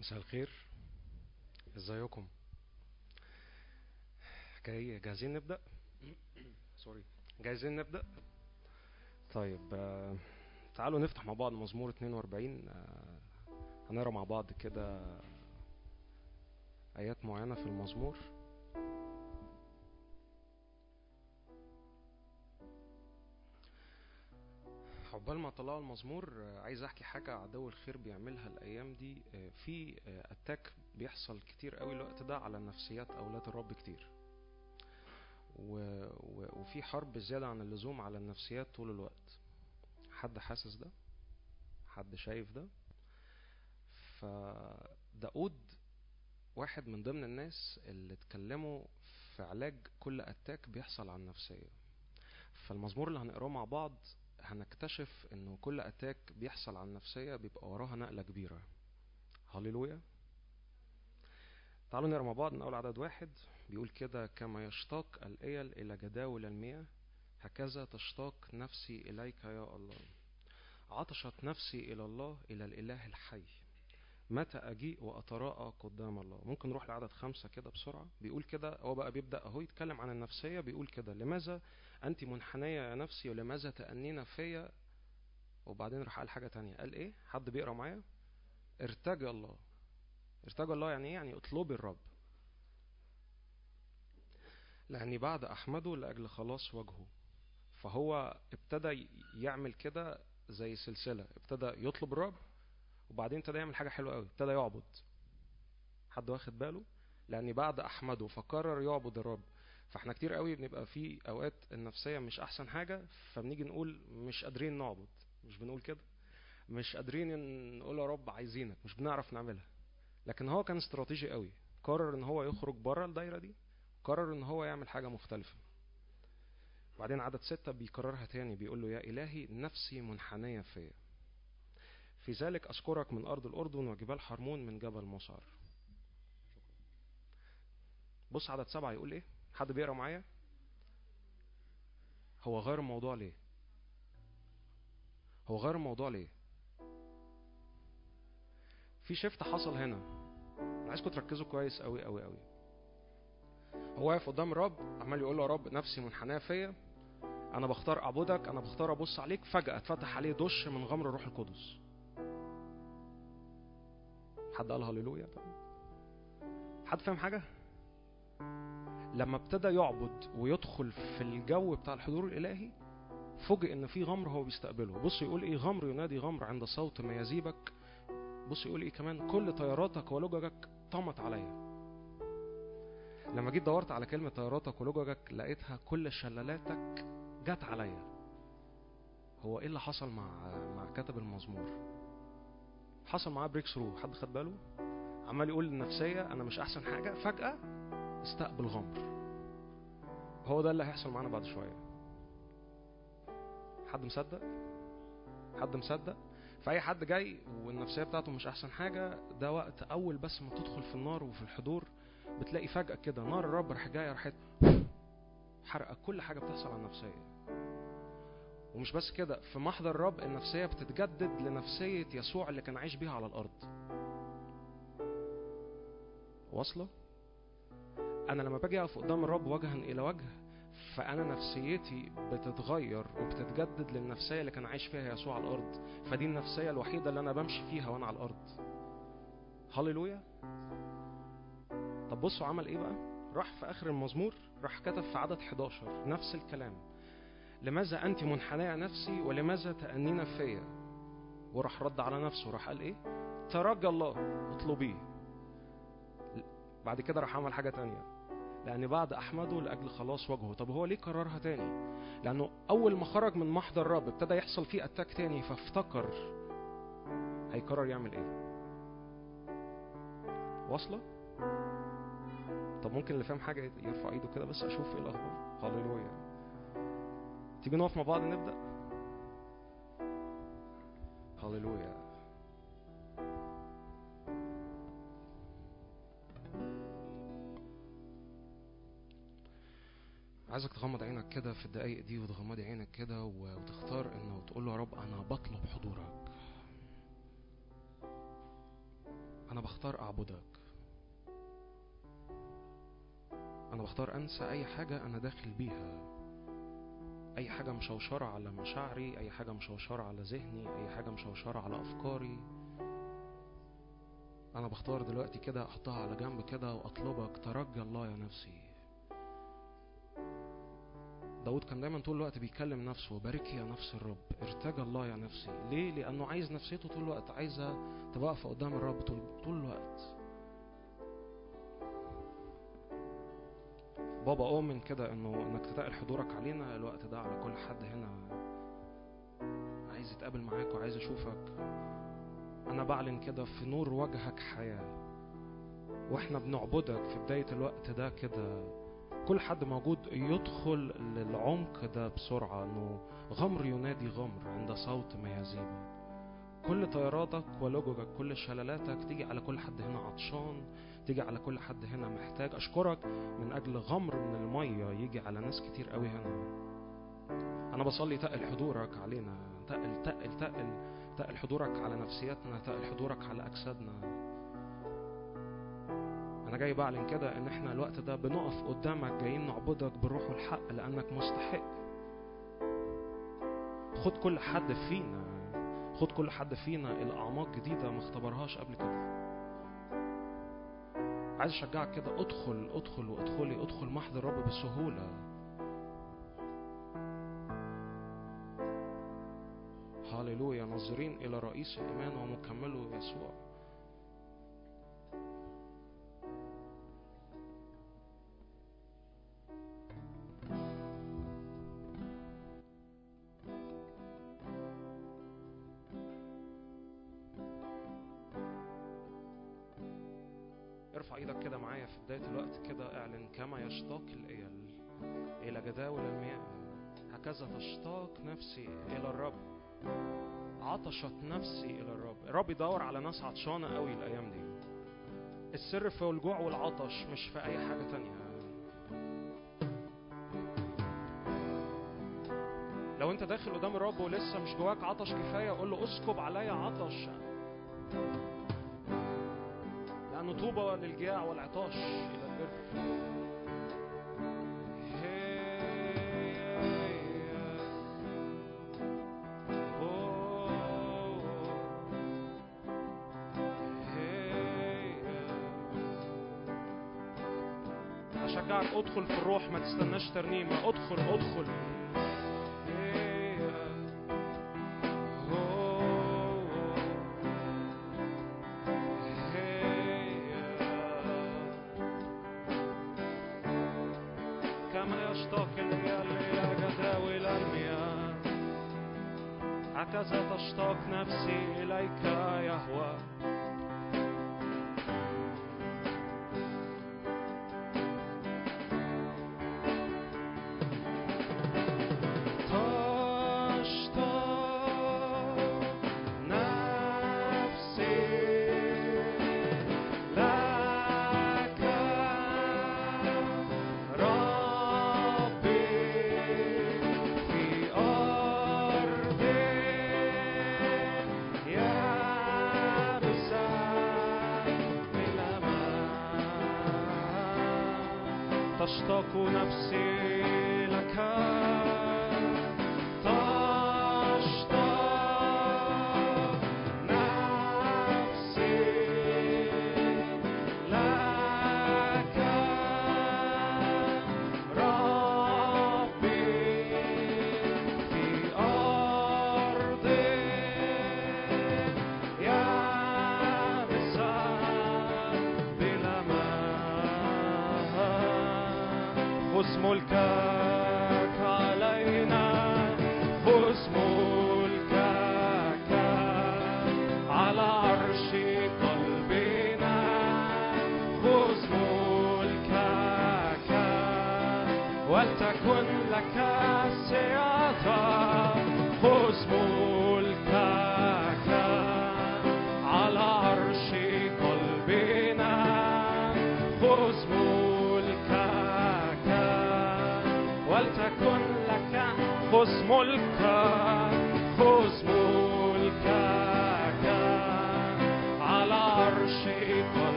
مساء الخير. ازيكم؟ جاي جاهزين نبدأ؟ سوري. جاهزين نبدأ؟ طيب آه، تعالوا نفتح مع بعض مزمور 42 آه، هنقرأ مع بعض كده آيات معينة في المزمور. عقبال ما طلعوا المزمور آه، عايز احكي حاجة عدو الخير بيعملها الأيام دي آه، في آه، attack بيحصل كتير قوي الوقت ده على نفسيات أولاد الرب كتير. وفي حرب زيادة عن اللزوم على النفسيات طول الوقت. حد حاسس ده؟ حد شايف ده؟ فداود واحد من ضمن الناس اللي اتكلموا في علاج كل attack بيحصل على النفسية. فالمزمور اللي هنقراه مع بعض هنكتشف إنه كل اتاك بيحصل على النفسية بيبقى وراها نقلة كبيرة. هللويا. تعالوا نقرأ مع بعض من أول عدد واحد. بيقول كده كما يشتاق الإيل إلى جداول المياه هكذا تشتاق نفسي إليك يا الله. عطشت نفسي إلى الله إلى الإله الحي. متى أجيء وأتراءى قدام الله. ممكن نروح لعدد خمسة كده بسرعة. بيقول كده هو بقى بيبدأ أهو يتكلم عن النفسية. بيقول كده لماذا أنت منحنية يا نفسي ولماذا تأنين فيا؟ وبعدين راح قال حاجة تانية. قال إيه؟ حد بيقرأ معايا؟ ارتجى الله. ارتجى الله يعني إيه؟ يعني اطلبي الرب. لأني بعد أحمده لأجل خلاص وجهه. فهو ابتدى يعمل كده زي سلسلة. ابتدى يطلب الرب وبعدين ابتدى يعمل حاجة حلوة قوي. ابتدى يعبد. حد واخد باله؟ لأني بعد أحمده فقرر يعبد الرب. فاحنا كتير قوي بنبقى في أوقات النفسية مش أحسن حاجة فبنيجي نقول مش قادرين نعبد. مش بنقول كده. مش قادرين نقول يا رب عايزينك. مش بنعرف نعملها. لكن هو كان استراتيجي قوي. قرر إن هو يخرج بره الدايرة دي. قرر إن هو يعمل حاجة مختلفة. بعدين عدد ستة بيكررها تاني. بيقول له يا إلهي نفسي منحنية فيا. في ذلك أشكرك من أرض الأردن وجبال حرمون من جبل مصعر بص عدد سبعة يقول إيه؟ حد بيقرأ معايا؟ هو غير الموضوع ليه؟ هو غير الموضوع ليه؟ في شفت حصل هنا. أنا عايزكم تركزوا كويس قوي قوي قوي هو واقف قدام الرب عمال يقول له يا رب نفسي منحناه فيا. أنا بختار أعبدك أنا بختار أبص عليك فجأة اتفتح عليه دش من غمر الروح القدس. حد قال هللويا؟ حد فاهم حاجة؟ لما ابتدى يعبد ويدخل في الجو بتاع الحضور الإلهي فوجئ إن في غمر هو بيستقبله. بص يقول إيه غمر ينادي غمر عند صوت ما يزيبك. بص يقول إيه كمان كل طياراتك ولججك طمت عليا. لما جيت دورت على كلمة طياراتك ولججك لقيتها كل شلالاتك جت عليا. هو إيه اللي حصل مع مع كاتب المزمور؟ حصل معاه بريك ثرو حد خد باله؟ عمال يقول للنفسية أنا مش أحسن حاجة. فجأة استقبل غمر هو ده اللي هيحصل معانا بعد شوية. حد مصدق؟ حد مصدق؟ فأي حد جاي والنفسية بتاعته مش أحسن حاجة ده وقت أول بس ما تدخل في النار وفي الحضور بتلاقي فجأة كده نار الرب راح جاية راحت حرقة كل حاجة بتحصل على النفسية. ومش بس كده في محضر الرب النفسية بتتجدد لنفسية يسوع اللي كان عايش بيها على الأرض. واصلة؟ أنا لما باجي أقف قدام الرب وجها إلى وجه فأنا نفسيتي بتتغير وبتتجدد للنفسية اللي كان عايش فيها يسوع على الأرض. فدي النفسية الوحيدة اللي أنا بمشي فيها وأنا على الأرض. هللويا. طب بصوا عمل إيه بقى؟ راح في آخر المزمور راح كتب في عدد 11 نفس الكلام. لماذا أنت منحنية نفسي ولماذا تانين فيا؟ وراح رد على نفسه راح قال إيه؟ ترجى الله اطلبيه. بعد كده راح عمل حاجة تانية. لأن بعد أحمده لأجل خلاص وجهه. طب هو ليه كررها تاني؟ لأنه أول ما خرج من محضر الرب ابتدى يحصل فيه أتاك تاني فافتكر هيقرر يعمل إيه؟ واصلة؟ طب ممكن اللي فاهم حاجة يرفع إيده كده بس أشوف إيه الأخبار؟ هللويا. تيجي نقف مع بعض نبدأ؟ هللويا. عايزك تغمض عينك كده في الدقايق دي وتغمضي عينك كده وتختار انه تقول له يا رب أنا بطلب حضورك. أنا بختار أعبدك. أنا بختار أنسى أي حاجة أنا داخل بيها. أي حاجة مشوشرة على مشاعري أي حاجة مشوشرة على ذهني أي حاجة مشوشرة على أفكاري. أنا بختار دلوقتي كده أحطها على جنب كده وأطلبك ترجى الله يا نفسي. داود كان دايما طول الوقت بيكلم نفسه باركي يا نفس الرب ارتجى الله يا نفسي. ليه؟ لأنه عايز نفسيته طول الوقت عايزة تبقى واقفه قدام الرب طول, طول الوقت. بابا اؤمن كده إنه إنك تتقل حضورك علينا الوقت ده على كل حد هنا عايز يتقابل معاك وعايز اشوفك أنا بعلن كده في نور وجهك حياة وإحنا بنعبدك في بداية الوقت ده كده. كل حد موجود يدخل للعمق ده بسرعة إنه غمر ينادي غمر عند صوت ميازيبه كل طياراتك ولججك كل شلالاتك تيجي على كل حد هنا عطشان تيجي على كل حد هنا محتاج. أشكرك من أجل غمر من المية يجي على ناس كتير قوي هنا. أنا بصلي تقل حضورك علينا تقل تقل تقل تقل حضورك على نفسياتنا تقل حضورك على أجسادنا. أنا جاي بعلن كده إن إحنا الوقت ده بنقف قدامك جايين نعبدك بالروح والحق لأنك مستحق. خد كل حد فينا خد كل حد فينا إلى اعماق جديدة ما اختبرهاش قبل كده. عايز أشجعك كده ادخل ادخل وادخلي ادخل محضر الرب بسهولة. هاليلويا ناظرين إلى رئيس الإيمان ومكمله يسوع. هكذا تشتاق نفسي إلى الرب. عطشت نفسي إلى الرب. الرب يدور على ناس عطشانة قوي الأيام دي. السر في الجوع والعطش مش في أي حاجة تانية. لو أنت داخل قدام الرب ولسه مش جواك عطش كفاية قول له اسكب عليا عطش. لأنه طوبى للجاع والعطاش إلى البر. ادخل في الروح ما تستناش ترنيمة ادخل ادخل.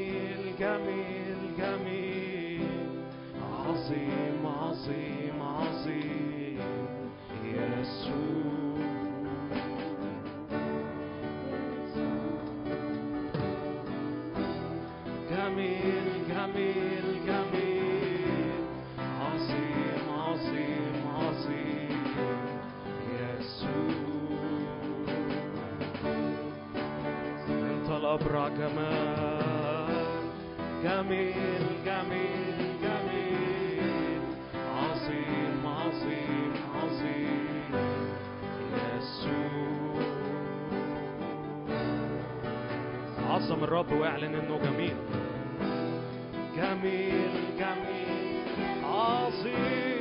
جميل جميل جميل. عظيم عظيم عظيم. يسوع. جميل جميل عظيم عظيم عظيم. عظم الرب واعلن إنه جميل. جميل جميل. عظيم.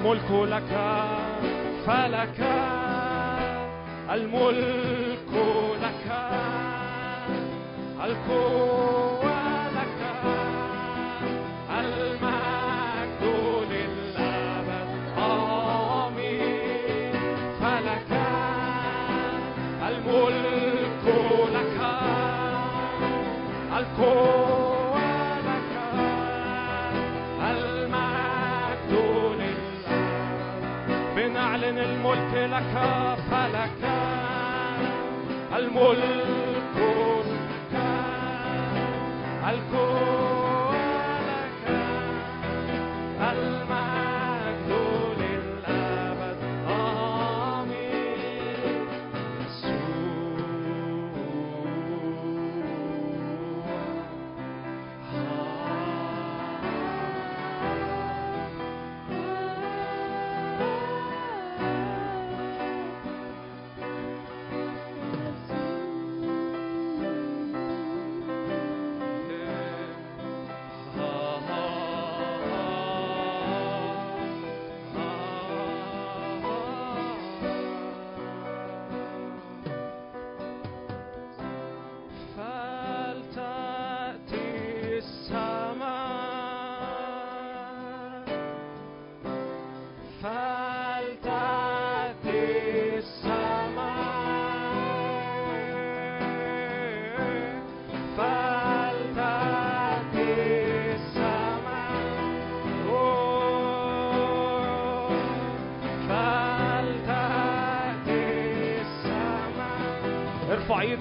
الملك لك فلك الملك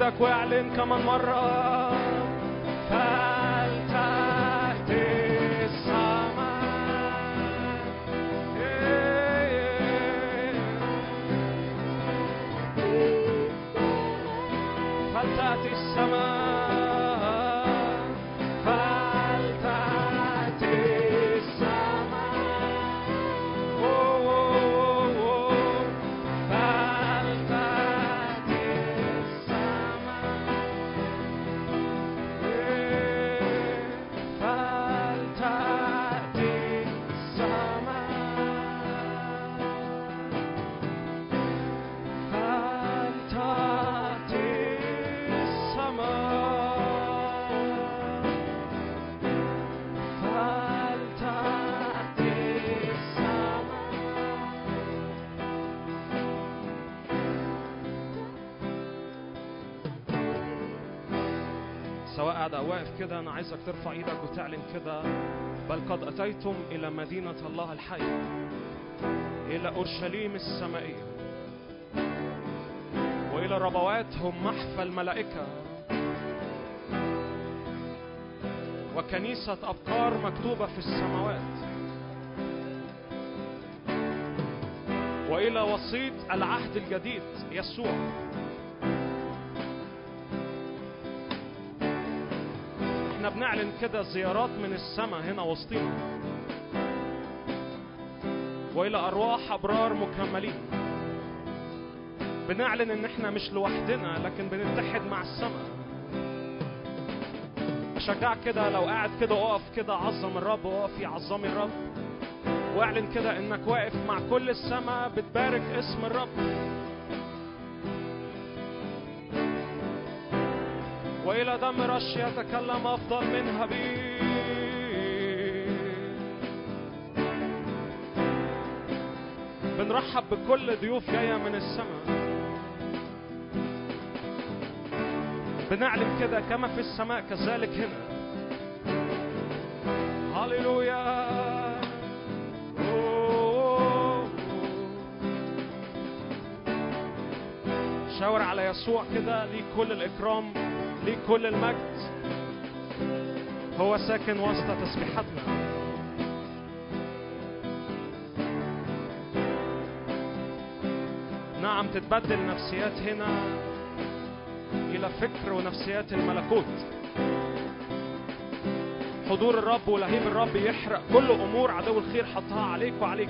إيدك واعلن كمان مرة. سواء قاعد أو واقف كده أنا عايزك ترفع إيدك وتعلن كده. بل قد أتيتم إلى مدينة الله الحي إلى أورشليم السمائية وإلى ربواتهم محفى الملائكة. وكنيسة ابكار مكتوبة في السماوات. وإلى وسيط العهد الجديد يسوع. بنعلن كده زيارات من السماء هنا وسطينا. وإلى أرواح أبرار مكملين. بنعلن إن إحنا مش لوحدنا لكن بنتحد مع السماء أشجعك كده لو قاعد كده أقف كده عظم الرب أقف عظمي الرب. واعلن كده إنك واقف مع كل السماء بتبارك اسم الرب. والى دم رش يتكلم أفضل من هابيل بنرحب بكل ضيوف جاية من السماء. بنعلن كده كما في السماء كذلك هنا. هللويا. شاور على يسوع كده ليه كل الإكرام. ليك كل المجد. هو ساكن وسط تسبيحاتنا. نعم تتبدل نفسيات هنا إلى فكر ونفسيات الملكوت. حضور الرب ولهيب الرب يحرق كل أمور عدو الخير حطها عليك وعليك.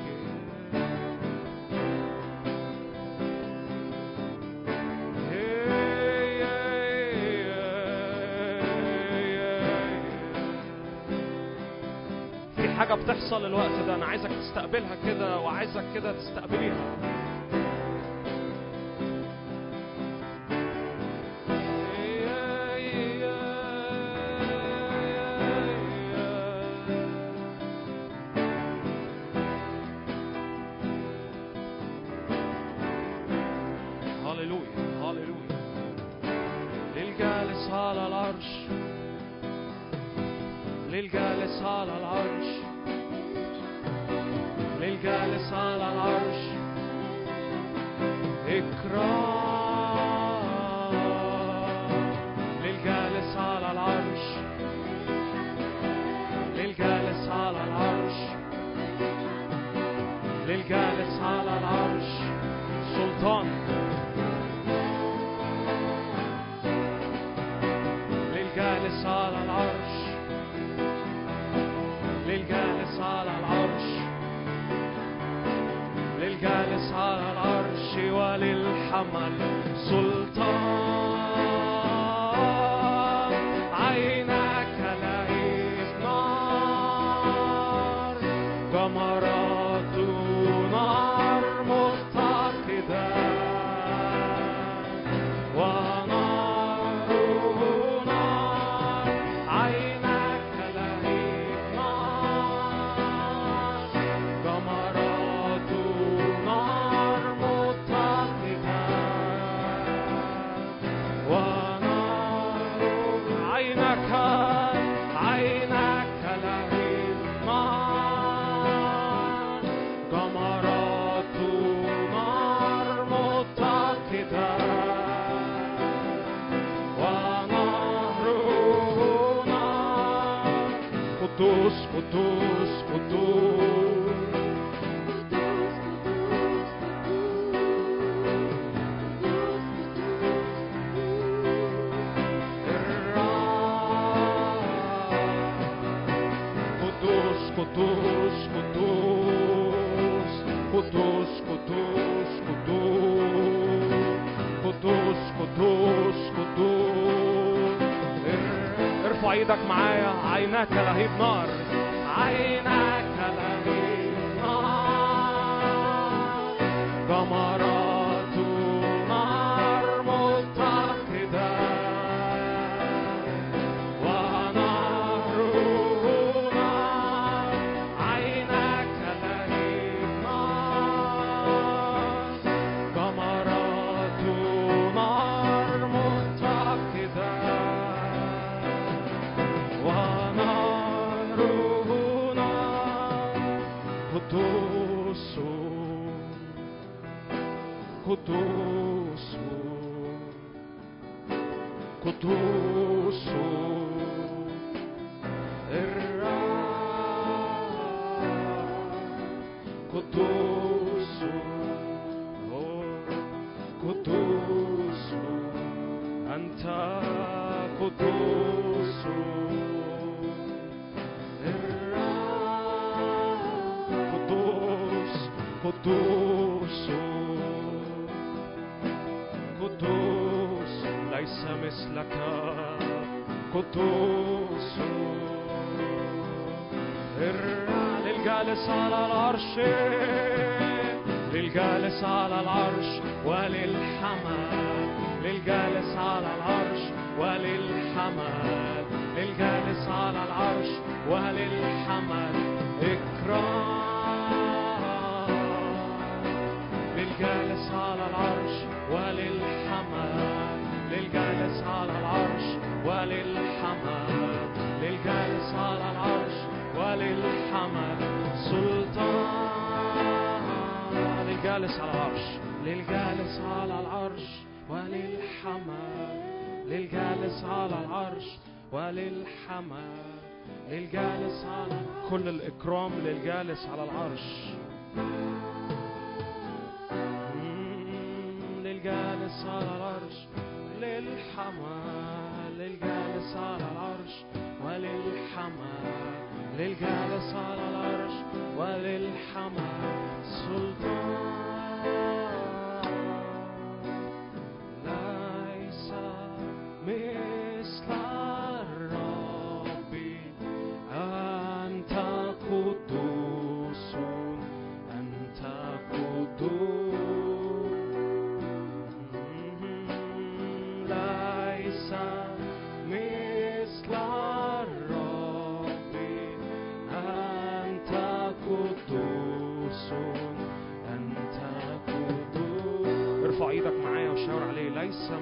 بتحصل الوقت ده. أنا عايزك تستقبلها كده وعايزك كده تستقبليها. سلطان. للجالس على العرش للجالس على العرش وللحمل للجالس على العرش وللحمل للجالس على كل الإكرام للجالس على العرش. للجالس على العرش للحمل للجالس على العرش وللحمل للجالس على العرش وللحمل سلطان. ليس مثل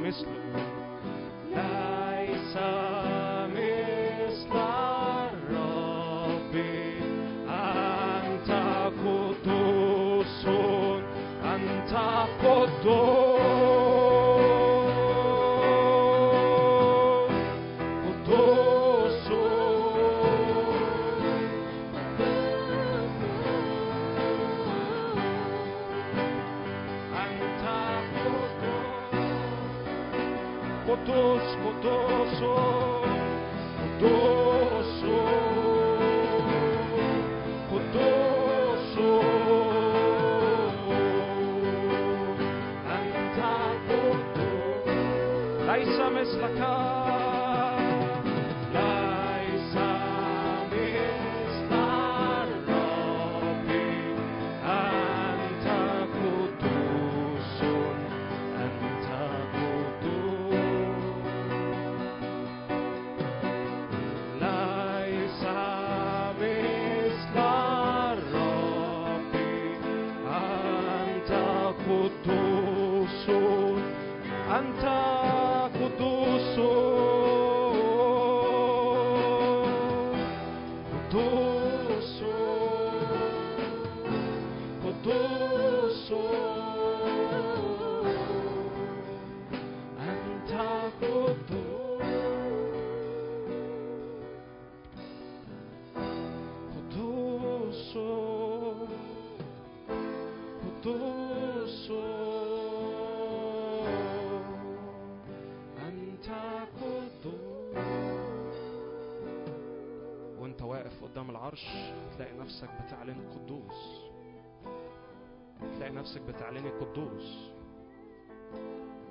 ليس مثله بتعلن قدوس تلاقي نفسك بتعلني قدوس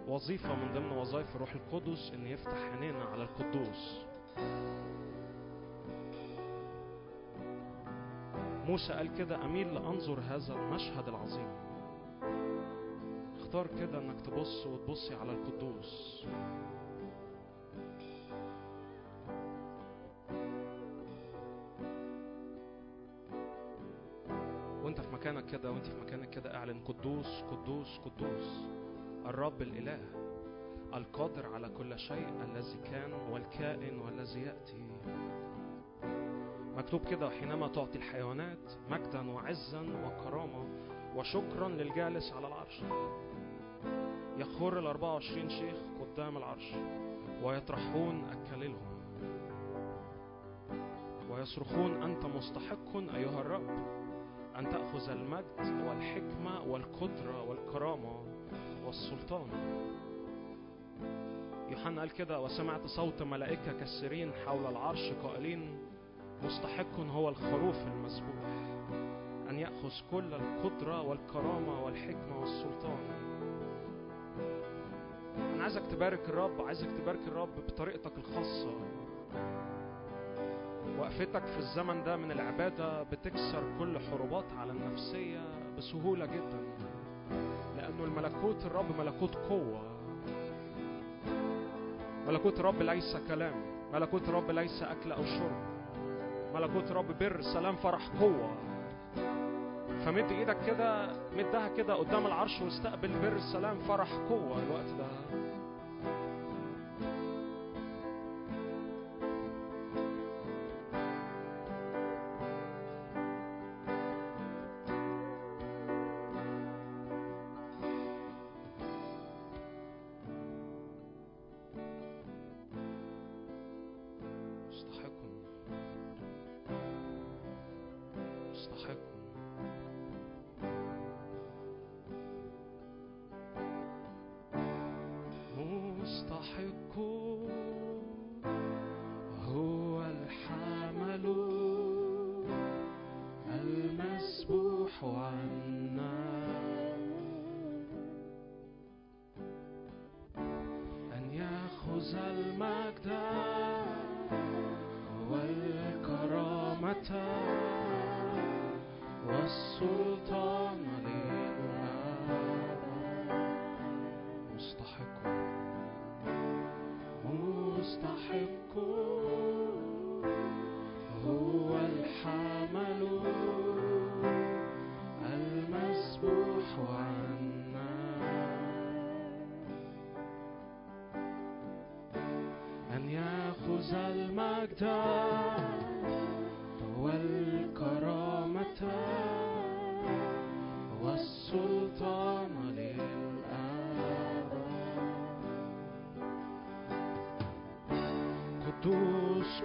وظيفة من ضمن وظائف الروح القدس إن يفتح عينينا على القدوس. موسى قال كده أميل لأنظر هذا المشهد العظيم. اختار كده إنك تبص وتبصي على القدوس. مكانك كده وانت في مكانك كده أعلن قدوس قدوس قدوس. الرب الإله القادر على كل شيء الذي كان والكائن والذي يأتي. مكتوب كده حينما تعطي الحيوانات مجدا وعزا وكرامة وشكرا للجالس على العرش. يخر ال 24 شيخ قدام العرش ويطرحون أكللهم ويصرخون أنت مستحق أيها الرب. أن تأخذ المجد والحكمة والقدرة والكرامة والسلطان. يوحنا قال كده وسمعت صوت ملائكة كثيرين حول العرش قائلين مستحق هو الخروف المذبوح أن يأخذ كل القدرة والكرامة والحكمة والسلطان. أنا عايزك تبارك الرب عايزك تبارك الرب بطريقتك الخاصة. وقفتك في الزمن ده من العبادة بتكسر كل حروبات على النفسية بسهولة جدا لأنه الملكوت الرب ملكوت قوة. ملكوت الرب ليس كلام ملكوت الرب ليس أكل أو شرب. ملكوت الرب بر سلام فرح قوة. فمد إيدك كده مدها كده قدام العرش واستقبل بر سلام فرح قوة الوقت ده.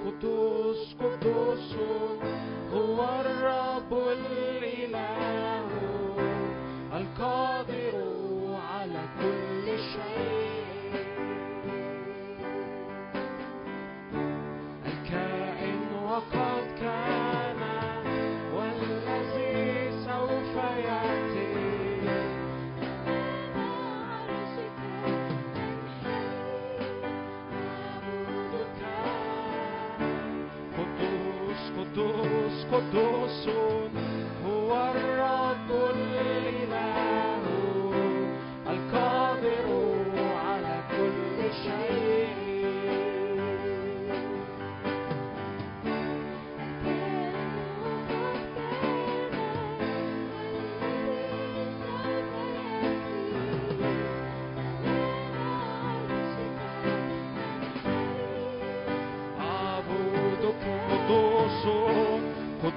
قدوس قدوس هو الرب الإله القادر على كل شيء. قدوس قدوس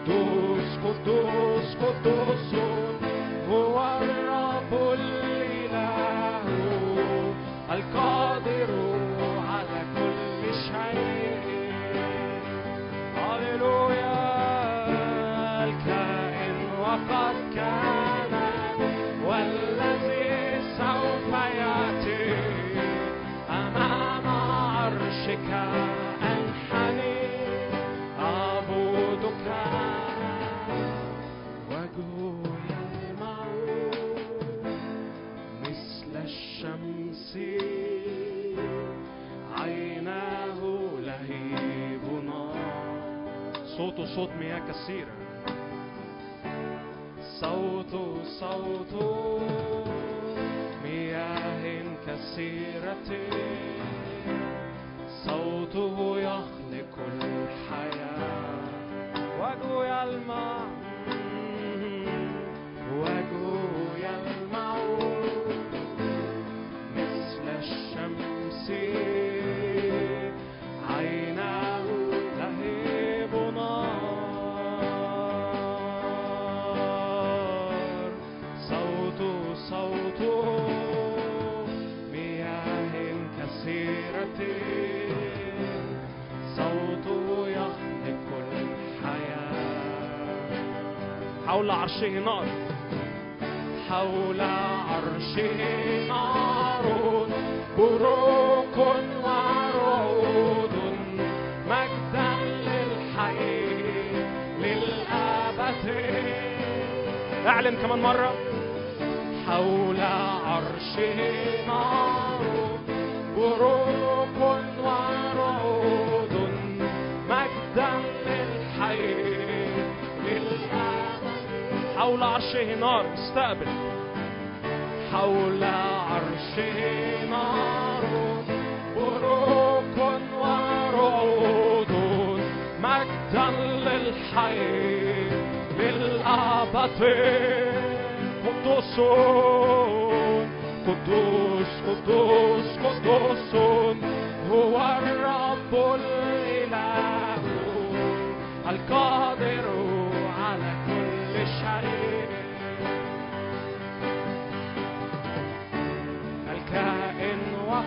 قدوس قدوس قدوس صوت مياه كثيرة. صوت صوت مياه كثيرة. صوته يخلق الحياة. وجهه يلمع حول عرشه نار حول عرشه نار بروق ورعود مجدا للحي للأبد أعلن كمان مرة. حول عرشه نار بروق حول عرشه نار استقبل. حول عرشه نار بروق ورعود مجدا للحي للأبد قدوس قدوس قدوس قدوس هو الرب الإله القادر.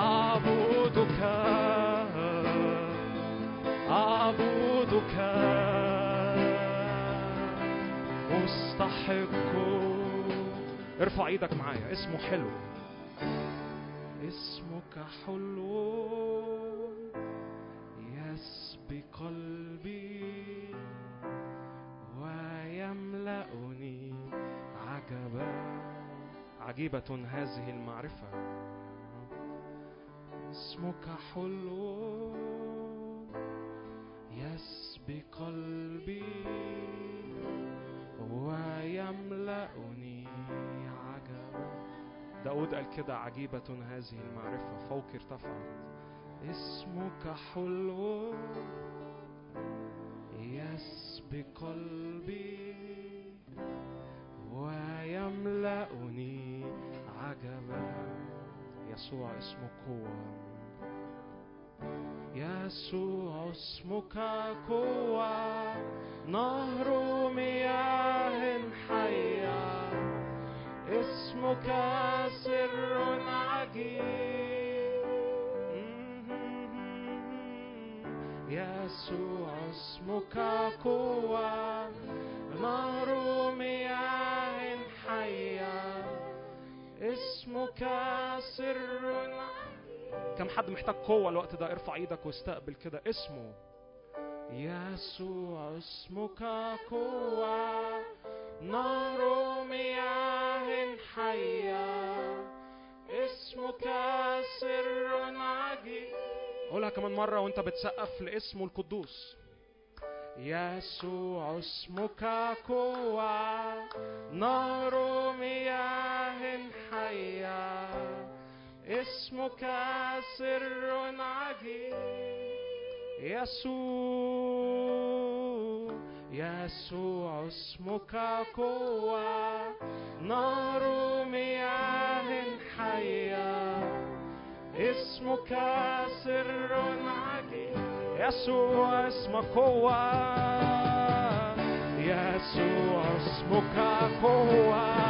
أعبدك أعبدك. مستحق. ارفع إيدك معايا اسمه حلو. اسمك حلو. يسبي قلبي ويملأني عجبا. عجيبة هذه المعرفة. اسمك حلو. يسبي قلبي ويملأني عجبا داود قال كده عجيبة هذه المعرفة فوق ارتفعت. اسمك حلو. يسبي قلبي ويملأني عجبا يسوع اسمه قوة يسوع اسمك قوة نهر مياه حية. اسمك سر عجيب يسوع اسمك قوة نهر مياه حية. اسمك سر. كم حد محتاج قوة الوقت ده؟ ارفع إيدك واستقبل كده. اسمه يسوع اسمك قوة. نهر مياه حية. اسمك سر عجيب قولها كمان مرة وانت بتسقف لاسمه القدوس. يسوع اسمك قوة. نهر مياه حية اسمك سر عجيب يسوع يسوع اسمك قوة نار مياه حية اسمك سر عجيب يسوع اسمك قوة يسوع اسمك قوة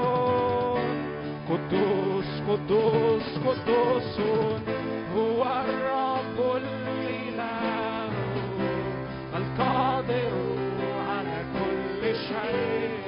قدوس هو الرب الإله القادر على كل شيء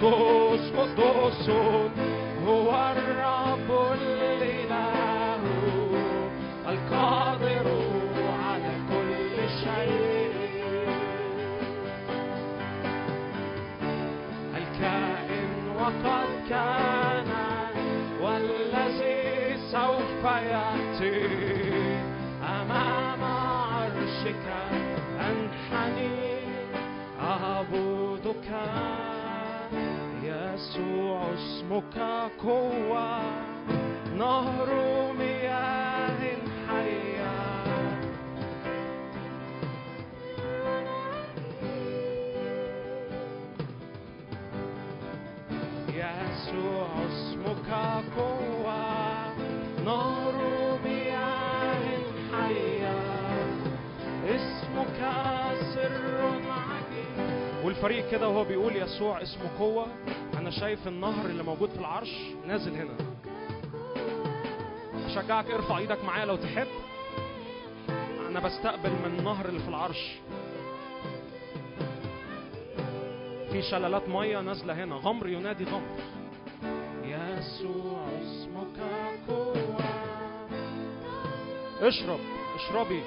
قدوس قدوس اسمك قوة نهر مياه حية. يسوع اسمك قوة نهر مياه حية. اسمك سر عجيب. والفريق كده وهو بيقول يسوع اسمه قوة أنا شايف النهر اللي موجود في العرش نازل هنا. أشجعك ارفع إيدك معايا لو تحب. أنا بستقبل من النهر اللي في العرش. في شلالات مية نازلة هنا. غمر ينادي غمر. يسوع اسمك قوة. اشرب اشربي.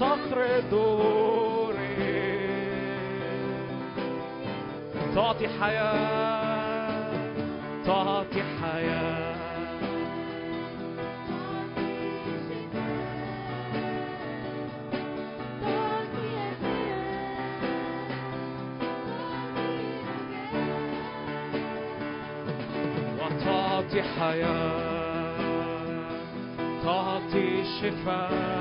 صخر الدهور تعطي حياة تعطي حياة. وتعطي حياة تعطي شفاء.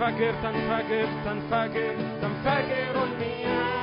tanfager, tanfager, tanfager, tanfager me.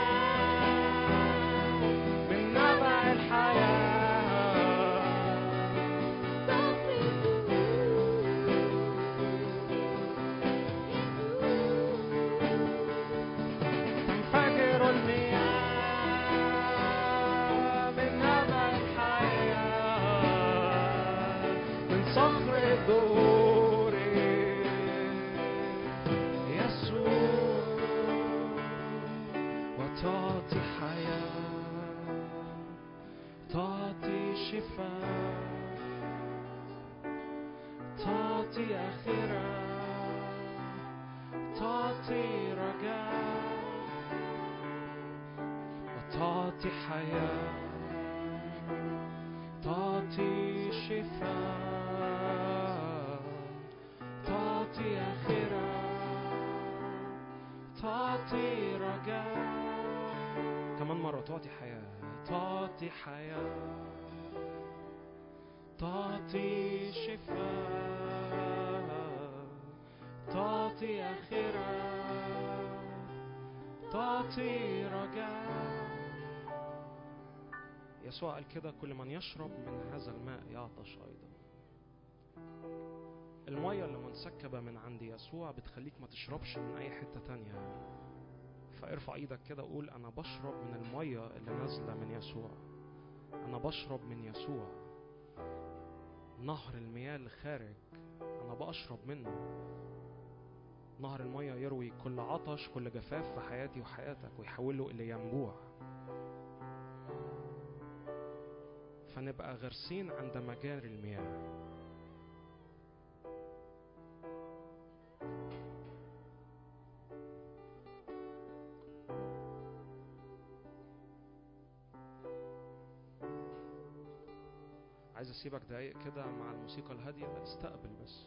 يسوع قال كده كل من يشرب من هذا الماء يعطش أيضا. المية اللي منسكبة من عند يسوع بتخليك ما تشربش من أي حتة تانية. فارفع إيدك كده وقول أنا بشرب من المية اللي نازلة من يسوع. أنا بشرب من يسوع. نهر المياه اللي خارج أنا بشرب منه. نهر المية يروي كل عطش كل جفاف في حياتي وحياتك ويحوله إلى ينبوع. فنبقى غرسين عند مجاري المياه. عايز أسيبك دقايق كده مع الموسيقى الهادية استقبل بس.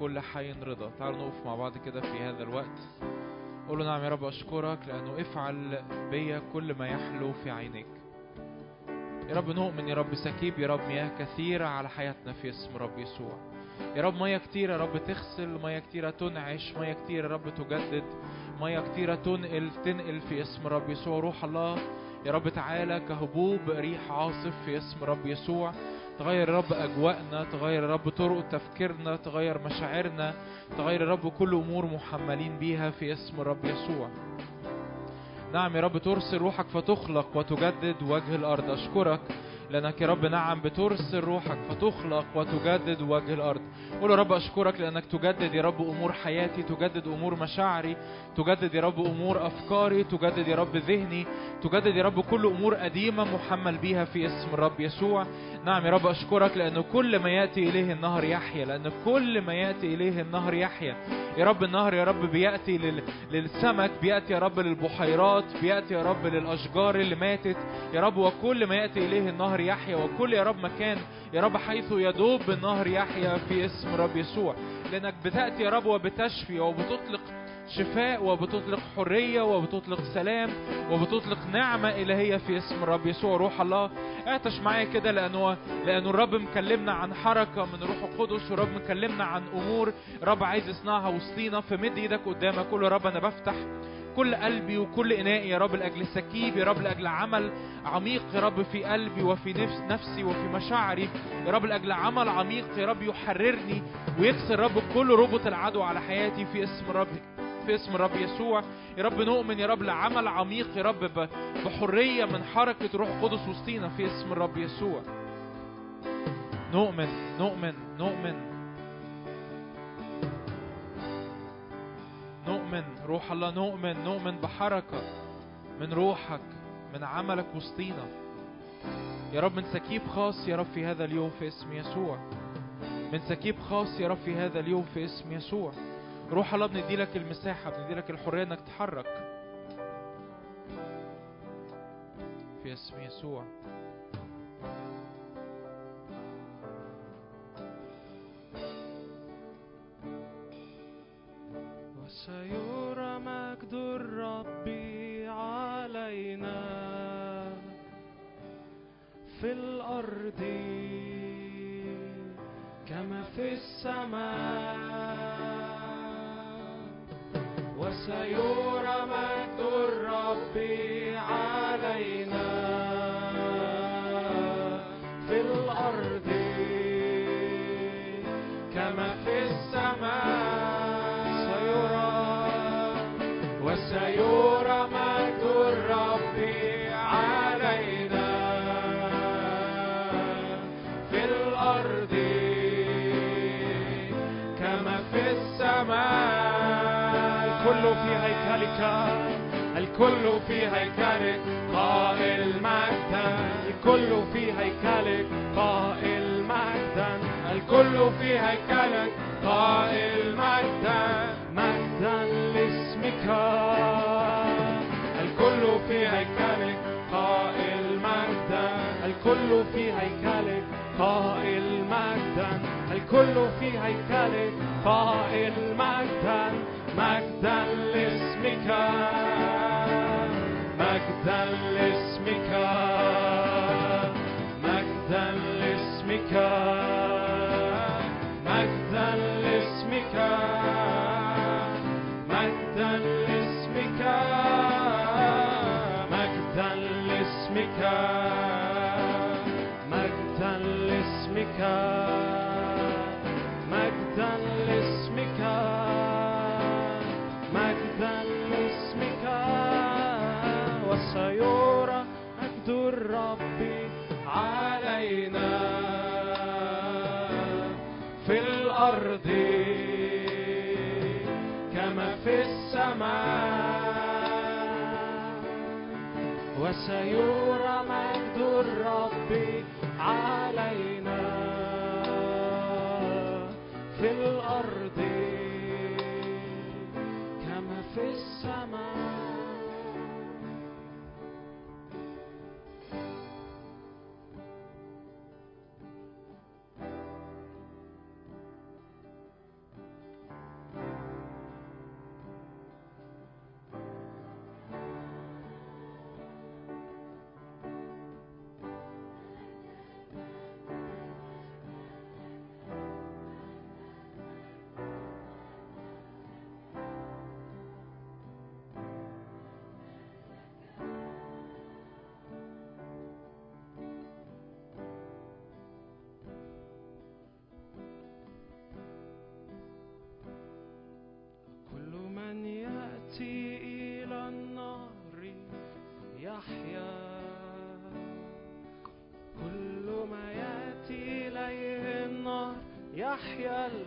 كل حي رضا. تعالوا نقف مع بعض كده في هذا الوقت. قول له نعم يا رب أشكرك لأنه افعل بيا كل ما يحلو في عينيك. يا رب نؤمن يا رب سكيب يا رب مياه كثيرة على حياتنا في اسم رب يسوع. يا رب مياه كتيرة يا رب تغسل مياه كتيرة تنعش مياه كتيرة يا رب تجدد مياه كتيرة تنقل تنقل في اسم رب يسوع. روح الله يا رب تعالى كهبوب ريح عاصف في اسم رب يسوع. تغير يا رب أجواءنا تغير يا رب طرق تفكيرنا تغير مشاعرنا تغير يا رب كل أمور محملين بيها في اسم الرب يسوع. نعم يا رب ترسل روحك فتخلق وتجدد وجه الأرض. أشكرك لأنك يا رب نعم بترسل روحك فتخلق وتجدد وجه الأرض قول يا رب أشكرك لأنك تجدد يا رب أمور حياتي تجدد أمور مشاعري تجدد يا رب أمور أفكاري تجدد يا رب ذهني تجدد يا رب كل أمور قديمة محمل بيها في اسم الرب يسوع نعم يا رب أشكرك لأن كل ما يأتي إليه النهر يحيا لأن كل ما يأتي إليه النهر يحيا يا رب النهر يا رب بيأتي لل... للسمك بيأتي يا رب للبحيرات بيأتي يا رب للأشجار اللي ماتت يا رب وكل ما يأتي إليه النهر يحيا وكل يا رب مكان يا رب حيث يدوب النهر يحيا في اسم رب يسوع. لأنك بتأتي يا رب وبتشفي وبتطلق شفاء وبتطلق حرية وبتطلق سلام وبتطلق نعمة إلهية في اسم الرب يسوع روح الله. اعتش معايا كده لأنه لأنه الرب مكلمنا عن حركة من روح القدس والرب مكلمنا عن أمور رب عايز يصنعها وسطينا فمد إيدك قدامك قول يا رب أنا بفتح كل قلبي وكل إنائي يا رب لأجل سكيب يا رب لأجل عمل عميق يا رب في قلبي وفي نفس نفسي وفي مشاعري. يا رب لأجل عمل عميق يا رب يحررني ويكسر رب كل ربط العدو على حياتي في اسم رب في اسم الرب يسوع. يا رب نؤمن يا رب لعمل عميق يا رب بحرية من حركة روح قدس وسطينا في اسم الرب يسوع. نؤمن نؤمن نؤمن. نؤمن روح الله نؤمن نؤمن بحركة من روحك من عملك وسطينا. يا رب من سكيب خاص يا رب في هذا اليوم في اسم يسوع. من سكيب خاص يا رب في هذا اليوم في اسم يسوع. روح الله بندي لك المساحة بندي لك الحرية إنك تتحرك في اسم يسوع. Gracias.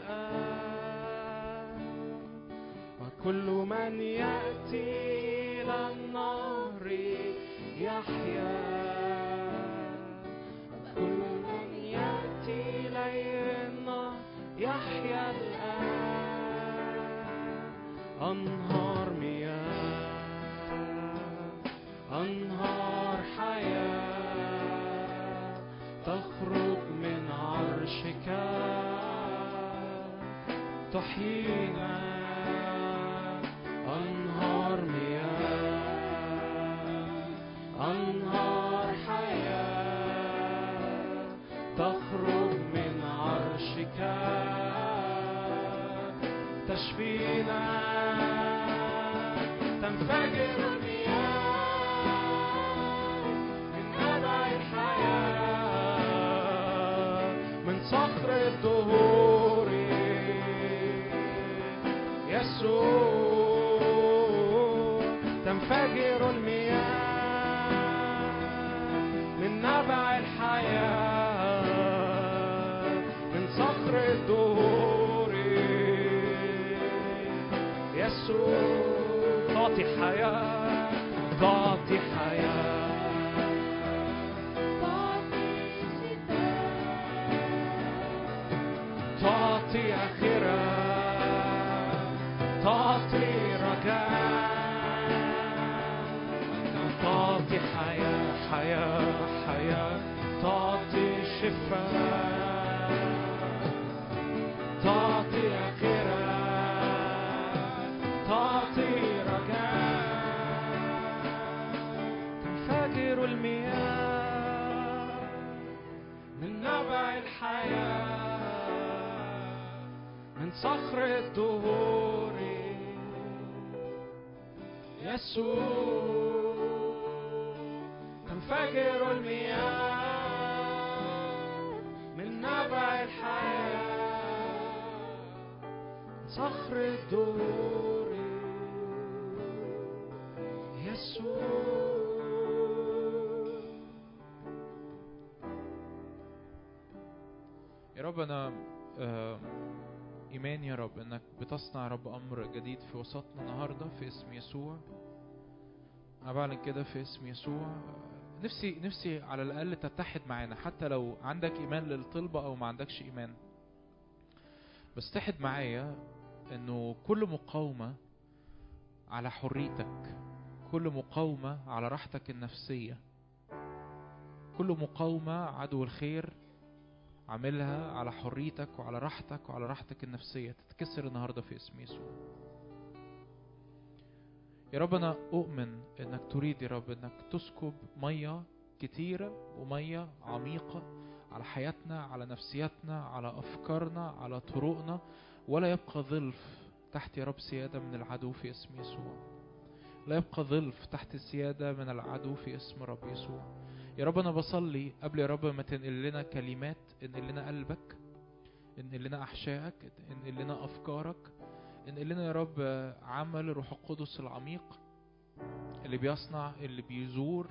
رب أنا آه، إيمان يا رب إنك بتصنع رب أمر جديد في وسطنا النهارده في اسم يسوع. أنا بعلن كده في اسم يسوع. نفسي نفسي على الأقل تتحد معانا حتى لو عندك إيمان للطلبة أو ما عندكش إيمان. بس تحد معايا إنه كل مقاومة على حريتك كل مقاومة على راحتك النفسية كل مقاومة عدو الخير عاملها على حريتك وعلى راحتك وعلى راحتك النفسية. تتكسر النهاردة في اسم يسوع. يا رب أنا أؤمن إنك تريد يا رب إنك تسكب مية كتيرة ومية عميقة على حياتنا على نفسياتنا على أفكارنا على طرقنا ولا يبقى ظلف تحت يا رب سيادة من العدو في اسم يسوع. لا يبقى ظلف تحت السيادة من العدو في اسم رب يسوع. يا رب أنا بصلي قبل يا رب ما تنقل لنا كلمات انقل لنا قلبك انقل لنا أحشائك انقل لنا أفكارك انقل لنا يا رب عمل الروح القدس العميق اللي بيصنع اللي بيزور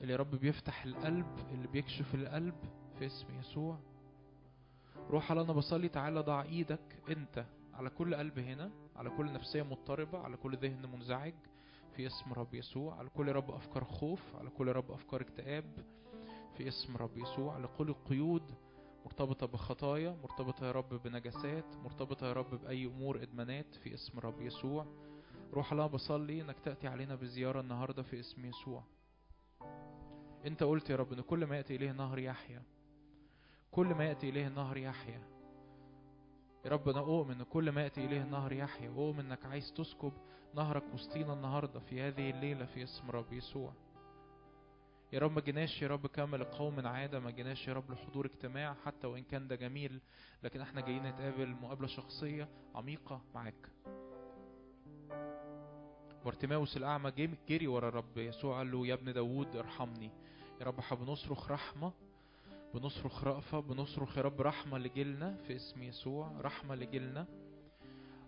اللي يا رب بيفتح القلب اللي بيكشف القلب في اسم يسوع. روح الله أنا بصلي تعالى ضع إيدك أنت على كل قلب هنا على كل نفسية مضطربة على كل ذهن منزعج. في اسم رب يسوع على كل رب أفكار خوف على كل رب أفكار اكتئاب. في اسم رب يسوع على كل قيود مرتبطة بخطايا مرتبطة يا رب بنجاسات مرتبطة يا رب بأي أمور إدمانات. في اسم رب يسوع. روح الله بصلي إنك تأتي علينا بزيارة النهاردة في اسم يسوع. أنت قلت يا رب إن كل ما يأتي إليه نهر يحيا. كل ما يأتي إليه النهر يحيا. يا رب أنا أؤمن إن كل ما يأتي إليه النهر يحيا وأؤمن إنك عايز تسكب نهرك وسطينا النهاردة في هذه الليلة في اسم رب يسوع. يا رب ما جيناش يا رب كامل قوم عادة ما جيناش يا رب لحضور اجتماع حتى وإن كان ده جميل لكن إحنا جايين نتقابل مقابلة شخصية عميقة معاك. وارتماوس الأعمى جري ورا الرب يسوع قال له يا ابن داوود ارحمني. يا رب حب نصرخ رحمة بنصرخ رأفة بنصرخ يا رب رحمة لجيلنا في اسم يسوع رحمة لجيلنا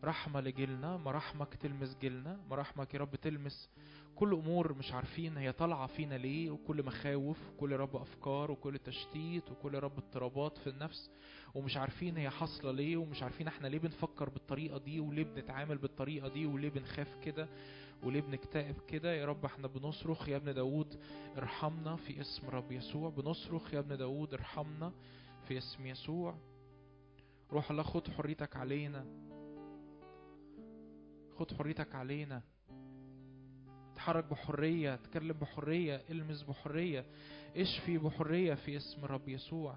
رحمة لجيلنا مراحمك تلمس جيلنا مراحمك يا رب تلمس كل أمور مش عارفين هي طالعة فينا ليه وكل مخاوف وكل رب أفكار وكل تشتيت وكل رب اضطرابات في النفس ومش عارفين هي حاصلة ليه ومش عارفين إحنا ليه بنفكر بالطريقة دي وليه بنتعامل بالطريقة دي وليه بنخاف كده. وليه بنكتئب كده يا رب إحنا بنصرخ يا ابن داود ارحمنا في اسم رب يسوع بنصرخ يا ابن داود ارحمنا في اسم يسوع. روح الله خد حريتك علينا. خد حريتك علينا. اتحرك بحرية تكلم بحرية المس بحرية اشفي بحرية في اسم رب يسوع.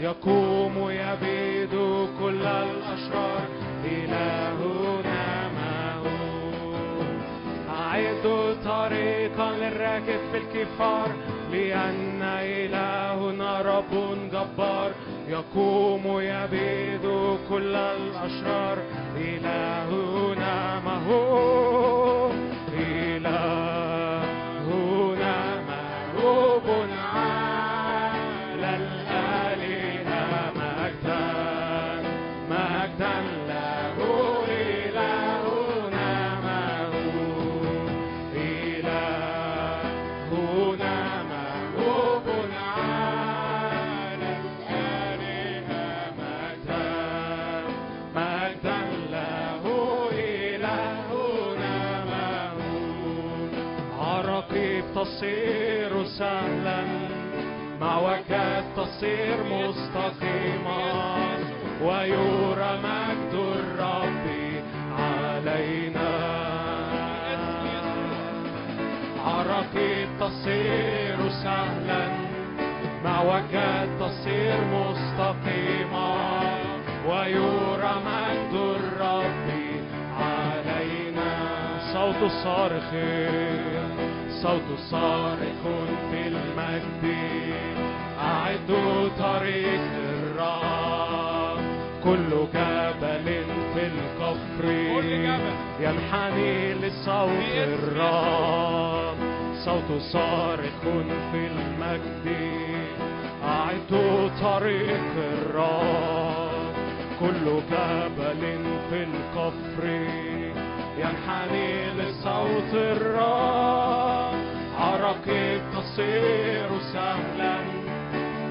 يقوم يبيد كل الأشرار إلهنا معه أعدوا طريقا للراكب في الكفار لأن إلهنا رب جبار. يقوم يبيد كل الأشرار إلهنا مهوب إلهنا تصير مستقيمة ويرى مجد الرب علينا عراقيب تصير سهلا معوجات تصير مستقيمة ويرى مجد الرب علينا صوت صارخ صوت صارخ في المجد أعدوا طريق الرب كل جبل في الكفر. ينحني لصوت الرب صوت صارخ في المجد. أعدوا طريق الرب كل جبل في الكفر ينحني لصوت الرب عراقيب تصير سهلا.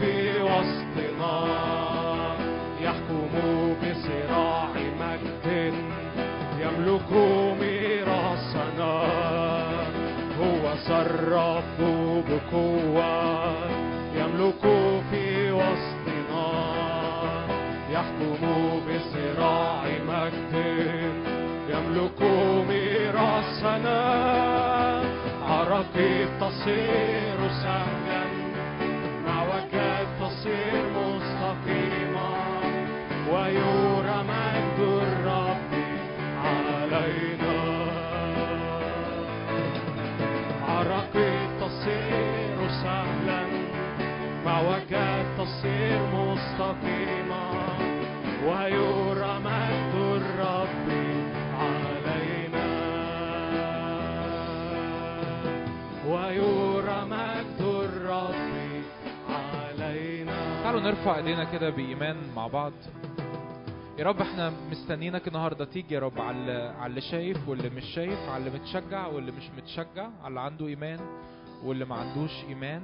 في يحكم بصراع مجد يملك ميراثنا. هو بقوة في يحكم بصراع مجد يملك ميراثنا. تصير سهلا نرفع ايدينا كده بإيمان مع بعض. يا رب إحنا مستنيينك النهارده. تيجي يا رب على على اللي شايف واللي مش شايف على اللي متشجع واللي مش متشجع على اللي عنده إيمان واللي ما عندوش إيمان.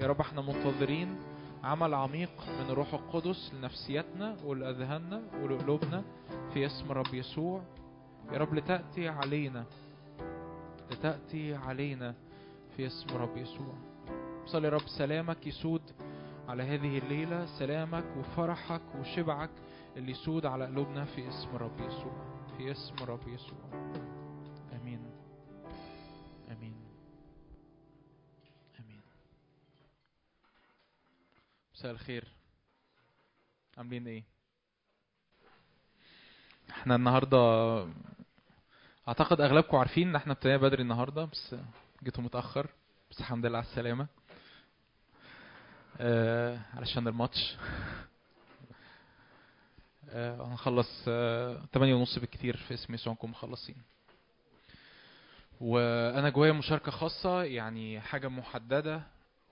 يا رب إحنا منتظرين عمل عميق من الروح القدس لنفسياتنا ولأذهاننا ولقلوبنا في اسم رب يسوع. يا رب لتأتي علينا لتأتي علينا في اسم رب يسوع. صلي يا رب. سلامك يسود على هذه الليلة. سلامك وفرحك وشبعك. اللي يسود على قلوبنا في اسم رب يسوع. في اسم رب يسوع. آمين. آمين. آمين. مساء الخير. عاملين إيه؟ إحنا النهارده اعتقد اغلبكم عارفين ان إحنا ابتدينا بدري النهارده بس جيتوا متأخر. بس الحمد لله على السلامة. آه علشان الماتش. هنخلص آه 8 ونص بالكتير في اسم يسوع نكون مخلصين. وأنا جوايا مشاركة خاصة يعني حاجة محددة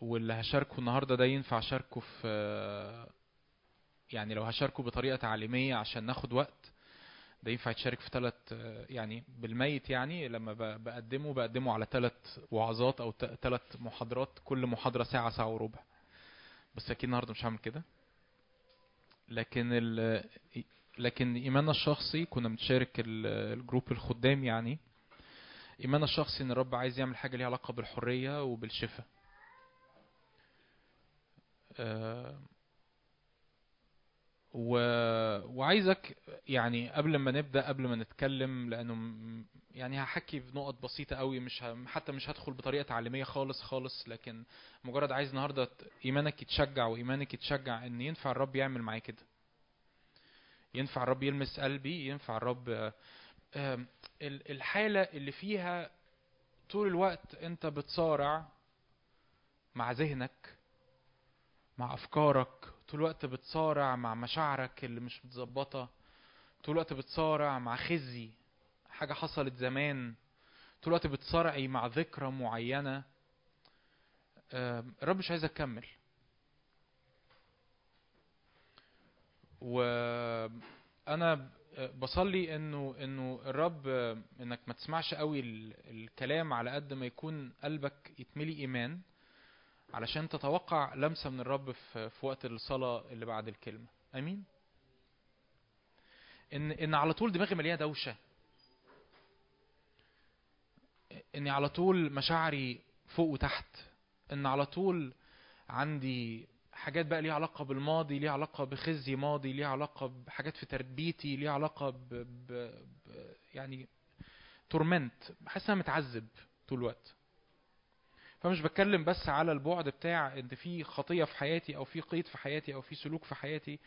واللي هشاركه النهارده ده ينفع أشاركه في آه، يعني لو هشاركه بطريقة تعليمية عشان ناخد وقت ده ينفع يتشارك في ثلاث يعني بالميت يعني لما بقدمه بقدمه على ثلاث وعظات أو ثلاث محاضرات كل محاضرة ساعة ساعة وربع. بس أكيد النهارده مش هعمل كده. لكن ال لكن إيماننا الشخصي كنا بنشارك ال- الجروب الخدام يعني. إيماننا الشخصي إن الرب عايز يعمل حاجة ليها علاقة بالحرية وبالشفاء. آه، و... وعايزك يعني قبل ما نبدأ قبل ما نتكلم لأنه يعني هحكي في نقط بسيطة قوي مش ه... حتى مش هدخل بطريقة تعليمية خالص خالص لكن مجرد عايز النهارده إيمانك يتشجع وإيمانك يتشجع إن ينفع الرب يعمل معايا كده. ينفع الرب يلمس قلبي ينفع الرب الحالة اللي فيها طول الوقت أنت بتصارع مع ذهنك مع أفكارك طول الوقت بتصارع مع مشاعرك اللي مش متظبطة. طول الوقت بتصارع مع خزي حاجة حصلت زمان. طول الوقت بتصارعي مع ذكرى معينة. آه، الرب مش عايزك تكمل وأنا بصلي إنه إنه الرب إنك ما تسمعش قوي ال- الكلام على قد ما يكون قلبك يتملي إيمان. علشان تتوقع لمسة من الرب في وقت الصلاة اللي بعد الكلمة. آمين. ان إن على طول دماغي مليانة دوشة. إني على طول مشاعري فوق وتحت. إن على طول عندي حاجات بقى ليها علاقة بالماضي ليها علاقة بخزي ماضي ليها علاقة بحاجات في تربيتي ليها علاقة ب... ب... ب... يعني تورمنت. بحس إن أنا متعذب طول الوقت. فمش بتكلم بس على البعد بتاع إن في خطية في حياتي أو في قيد في حياتي أو في سلوك في حياتي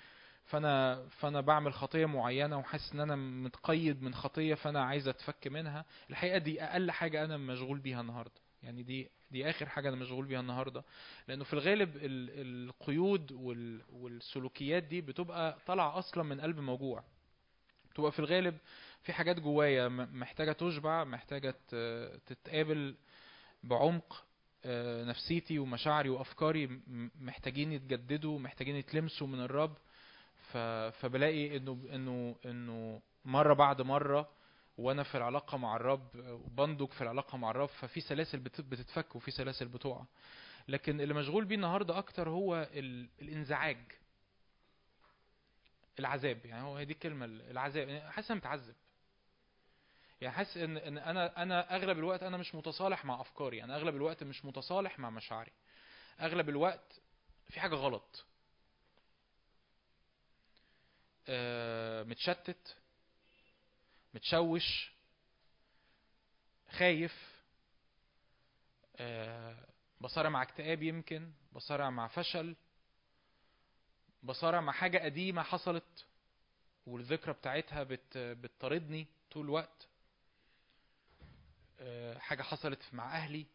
فأنا فأنا بعمل خطية معينة وحاسس إن أنا متقيد من خطية فأنا عايز أتفك منها. الحقيقة دي أقل حاجة أنا مشغول بيها النهاردة. يعني دي دي آخر حاجة أنا مشغول بيها النهاردة. لأنه في الغالب ال- القيود وال- والسلوكيات دي بتبقى طالعة أصلا من قلب موجوع. بتبقى في الغالب في حاجات جوايا محتاجة تشبع محتاجة تتقابل بعمق. نفسيتي ومشاعري وأفكاري محتاجين يتجددوا محتاجين يتلمسوا من الرب. فبلاقي إنه إنه إنه مرة بعد مرة وأنا في العلاقة مع الرب وبندق في العلاقة مع الرب ففي سلاسل بت- بتتفك وفي سلاسل بتقع. لكن اللي مشغول بيه النهارده أكتر هو ال... الإنزعاج. العذاب يعني هو هي دي الكلمة العذاب. يعني حاسس متعذب يعني حاسس ان إن أنا أنا أغلب الوقت أنا مش متصالح مع أفكاري. أنا أغلب الوقت مش متصالح مع مشاعري. أغلب الوقت في حاجة غلط. آه، متشتت متشوش خايف آه، بصارع مع اكتئاب يمكن بصارع مع فشل بصارع مع حاجة قديمة حصلت والذكرى بتاعتها بت بتطاردني طول الوقت. آه، حاجة حصلت مع أهلي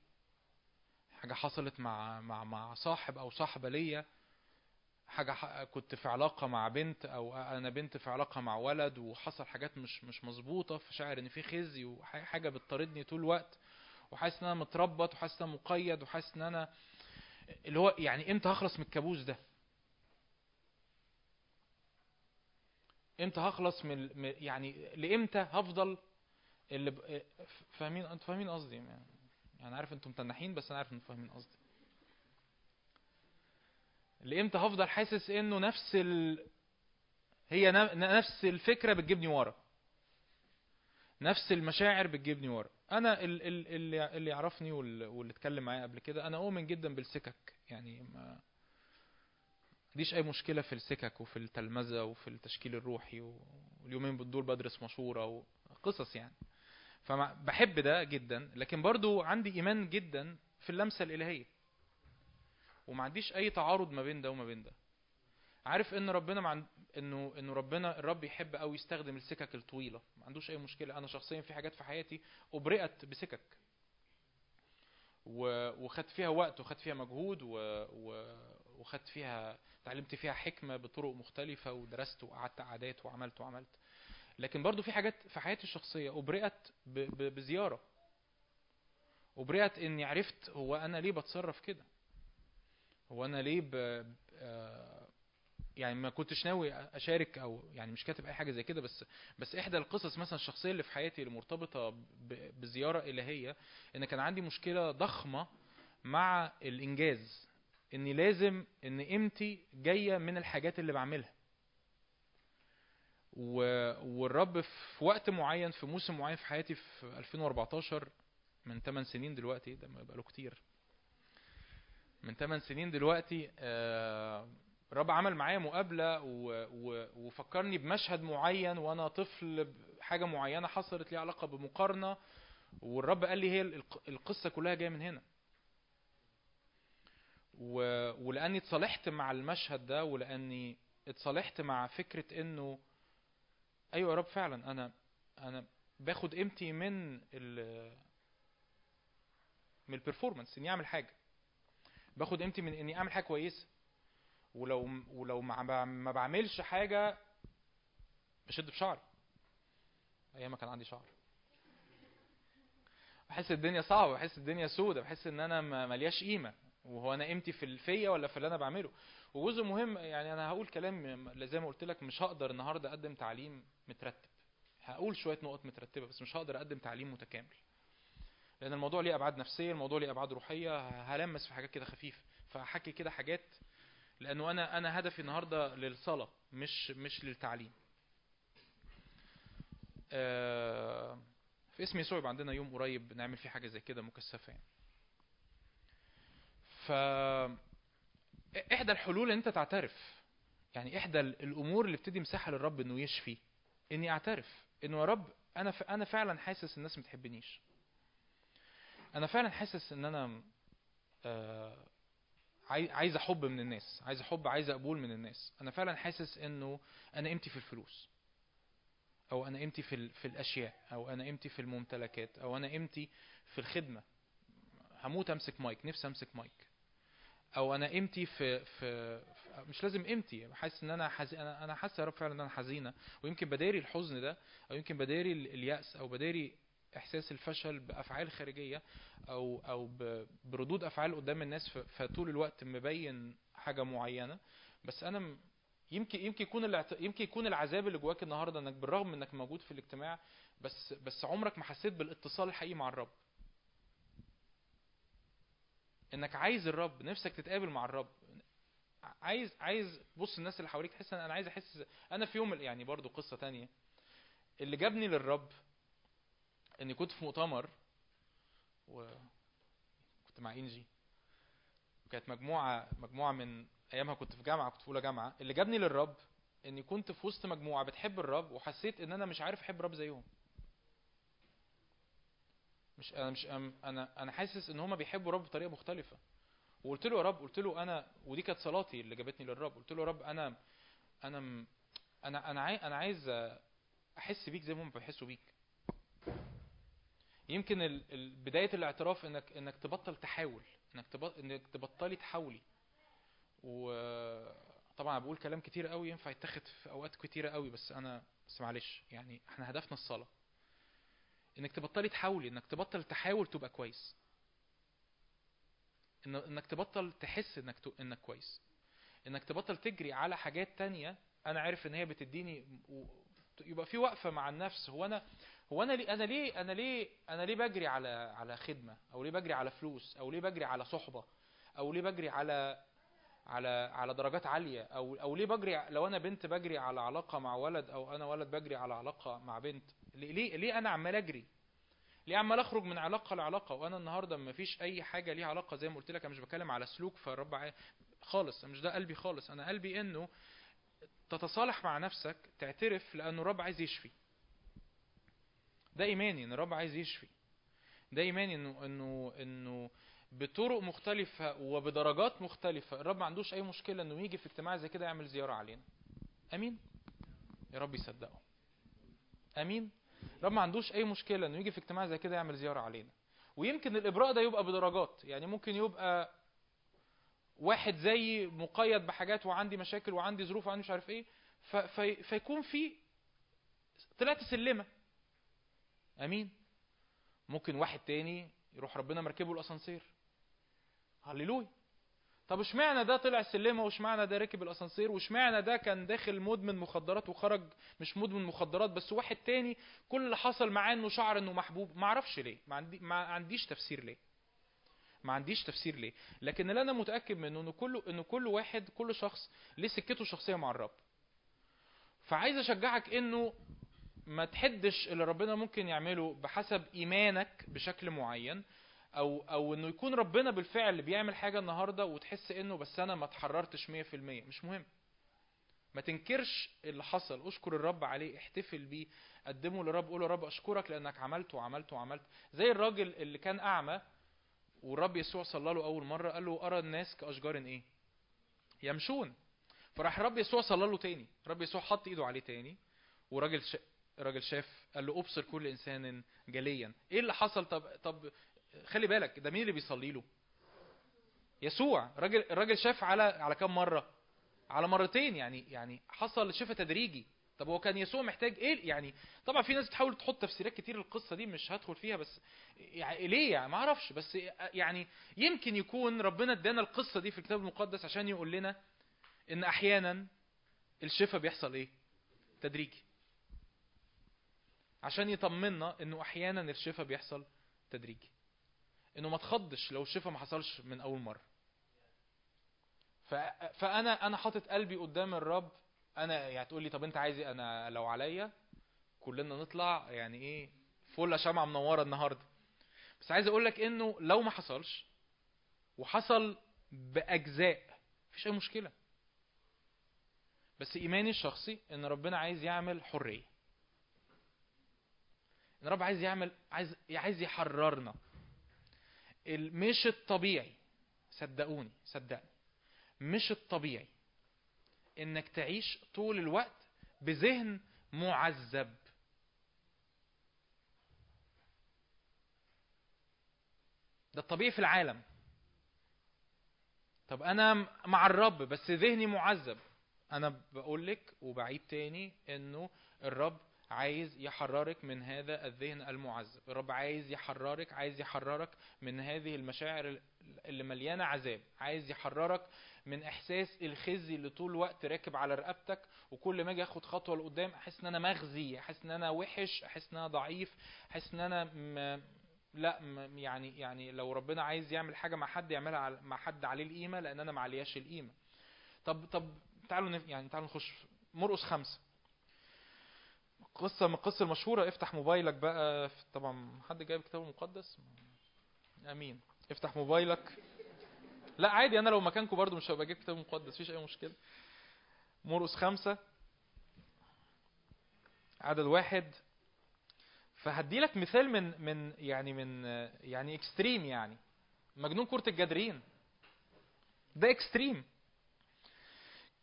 حاجة حصلت مع مع مع صاحب أو صاحبة ليا حاجة ح- كنت في علاقة مع بنت أو أنا بنت في علاقة مع ولد وحصل حاجات مش مش مظبوطة فشاعر إن في خزي وحاجة بتطاردني طول الوقت وحاسس إن أنا متربط وحاسس إن أنا مقيد وحاسس إن أنا اللي هو يعني إمتى هخلص من الكابوس ده؟ إمتى هخلص من- يعني لإمتى هفضل اللي ب... فاهمين أنتوا فاهمين قصدي يعني. يعني عارف أنتوا متنحين بس أنا عارف أنتوا فاهمين قصدي. لإمتى هفضل حاسس إنه نفس ال... هي نفس الفكرة بتجيبني ورا. نفس المشاعر بتجيبني ورا. أنا ال- ال- اللي اللي يعرفني وال- واللي اتكلم معايا قبل كده أنا اؤمن جدا بالسكك. يعني ما عنديش أي مشكلة في السكك وفي التلمذة وفي التشكيل الروحي واليومين دول بدرس مشورة وقصص يعني. فبحب ده جدا لكن برضو عندي إيمان جدا في اللمسة الإلهية. وما عنديش أي تعارض ما بين ده وما بين ده. عارف إن ربنا مع انه إنه ربنا الرب يحب قوي يستخدم السكك الطويلة. ما عندوش أي مشكلة. أنا شخصيا في حاجات في حياتي أبرئت بسكك. و- وخدت فيها وقت وخدت فيها مجهود و... و... وخدت فيها اتعلمت فيها حكمة بطرق مختلفة ودرست وقعدت قعدات وعملت وعملت. لكن برضو في حاجات في حياتي الشخصية أبرئت. بزيارة أبرئت إني عرفت هو أنا ليه بتصرف كده هو أنا ليه ب... آه، يعني ما كنتش ناوي أشارك أو يعني مش كاتب أي حاجة زي كده بس بس إحدى القصص مثلا الشخصية اللي في حياتي اللي مرتبطه ب- بزيارة إلهية إن كان عندي مشكلة ضخمة مع الإنجاز إني لازم إن قيمتي جاية من الحاجات اللي بعملها. والرب في وقت معين في موسم معين في حياتي في 2014 من 8 سنين دلوقتي ده ما بقاله كتير من 8 سنين دلوقتي آه، الرب عمل معايا مقابلة. وفكرني بمشهد معين وأنا طفل حاجة معينة حصلت لي علاقة بمقارنة والرب قال لي هي الق- القصة كلها جاية من هنا. ولأني اتصالحت مع المشهد ده ولأني اتصالحت مع فكرة إنه أيوه يا رب فعلا. أنا أنا باخد قيمتي من ال من البرفورمانس إني أعمل حاجة. باخد قيمتي من إني أعمل حاجة كويسة. ولو ولو ما ما بعملش حاجة بشد في شعري. أيام ما كان عندي شعر. بحس الدنيا صعبة بحس الدنيا سودة بحس إن أنا ملياش قيمة. وهو أنا قيمتي في الفيا ولا في اللي أنا بعمله. وجزء مهم يعني أنا هقول كلام زي ما قلت لك مش هقدر النهارده أقدم تعليم مترتب. هقول شوية نقط مترتبة بس مش هقدر أقدم تعليم متكامل. لأن الموضوع ليه أبعاد نفسية الموضوع ليه أبعاد روحية هلمس في حاجات كده خفيفة. فهحكي كده حاجات لأنه أنا أنا هدفي النهارده للصلاة مش مش للتعليم. آه، في اسم يسوع عندنا يوم قريب نعمل فيه حاجة زي كده مكثفة يعني. إحدى الحلول إن أنت تعترف. يعني إحدى الأمور اللي بتدي مساحة للرب إنه يشفي. إني أعترف إنه يا رب أنا ف... أنا فعلا حاسس الناس ما بتحبنيش. أنا فعلا حاسس إن أنا آه، عاي- عايز أحب من الناس عايز أحب عايز أقبول من الناس. أنا فعلا حاسس إنه أنا قيمتي في الفلوس. أو أنا قيمتي في ال- في الأشياء. أو أنا قيمتي في الممتلكات. أو أنا قيمتي في الخدمة. هموت أمسك مايك. نفسي أمسك مايك. أو أنا قيمتي في, في, مش لازم قيمتي حاسس إن أنا حزين أنا حاسس يا رب فعلا إن أنا حزينة. ويمكن بداري الحزن ده أو يمكن بداري ال- اليأس أو بداري إحساس الفشل بأفعال خارجية أو أو بردود أفعال قدام الناس فطول الوقت مبين حاجة معينة. بس أنا يمكن يمكن يكون يمكن يكون العذاب اللي جواك النهارده إنك بالرغم إنك موجود في الاجتماع بس بس عمرك ما حسيت بالإتصال الحقيقي مع الرب. إنك عايز الرب نفسك تتقابل مع الرب. عايز عايز بص الناس اللي حواليك تحس إن أنا عايز أحس أنا في يوم يعني برضو قصة تانية. اللي جابني للرب إني كنت في مؤتمر وكنت مع إنجي. كانت مجموعة مجموعة من أيامها كنت في جامعة كنت في أولى جامعة. اللي جابني للرب إني كنت في وسط مجموعة بتحب الرب وحسيت إن أنا مش عارف أحب الرب زيهم. مش أنا مش أنا أنا حاسس إن هما بيحبوا الرب بطريقة مختلفة. وقلت له يا رب قلت له أنا ودي كانت صلاتي اللي جابتني للرب. قلت له يا رب أنا أنا أنا أنا أنا عايز أحس بيك زي ما هم بيحسوا بيك. يمكن بداية الاعتراف انك إنك تبطل تحاول إنك إنك تبطلي تحاولي. وطبعا بقول كلام كتير قوي ينفع يتاخد في أوقات كتيرة قوي بس أنا بس معلش يعني إحنا هدفنا الصلاة. إنك تبطلي تحاولي إنك تبطل تحاول تبقى كويس. إن إنك تبطل تحس إنك ت... إنك كويس. إنك تبطل تجري على حاجات تانية أنا عارف إن هي بتديني و... يبقى في وقفة مع النفس. هو أنا هو أنا ليه أنا ليه أنا ليه أنا ليه بجري على على خدمة؟ أو ليه بجري على فلوس؟ أو ليه بجري على صحبة؟ أو ليه بجري على على على درجات عالية؟ أو أو ليه بجري لو أنا بنت بجري على علاقة مع ولد أو أنا ولد بجري على علاقة مع بنت؟ ليه ليه, أنا عمال أجري ليه عمال أخرج من علاقة لعلاقة وأنا النهارده ما فيش أي حاجة ليها علاقة زي ما قلت لك أنا مش بتكلم على سلوك فالرب خالص مش ده قلبي خالص أنا قلبي إنه تتصالح مع نفسك تعترف لأنه الرب عايز يشفي ده إيماني إن الرب عايز يشفي ده إيماني إنه إنه إنه بطرق مختلفة وبدرجات مختلفة الرب ما عندوش أي مشكلة إنه يجي في اجتماع زي كده يعمل زيارة علينا. أمين؟ يا رب يصدقه. أمين؟ الرب ما عندوش أي مشكلة إنه يجي في اجتماع زي كده يعمل زيارة علينا. ويمكن الإبراء ده يبقى بدرجات، يعني ممكن يبقى واحد زيي مقيد بحاجات وعندي مشاكل وعندي ظروف وعندي مش عارف ف... في... فيكون في طلعت سلمة. أمين؟ ممكن واحد تاني يروح ربنا مركبه الأسانسير. هللويا طب اشمعنى ده طلع سلمه واشمعنى ده ركب الأسانسير واشمعنى ده كان داخل مدمن مخدرات وخرج مش مدمن مخدرات بس واحد تاني كل اللي حصل معاه إنه شعر إنه محبوب؟ ما أعرفش ليه. ما, عندي ما عنديش تفسير ليه. ما عنديش تفسير ليه. لكن اللي أنا متأكد منه إنه كل إنه كل واحد كل شخص ليه سكته الشخصية مع الرب. فعايز أشجعك إنه ما تحدش اللي ربنا ممكن يعمله بحسب إيمانك بشكل معين. أو أو إنه يكون ربنا بالفعل بيعمل حاجة النهارده وتحس إنه بس أنا ما اتحررتش 100% مش مهم. ما تنكرش اللي حصل. أشكر الرب عليه. احتفل بيه. قدمه للرب قول يا رب أشكرك لأنك عملت وعملت وعملت. زي الراجل اللي كان أعمى والرب يسوع صلى له أول مرة قال له أرى الناس كأشجار إيه؟ يمشون. فراح الرب يسوع صلى له تاني. الرب يسوع حط إيده عليه تاني. وراجل ش... راجل شاف قال له أبصر كل إنسان جليا. إيه اللي حصل؟ طب طب خلي بالك ده مين اللي بيصلي له؟ يسوع. راجل الراجل شاف على على كام مرة؟ على مرتين يعني يعني حصل شفاء تدريجي. طب هو كان يسوع محتاج إيه؟ يعني طبعا في ناس بتحاول تحط تفسيرات كتير للقصة دي مش هدخل فيها بس يعني ليه؟ يعني ما أعرفش بس يعني يمكن يكون ربنا ادانا القصة دي في الكتاب المقدس عشان يقول لنا إن أحيانا الشفاء بيحصل إيه؟ تدريجي. عشان يطمنا إنه أحيانا الشفاء بيحصل تدريجي. انه ما تخضش لو الشفاء ما حصلش من اول مرة. فانا أنا حاطط قلبي قدام الرب أنا يعني تقول لي طب انت عايز إيه؟ أنا لو عليا كلنا نطلع يعني إيه فل شمعة منورة النهاردة بس عايز أقول لك انه لو ما حصلش وحصل بأجزاء مفيش أي مشكلة بس إيماني الشخصي إن ربنا عايز يعمل حرية إن رب عايز يعمل عايز عايز يحررنا مش الطبيعي. صدقوني صدقني. مش الطبيعي إنك تعيش طول الوقت بذهن معذب. ده الطبيعي في العالم. طب أنا مع الرب بس ذهني معذب. أنا بقول لك وبعيد تاني إنه الرب عايز يحررك من هذا الذهن المعذب الرب عايز يحررك عايز يحررك من هذه المشاعر اللي مليانة عذاب عايز يحررك من إحساس الخزي اللي طول الوقت راكب على رقبتك وكل ما أجي آخد خطوة لقدام أحس إن أنا مخزي أحس إن أنا وحش أحس إن أنا ضعيف أحس إن أنا م... لا. يعني يعني لو ربنا عايز يعمل حاجة مع حد يعملها مع حد عليه القيمة لأن أنا ما علياش القيمة طب طب تعالوا. يعني تعالوا نخش في مرقس خمسة قصة من القصة المشهورة افتح موبايلك بقى طبعا حد جايب كتاب مقدس أمين. افتح موبايلك. لا عادي أنا لو مكانكم برضو مش هبقى جايب كتاب مقدس مفيش أي مشكلة. مرقس خمسة. عدد واحد. فهدي لك مثال من من يعني من يعني اكستريم يعني. مجنون كرة الجدرين. ده اكستريم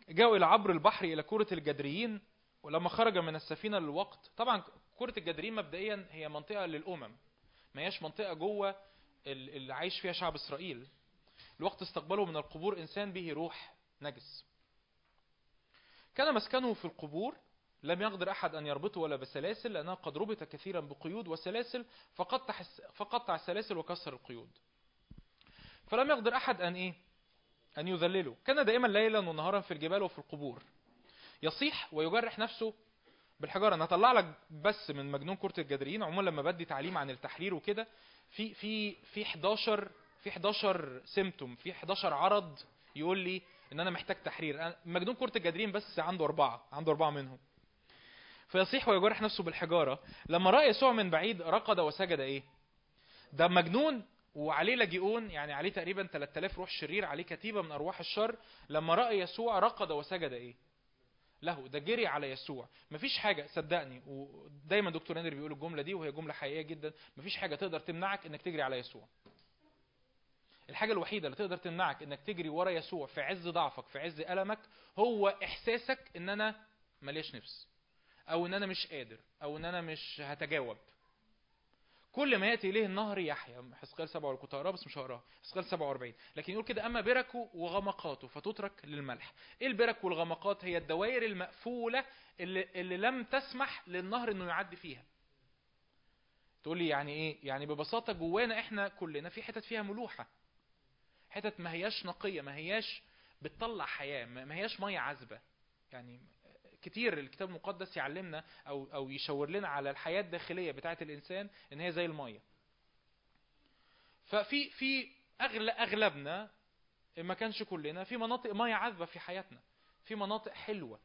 جاءوا إلى عبر البحر إلى كرة الجدريين. ولما خرج من السفينة للوقت طبعا كرة الجدرين مبدئيا هي منطقة للأمم ما هياش منطقة جوه ال- اللي عايش فيها شعب إسرائيل. الوقت استقبله من القبور إنسان به روح نجس. كان مسكنه في القبور لم يقدر أحد أن يربطه ولا بسلاسل لأنه قد ربط كثيرا بقيود وسلاسل فقطع فقطع السلاسل وكسر القيود. فلم يقدر أحد أن إيه؟ أن يذلله. كان دائما ليلا ونهارا في الجبال وفي القبور. يصيح ويجرح نفسه بالحجارة. أنا هطلع لك بس من مجنون كرة الجدريين عموما لما بدي تعليم عن التحرير وكده في في في 11 في 11 سيمتوم في 11 عرض يقول لي إن أنا محتاج تحرير. مجنون كرة الجدريين بس عنده أربعة عنده أربعة منهم. فيصيح ويجرح نفسه بالحجارة. لما رأى يسوع من بعيد رقد وسجد إيه؟ ده مجنون وعليه لاجئون يعني عليه تقريبا 3000 روح شرير عليه كتيبة من أرواح الشر. لما رأى يسوع رقد وسجد إيه؟ له ده جري على يسوع. مفيش حاجة صدقني ودايما دكتور نادر بيقول الجملة دي وهي جملة حقيقية جدا مفيش حاجة تقدر تمنعك إنك تجري على يسوع. الحاجة الوحيدة اللي تقدر تمنعك إنك تجري ورا يسوع في عز ضعفك في عز ألمك هو إحساسك إن أنا ملياش نفس أو إن أنا مش قادر أو إن أنا مش هتجاوب. كل ما يأتي إليه النهر يحيى حسقال 7 كنت هقراه بس مش هقراه. حسقال 47 لكن يقول كده أما بركه وغمقاته فتترك للملح. إيه البرك والغمقات؟ هي الدوائر المقفولة اللي, اللي لم تسمح للنهر إنه يعدي فيها. تقول لي يعني إيه؟ يعني ببساطة جوانا إحنا كلنا في حتت فيها ملوحة. حتت ما هياش نقية ما هياش بتطلع حياة ما هياش مية عذبة. يعني كتير الكتاب المقدس يعلمنا أو أو يشاور لنا على الحياة الداخلية بتاعه الإنسان إن هي زي المية. ففي في اغلب أغلبنا ما كانش كلنا في مناطق مية عذبة في حياتنا في مناطق حلوة.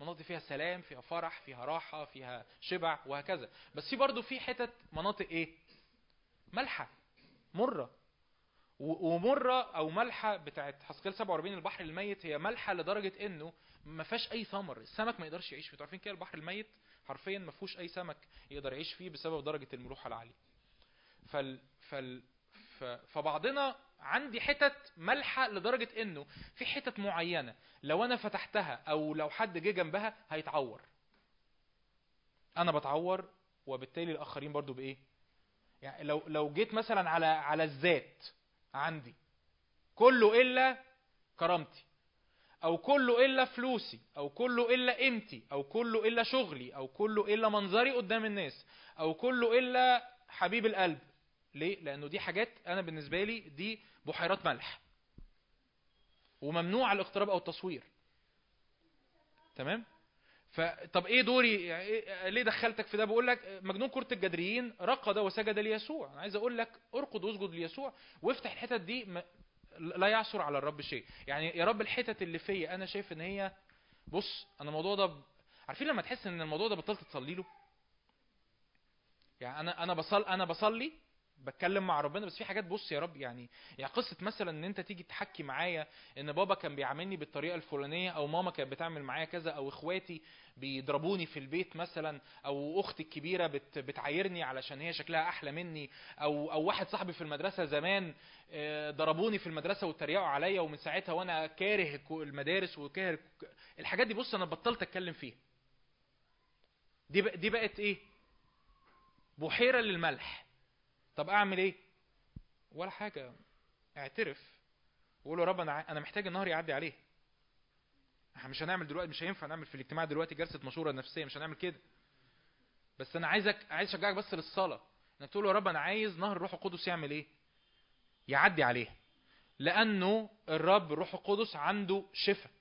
مناطق فيها سلام فيها فرح فيها راحة فيها شبع وهكذا. بس في برضه في حتت مناطق إيه؟ ملحه مرة. و- ومرة أو ملحة بتاعت حسقيال 47 البحر الميت هي ملحة لدرجة إنه ما فيهاش أي ثمر السمك ما يقدرش يعيش فيه. عارفين كده البحر الميت حرفيا ما فيهوش أي سمك يقدر يعيش فيه بسبب درجة الملوحة العالية. فال فال ف... فبعضنا عندي حتت ملحة لدرجة إنه في حتت معينة لو أنا فتحتها أو لو حد جه جنبها هيتعور. أنا بتعور وبالتالي الآخرين برضو بإيه؟ يعني لو لو جيت مثلا على على الذات عندي. كله إلا كرامتي. أو كله إلا فلوسي. أو كله إلا قيمتي. أو كله إلا شغلي. أو كله إلا منظري قدام الناس. أو كله إلا حبيب القلب. ليه؟ لأنه دي حاجات أنا بالنسبة لي دي بحيرات ملح. وممنوع الاقتراب أو التصوير. تمام؟ فطب إيه دوري يعني إيه ليه دخلتك في ده؟ بقول لك مجنون كرة الجدريين رقد وسجد ليسوع. أنا عايز أقول لك ارقد واسجد ليسوع وافتح الحتت دي لا يعثر على الرب شيء. يعني يا رب الحتت اللي فيا أنا شايف إن هي بص أنا الموضوع ده ب... عارفين لما تحس إن الموضوع ده بطلت تصلي له؟ يعني أنا أنا بصل أنا بصلي بتكلم مع ربنا بس في حاجات بص يا رب يعني يعني قصة مثلا إن أنت تيجي تحكي معايا إن بابا كان بيعاملني بالطريقة الفلانية أو ماما كانت بتعمل معايا كذا أو إخواتي بيضربوني في البيت مثلا أو أختي الكبيرة بت بتعايرني علشان هي شكلها أحلى مني أو أو واحد صاحبي في المدرسة زمان آه، ضربوني في المدرسة واتريقوا عليا ومن ساعتها وأنا كاره المدارس وكاره الحاجات دي بص أنا بطلت أتكلم فيها. دي دي بقت إيه؟ بحيرة للملح. طب أعمل إيه؟ ولا حاجة. اعترف. وقول له يا رب أنا أنا محتاج النهار يعدي عليه. إحنا مش هنعمل دلوقتي مش هينفع نعمل في الاجتماع دلوقتي جلسة مشورة نفسية مش هنعمل كده. بس أنا عايزك عايز أشجعك بس للصلاة. إنك تقول يا رب أنا عايز نهر الروح القدس يعمل إيه؟ يعدي عليه. لأنه الرب الروح القدس عنده شفاء.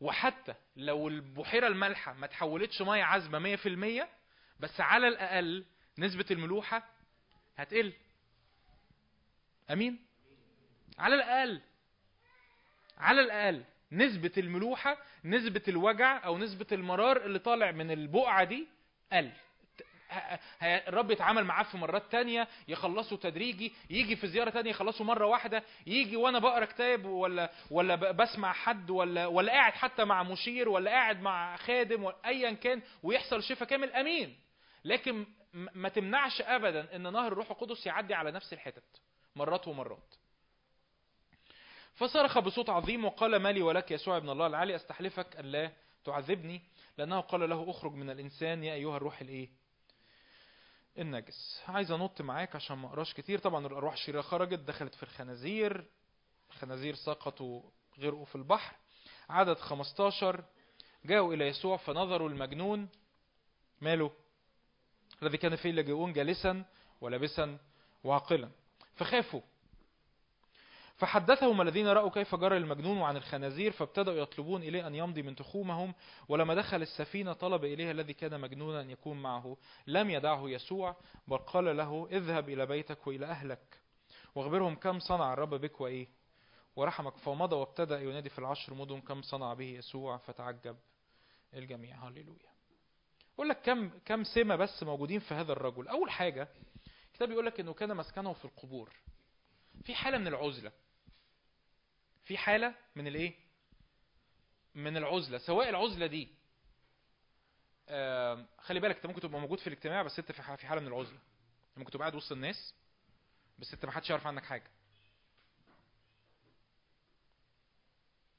وحتى لو البحيرة المالحة ما تحولتش مية عذبة 100% بس على الأقل نسبة الملوحة هتقل. أمين؟ على الأقل. على الأقل. نسبة الملوحة نسبة الوجع أو نسبة المرار اللي طالع من البقعة دي قل. الرب يتعامل معاه في مرات تانية يخلصه تدريجي يجي في زيارة تانية يخلصه مرة واحدة يجي وأنا بقرأ كتاب ولا ولا بسمع حد ولا ولا قاعد حتى مع مشير ولا قاعد مع خادم ايا كان ويحصل شفاء كامل أمين. لكن ما تمنعش ابدا إن نهر الروح القدس يعدي على نفس الحتت مرات ومرات. فصرخ بصوت عظيم وقال ما لي ولك يسوع ابن الله العلي أستحلفك أن لا تعذبني لأنه قال له أخرج من الإنسان يا أيها الروح الإيه؟ النجس. عايز أنط معاك عشان ما أقراش كتير. طبعا الأرواح الشريرة خرجت دخلت في الخنازير. الخنازير سقطوا غرقوا في البحر. عدد 15 جاءوا إلى يسوع فنظروا المجنون. ماله؟ الذي كان فيه لاجئون جالسا ولابسا وعاقلا فخافوا. فحدثهم الذين رأوا كيف جرى المجنون عن الخنازير فابتدأوا يطلبون إليه أن يمضي من تخومهم. ولما دخل السفينة طلب إليه الذي كان مجنونا أن يكون معه. لم يدعه يسوع بل قال له اذهب إلى بيتك وإلى أهلك واخبرهم كم صنع الرب بك وإيه. ورحمك. فمضى وابتدأ ينادي في العشر مدن كم صنع به يسوع فتعجب الجميع. هللويا. أقول لك كم كم سمة بس موجودين في هذا الرجل. أول حاجة الكتاب يقول لك إنه كان مسكنه في القبور. في حالة من العزلة. في حالة من الإيه؟ من العزلة. سواء العزلة دي خلي بالك أنت ممكن تبقى موجود في الاجتماع بس أنت في ح- في حالة من العزلة. ممكن تبقى قاعد وسط الناس بس أنت ما حدش يعرف عنك حاجة.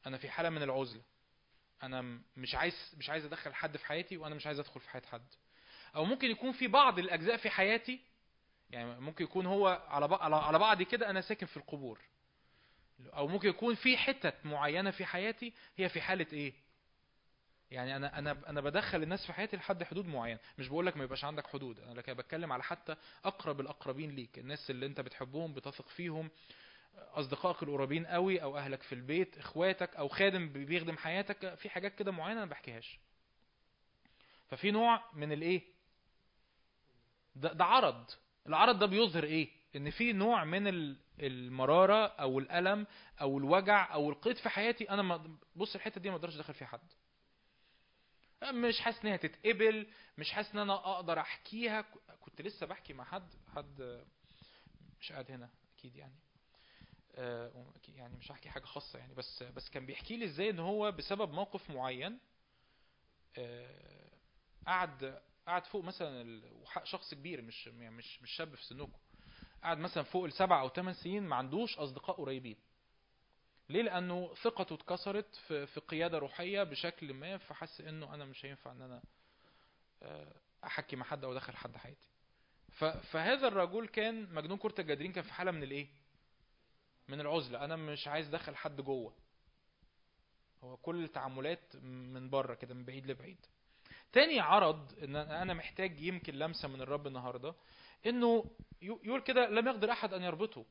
أنا في حالة من العزلة. أنا مش عايز مش عايز أدخل حد في حياتي وأنا مش عايز أدخل في حياة حد. أو ممكن يكون في بعض الأجزاء في حياتي يعني ممكن يكون هو على على بعض كده أنا ساكن في القبور. أو ممكن يكون في حتت معينة في حياتي هي في حالة إيه؟ يعني أنا أنا أنا بدخل الناس في حياتي لحد حدود معينة. مش بقول لك ما يبقاش عندك حدود أنا لكن بتكلم على حتى أقرب الأقربين ليك الناس اللي أنت بتحبهم بتثق فيهم أصدقائك القريبين قوي أو أهلك في البيت إخواتك أو خادم بيخدم حياتك في حاجات كده معينة أنا بحكيهاش. ففي نوع من الإيه؟ ده, ده عرض. العرض ده بيظهر إيه؟ إن في نوع من ال- المرارة أو الألم أو الوجع أو القيد في حياتي أنا ما بص الحتة دي ما أقدرش أدخل فيها حد. مش حاسس ان هي تتقبل مش حاسس إن أنا أقدر أحكيها. كنت لسه بحكي مع حد حد مش قاعد هنا أكيد يعني. يعني مش هحكي حاجة خاصة يعني بس بس كان بيحكي لي إزاي إن هو بسبب موقف معين آه، قعد قعد فوق مثلا شخص كبير مش يعني مش مش شاب في سنكم قعد مثلا فوق السبع أو ثمان سنين ما عندوش أصدقاء قريبين. ليه؟ لأنه ثقته اتكسرت في في قيادة روحية بشكل ما فحس إنه أنا مش هينفع إن أنا آه، أحكي مع حد أو أدخل حد حياتي. فهذا الرجل كان مجنون كرة الجدرين كان في حالة من الإيه؟ من العزلة. أنا مش عايز أدخل حد جوه. هو كل التعاملات من بره كده من بعيد لبعيد. تاني عرض إن أنا محتاج يمكن لمسة من الرب النهارده إنه يقول كده لم يقدر أحد أن يربطه.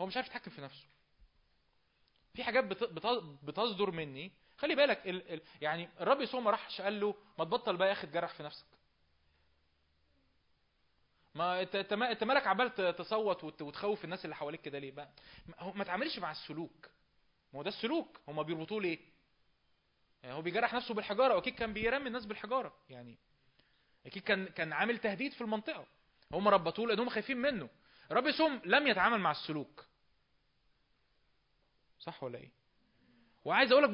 هو مش عارف يتحكم في نفسه. في حاجات بت- بت- بتصدر مني. خلي بالك ال ال يعني الرب يسوع ما راحش قال له ما تبطل بقى يا أخي في نفسك. ما انت انت ما- انت مالك عمال تصوت وت- وتخوف الناس اللي حواليك كده ليه بقى؟ ما تعاملش مع السلوك. ما هو ده السلوك. هما بيربطوه ليه؟ يعني هو بيجرح نفسه بالحجارة وأكيد كان بيرمي الناس بالحجارة. يعني أكيد كان كان عامل تهديد في المنطقة. هم ربطوه لأن هم خايفين منه. الرب يسوع لم يتعامل مع السلوك. صح ولا إيه؟ وعايز أقول لك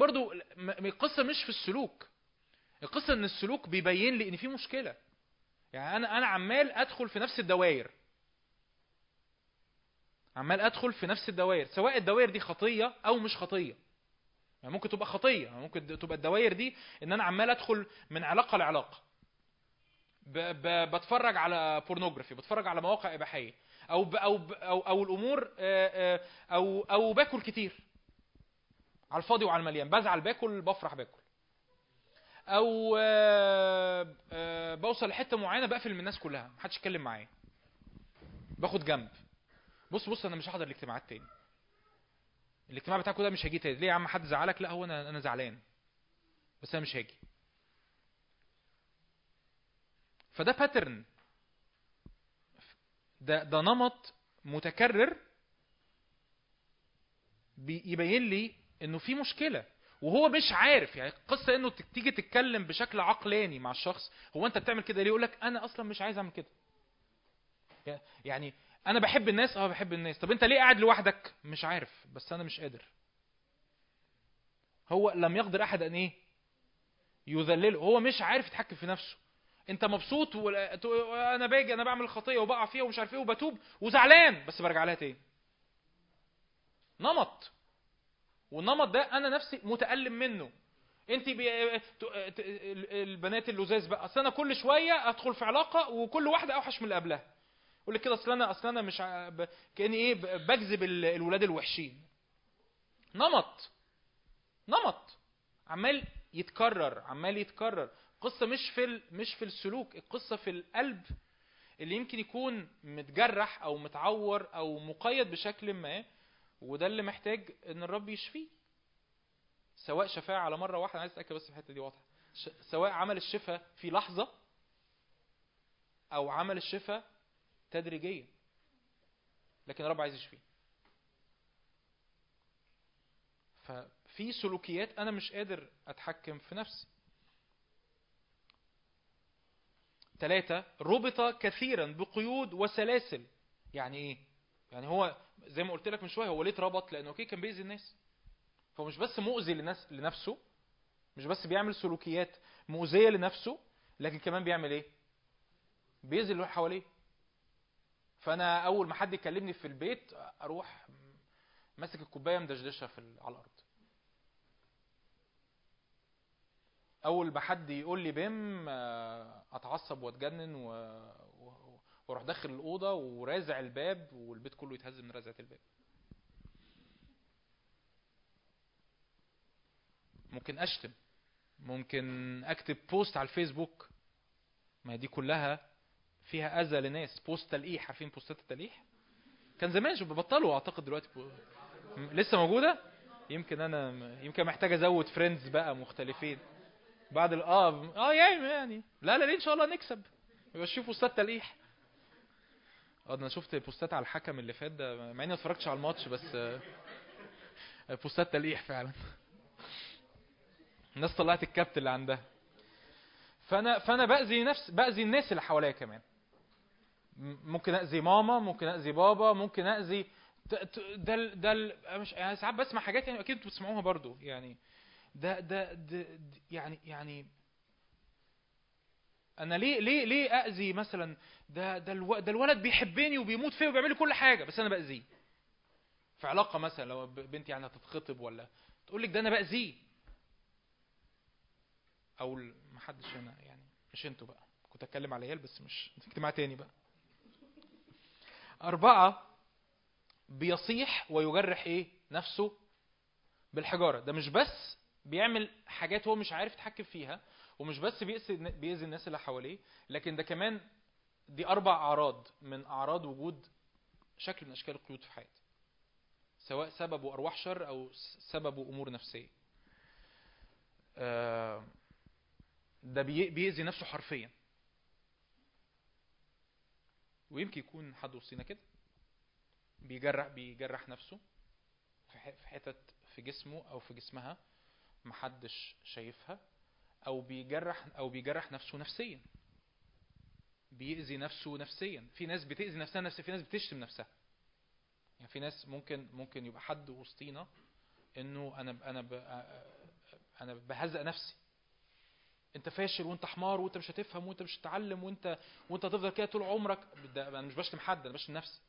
م- القصة مش في السلوك. القصة إن السلوك بيبين لي إن في مشكلة. يعني أنا أنا عمال أدخل في نفس الدوائر. عمال أدخل في نفس الدوائر سواء الدوائر دي خطية أو مش خطية. يعني ممكن تبقى خطية يعني ممكن تبقى الدوائر دي إن أنا عمال أدخل من علاقة لعلاقة. ب ب بتفرج على بورنوجرافي بتفرج على مواقع إباحية. أو ب أو ب أو, أو الأمور أو أو باكل كتير. على الفاضي وعلى المليان بزعل باكل بفرح باكل. أو آه، آه، بوصل لحتة معينة بقفل من الناس كلها. محدش يتكلم معايا. باخد جنب. بص بص أنا مش هحضر الاجتماعات تاني. الاجتماع بتاعكم ده مش هيجي تاني. ليه يا عم؟ حد زعلك؟ لا هو أنا أنا زعلان. بس أنا مش هاجي. فده باترن ده ده نمط متكرر بيبين لي إنه في مشكلة. وهو مش عارف يعني القصة إنه تيجي تتكلم بشكل عقلاني مع الشخص هو أنت بتعمل كده ليه؟ يقول لك أنا أصلا مش عايز أعمل كده. يعني أنا بحب الناس آه بحب الناس. طب أنت ليه قاعد لوحدك؟ مش عارف بس أنا مش قادر. هو لم يقدر أحد أن إيه؟ يذلله. هو مش عارف يتحكم في نفسه. أنت مبسوط ولا- ت- أنا باجي أنا بعمل الخطيه وبقع فيها ومش عارف إيه وبتوب وزعلان بس برجع لها تاني. نمط. والنمط ده أنا نفسي متألم منه. أنت بي... البنات اللزاز بقى أصل أنا كل شوية أدخل في علاقة وكل واحدة أوحش من اللي قبلها. يقول لك كده أصل أنا أصل أنا مش. كأني إيه بجذب ال- الولاد الوحشين. نمط. نمط. عمال يتكرر عمال يتكرر. القصة مش في ال... مش في السلوك القصة في القلب اللي يمكن يكون متجرح أو متعور أو مقيد بشكل ما. وده اللي محتاج إن الرب يشفيه. سواء شفاعة على مرة واحدة أنا عايز أتأكد بس الحتة دي واضحة. ش- سواء عمل الشفاء في لحظة أو عمل الشفاء تدريجيا. لكن الرب عايز يشفيه. ففي سلوكيات أنا مش قادر أتحكم في نفسي. ثلاثة ربط كثيرا بقيود وسلاسل. يعني إيه؟ يعني هو زي ما قلت لك من شوية هو ليه اتربط؟ لأنه أوكي كان بيأذي الناس. فهو مش بس مؤذي لناس لنفسه مش بس بيعمل سلوكيات مؤذية لنفسه لكن كمان بيعمل إيه؟ بيأذي اللي حواليه. فأنا أول ما حد يكلمني في البيت أروح ماسك الكوباية مدشدشها في على الأرض. أول ما حد يقول لي بيم آه، أتعصب وأتجنن و... وأروح داخل الأوضة ورازع الباب والبيت كله يتهز من رزعه الباب. ممكن أشتم. ممكن أكتب post على الفيسبوك. ما دي كلها فيها أذى لناس. post تلقيح. عارفين بوستات التلقيح؟ كان زمان شو ببطلوا أعتقد دلوقتي بو... لسه موجودة؟ يمكن أنا يمكن محتاج أزود friends بقى مختلفين. بعد ال آه آه يعني يعني. لا لا ليه إن شاء الله نكسب. يبقى شوف بوستات تلقيح. أنا شفت بوستات على الحكم اللي فات ده مع إني ما اتفرجتش على الماتش بس آه، بوستات تلقيح فعلا. الناس طلعت الكابت اللي عندها. فأنا فأنا بأذي نفس بأذي الناس اللي حواليا كمان. ممكن أذي ماما ممكن أذي بابا ممكن أذي ده ده مش يعني ساعات بسمع حاجات يعني أكيد بتسمعوها برضو. يعني ده, ده, ده يعني يعني أنا ليه ليه ليه اذي مثلا؟ ده ده ده الولد بيحبني وبيموت فيا وبيعمل لي كل حاجة بس أنا بأذيه. في علاقة مثلا لو بنتي يعني هتتخطب ولا تقول لك ده أنا بأذيه. أو ما حدش هنا يعني مش أنتوا بقى. كنت أتكلم على عيال بس مش في اجتماع تاني بقى. أربعة بيصيح ويجرح إيه؟ نفسه بالحجارة. ده مش بس بيعمل حاجات هو مش عارف يتحكم فيها ومش بس بيأذي الناس اللي حواليه لكن ده كمان دي أربع أعراض من أعراض وجود شكل من أشكال القيود في حياتي. سواء سببه ارواح شر أو سببه امور نفسية. آه، ده بي- بيأذي نفسه حرفيا. ويمكن يكون حد وسطينا كده. بيجرح بيجرح نفسه في حتت في جسمه أو في جسمها محدش شايفها. أو بيجرح أو بيجرح نفسه نفسيا. بيأذي نفسه نفسيا. في ناس بتأذي نفسها نفسيا في ناس بتشتم نفسها. يعني في ناس ممكن ممكن يبقى حد وسطينا إنه أنا أنا ب- أنا بهزق نفسي. أنت فاشل وأنت حمار وأنت مش هتفهم وأنت مش هتتعلم وانت وأنت هتفضل كده طول عمرك. ده أنا مش بشتم حد أنا بشتم نفسي.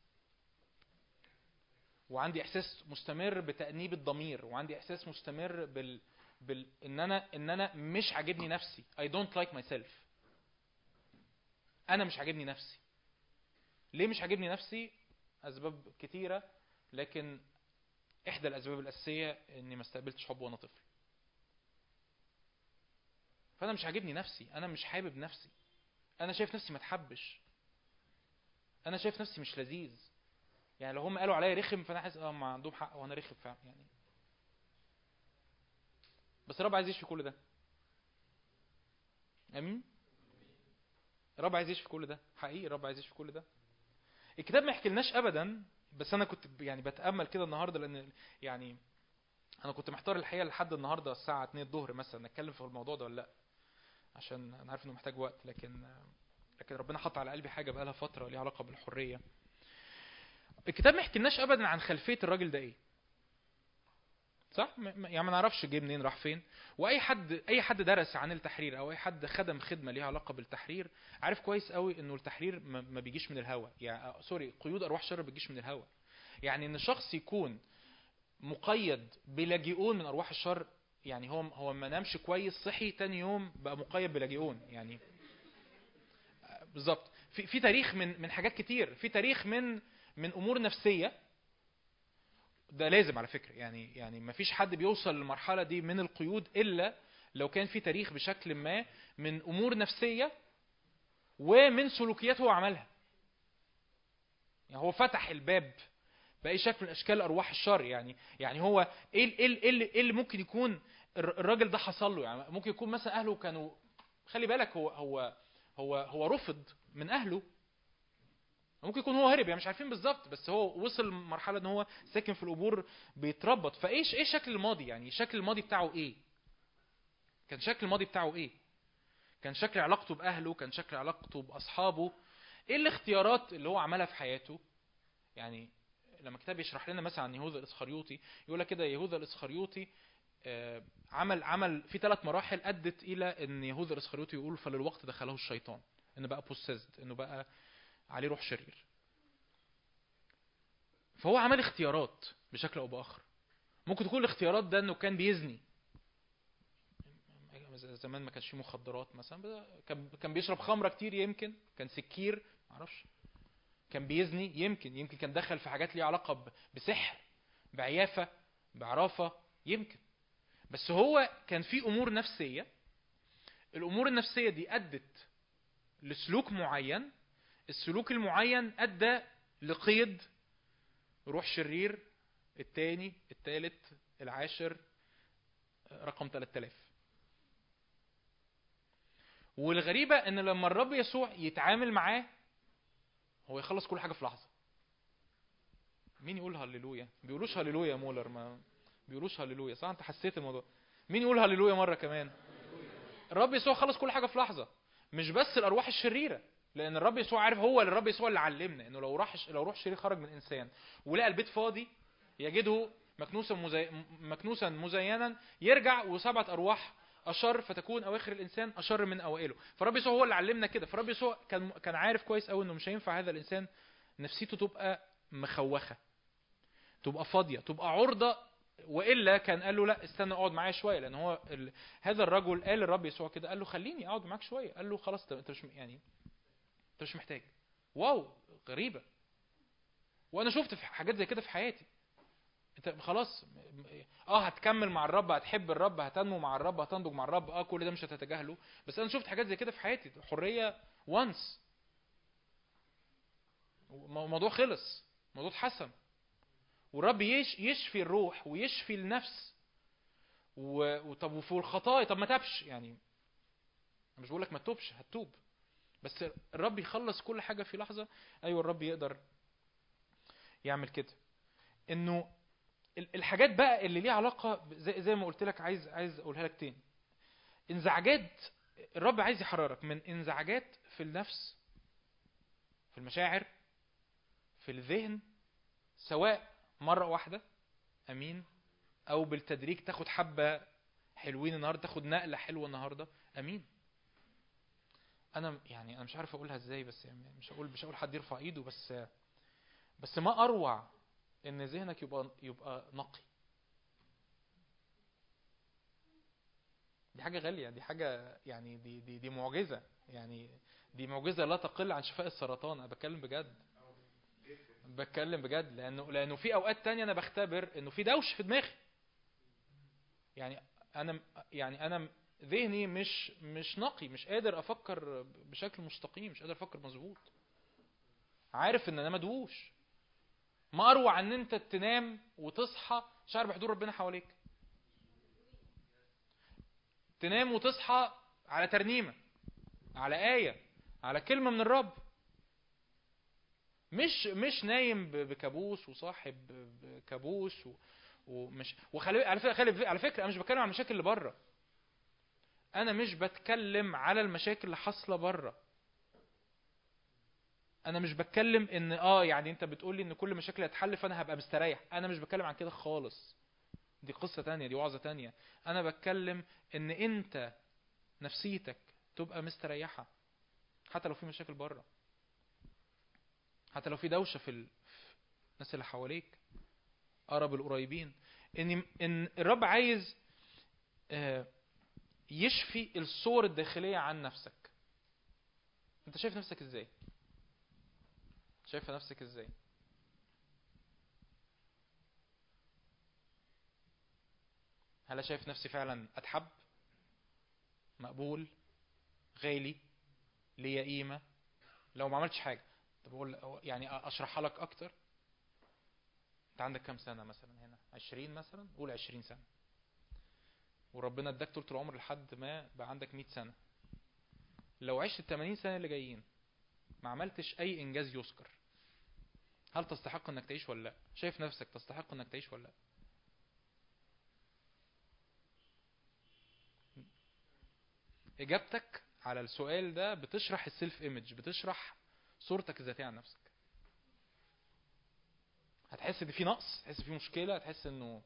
وعندي إحساس مستمر بتأنيب الضمير وعندي إحساس مستمر بال بال إن أنا إن أنا مش عاجبني نفسي. I don't like myself. أنا مش عاجبني نفسي. ليه مش عاجبني نفسي؟ أسباب كتيرة لكن إحدى الأسباب الأساسية إني ما استقبلتش حب وأنا طفل. فأنا مش عاجبني نفسي. أنا مش حابب نفسي. أنا شايف نفسي ما اتحبش أنا شايف نفسي مش لذيذ. يعني لو هم قالوا عليا رخم فأنا حاسس آه ما عندهم حق وأنا رخم فعلا. يعني بس الرب عايز يشفي كل ده. آمين؟ الرب عايز يشفي كل ده. حقيقي الرب عايز يشفي كل ده. الكتاب ما يحكيلناش ابدا بس أنا كنت يعني بتأمل كده النهارده لأن يعني أنا كنت محتار الحقيقة لحد النهارده الساعة 2 الظهر مثلا نتكلم في الموضوع ده ولا لأ؟ عشان أنا عارف إنه محتاج وقت لكن لكن ربنا حط على قلبي حاجة بقالها فترة ليها علاقة بالحرية. الكتاب ما يحكيلناش ابدا عن خلفية الراجل ده إيه؟ صح؟ يعني ما نعرفش جه منين راح فين. وأي حد أي حد درس عن التحرير أو أي حد خدم خدمة ليها علاقة بالتحرير عارف كويس قوي إنه التحرير ما ما بيجيش من الهوا. يعني آه، sorry قيود أرواح شر ما بتجيش من الهوا. يعني إن شخص يكون مقيد بلجئون من أرواح الشر يعني هو هو ما نامش كويس صحي تاني يوم بقى مقيد بلجئون. يعني آه، بالظبط. في في تاريخ من من حاجات كتير. في تاريخ من من أمور نفسية ده لازم على فكرة. يعني يعني ما فيش حد بيوصل للمرحلة دي من القيود إلا لو كان في تاريخ بشكل ما من أمور نفسية ومن سلوكيات هو عملها يعني هو فتح الباب بأي شكل من أشكال أرواح الشر. يعني يعني هو إيه إيه ال- إيه اللي, ممكن يكون الر- الراجل ده حصل له؟ يعني ممكن يكون مثلا أهله كانوا خلي بالك هو هو هو هو رفض من أهله ممكن يكون هو هرب يعني مش عارفين بالظبط بس هو وصل لمرحلة إن هو ساكن في القبور بيتربط. فإيش إيه شكل الماضي؟ يعني شكل الماضي بتاعه إيه؟ كان شكل الماضي بتاعه إيه؟ كان شكل علاقته بأهله كان شكل علاقته بأصحابه. إيه الاختيارات اللي هو عملها في حياته؟ يعني لما الكتاب يشرح لنا مثلا عن يهوذا الإسخريوطي يقول لك كده يهوذا الإسخريوطي آه، عمل عمل في ثلاث مراحل أدت إلى إن يهوذا الإسخريوطي يقول فللوقت دخله الشيطان إنه بقى possessed إنه بقى عليه روح شرير. فهو عمل اختيارات بشكل أو بآخر. ممكن تكون الاختيارات ده إنه كان بيزني. زمان ما كانش فيه مخدرات مثلا كان بيشرب خمرة كتير يمكن كان سكير معرفش كان بيزني يمكن يمكن كان دخل في حاجات ليها علاقة بسحر بعيافة بعرافة يمكن. بس هو كان في أمور نفسية. الأمور النفسية دي أدت لسلوك معين السلوك المعين أدى لقيد روح شرير التاني التالت العاشر رقم 3000 والغريبة إن لما الرب يسوع يتعامل معاه هو يخلص كل حاجة في لحظة. مين يقول هللويا؟ بيقولوش هللويا يا مولر ما بيقولوش هللويا. صح أنت حسيت الموضوع. مين يقول هللويا مرة كمان؟ الرب يسوع خلص كل حاجة في لحظة. مش بس الأرواح الشريرة. لأن الرب يسوع عارف هو الرب يسوع اللي علمنا إنه لو راح لو روح شرير خرج من إنسان ولقى البيت فاضي يجده مكنوسا مزي... مكنوسا مزينا يرجع وسبعة أرواح أشر فتكون أواخر الإنسان أشر من أوائله. فالرب يسوع هو اللي علمنا كده. فالرب يسوع كان كان عارف كويس قوي إنه مش هينفع هذا الإنسان نفسيته تبقى مخوخة تبقى فاضية تبقى عرضة وإلا كان قال له لا استنى أقعد معايا شوية. لأن هو ال... هذا الرجل قال للرب يسوع كده قال له خليني أقعد معاك شوية. قال له خلاص أنت مش يعني انت مش محتاج. واو غريبة. وأنا شفت في حاجات زي كده في حياتي. انت خلاص آه هتكمل مع الرب هتحب الرب هتنمو مع الرب هتنضج مع الرب آه كل ده مش هتتجاهله. بس أنا شفت حاجات زي كده في حياتي. حرية وانس الموضوع خلص. الموضوع اتحسن. والرب يش يشفي الروح ويشفي النفس. وطب وفي الخطايا. طب ما تابش. يعني أنا مش بقول لك ما تتوبش هتتوب. بس الرب يخلص كل حاجة في لحظة. أيوه الرب يقدر يعمل كده. إنه ال- الحاجات بقى اللي ليها علاقة زي, زي ما قلت لك عايز عايز أقولها لك تاني. انزعاجات الرب عايز يحررك من انزعاجات في النفس في المشاعر في الذهن سواء مرة واحدة آمين أو بالتدريج تاخد حبة حلوين النهارده تاخد نقلة حلوة النهارده آمين. أنا يعني أنا مش عارف أقولها إزاي بس يعني مش هقول مش هقول حد يرفع إيده بس بس ما أروع إن ذهنك يبقى يبقى نقي. دي حاجة غالية دي حاجة يعني دي دي دي معجزة. يعني دي معجزة لا تقل عن شفاء السرطان. أنا بتكلم بجد. بتكلم بجد لأنه لأنه في أوقات تانية أنا بختبر إنه في دوش في دماغي. يعني أنا يعني أنا ذهني مش مش نقي مش قادر أفكر بشكل مستقيم مش قادر أفكر مظبوط. عارف إن أنا مدووش ما أروع إن أنت تنام وتصحى شعر بحضور ربنا حواليك. تنام وتصحى على ترنيمة على آية على كلمة من الرب. مش مش نايم بكابوس وصاحب بكابوس و ومش وخلي على فكرة على فكرة أنا مش بتكلم عن المشاكل اللي بره. أنا مش بتكلم على المشاكل اللي حاصلة بره أنا مش بتكلم إن آه يعني أنت بتقول لي إن كل مشاكل هتحل فأنا هبقى مستريح. أنا مش بتكلم عن كده خالص. دي قصة تانية دي وعظة تانية. أنا بتكلم إن أنت نفسيتك تبقى مستريحة حتى لو في مشاكل بره حتى لو في دوشة في ال- في الناس اللي حواليك أقرب القريبين. ان إن الرب عايز آه، يشفي الصور الداخلية عن نفسك. انت شايف نفسك إزاي؟ شايفة نفسك إزاي؟ هل شايف نفسي فعلا أتحب؟ مقبول؟ غالي؟ ليا قيمة؟ لو ما عملتش حاجة طب أقول يعني اشرحها لك أكتر؟ أنت عندك كام سنة مثلا هنا؟ 20 مثلا؟ قول 20 سنة. وربنا اداك طول العمر لحد ما بقى عندك 100 سنة. لو عشت ال 80 سنة اللي جايين ما عملتش أي إنجاز يذكر هل تستحق إنك تعيش ولا لأ؟ شايف نفسك تستحق إنك تعيش ولا لأ؟ إجابتك على السؤال ده بتشرح السيلف ايمج بتشرح صورتك الذاتية عن نفسك. هتحس إن في نقص هتحس في مشكلة هتحس إنه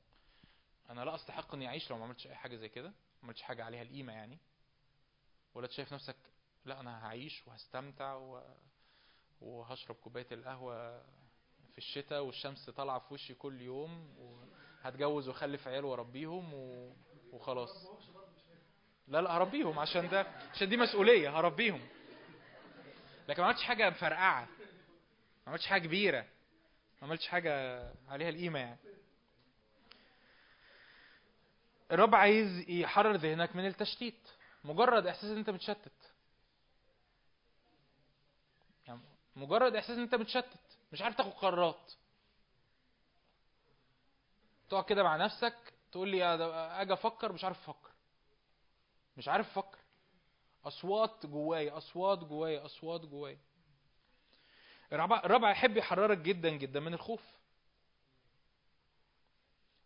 أنا لا أستحق إني أعيش لو ما عملتش أي حاجة زي كده ما عملتش حاجة عليها القيمة يعني. ولا شايف نفسك لا أنا هعيش وهستمتع و... وهشرب كوباية القهوة في الشتاء والشمس طالعة في وشي كل يوم وهتجوز وأخلف عيال وأربيهم و... وخلاص. لا لا هربيهم عشان ده عشان دي مسؤولية هربيهم. لكن ما عملتش حاجة مفرقعة ما عملتش حاجة كبيرة ما عملتش حاجة عليها القيمة يعني. الرب عايز يحرر ذهنك من التشتيت. مجرد إحساس إن أنت متشتت. يعني مجرد إحساس إن أنت متشتت. مش عارف تاخد قرارات. تقعد كده مع نفسك تقول لي أجي أفكر مش عارف أفكر. مش عارف أفكر. أصوات جوايا أصوات جوايا أصوات جوايا. الرابع يحب يحررك جدا جدا من الخوف.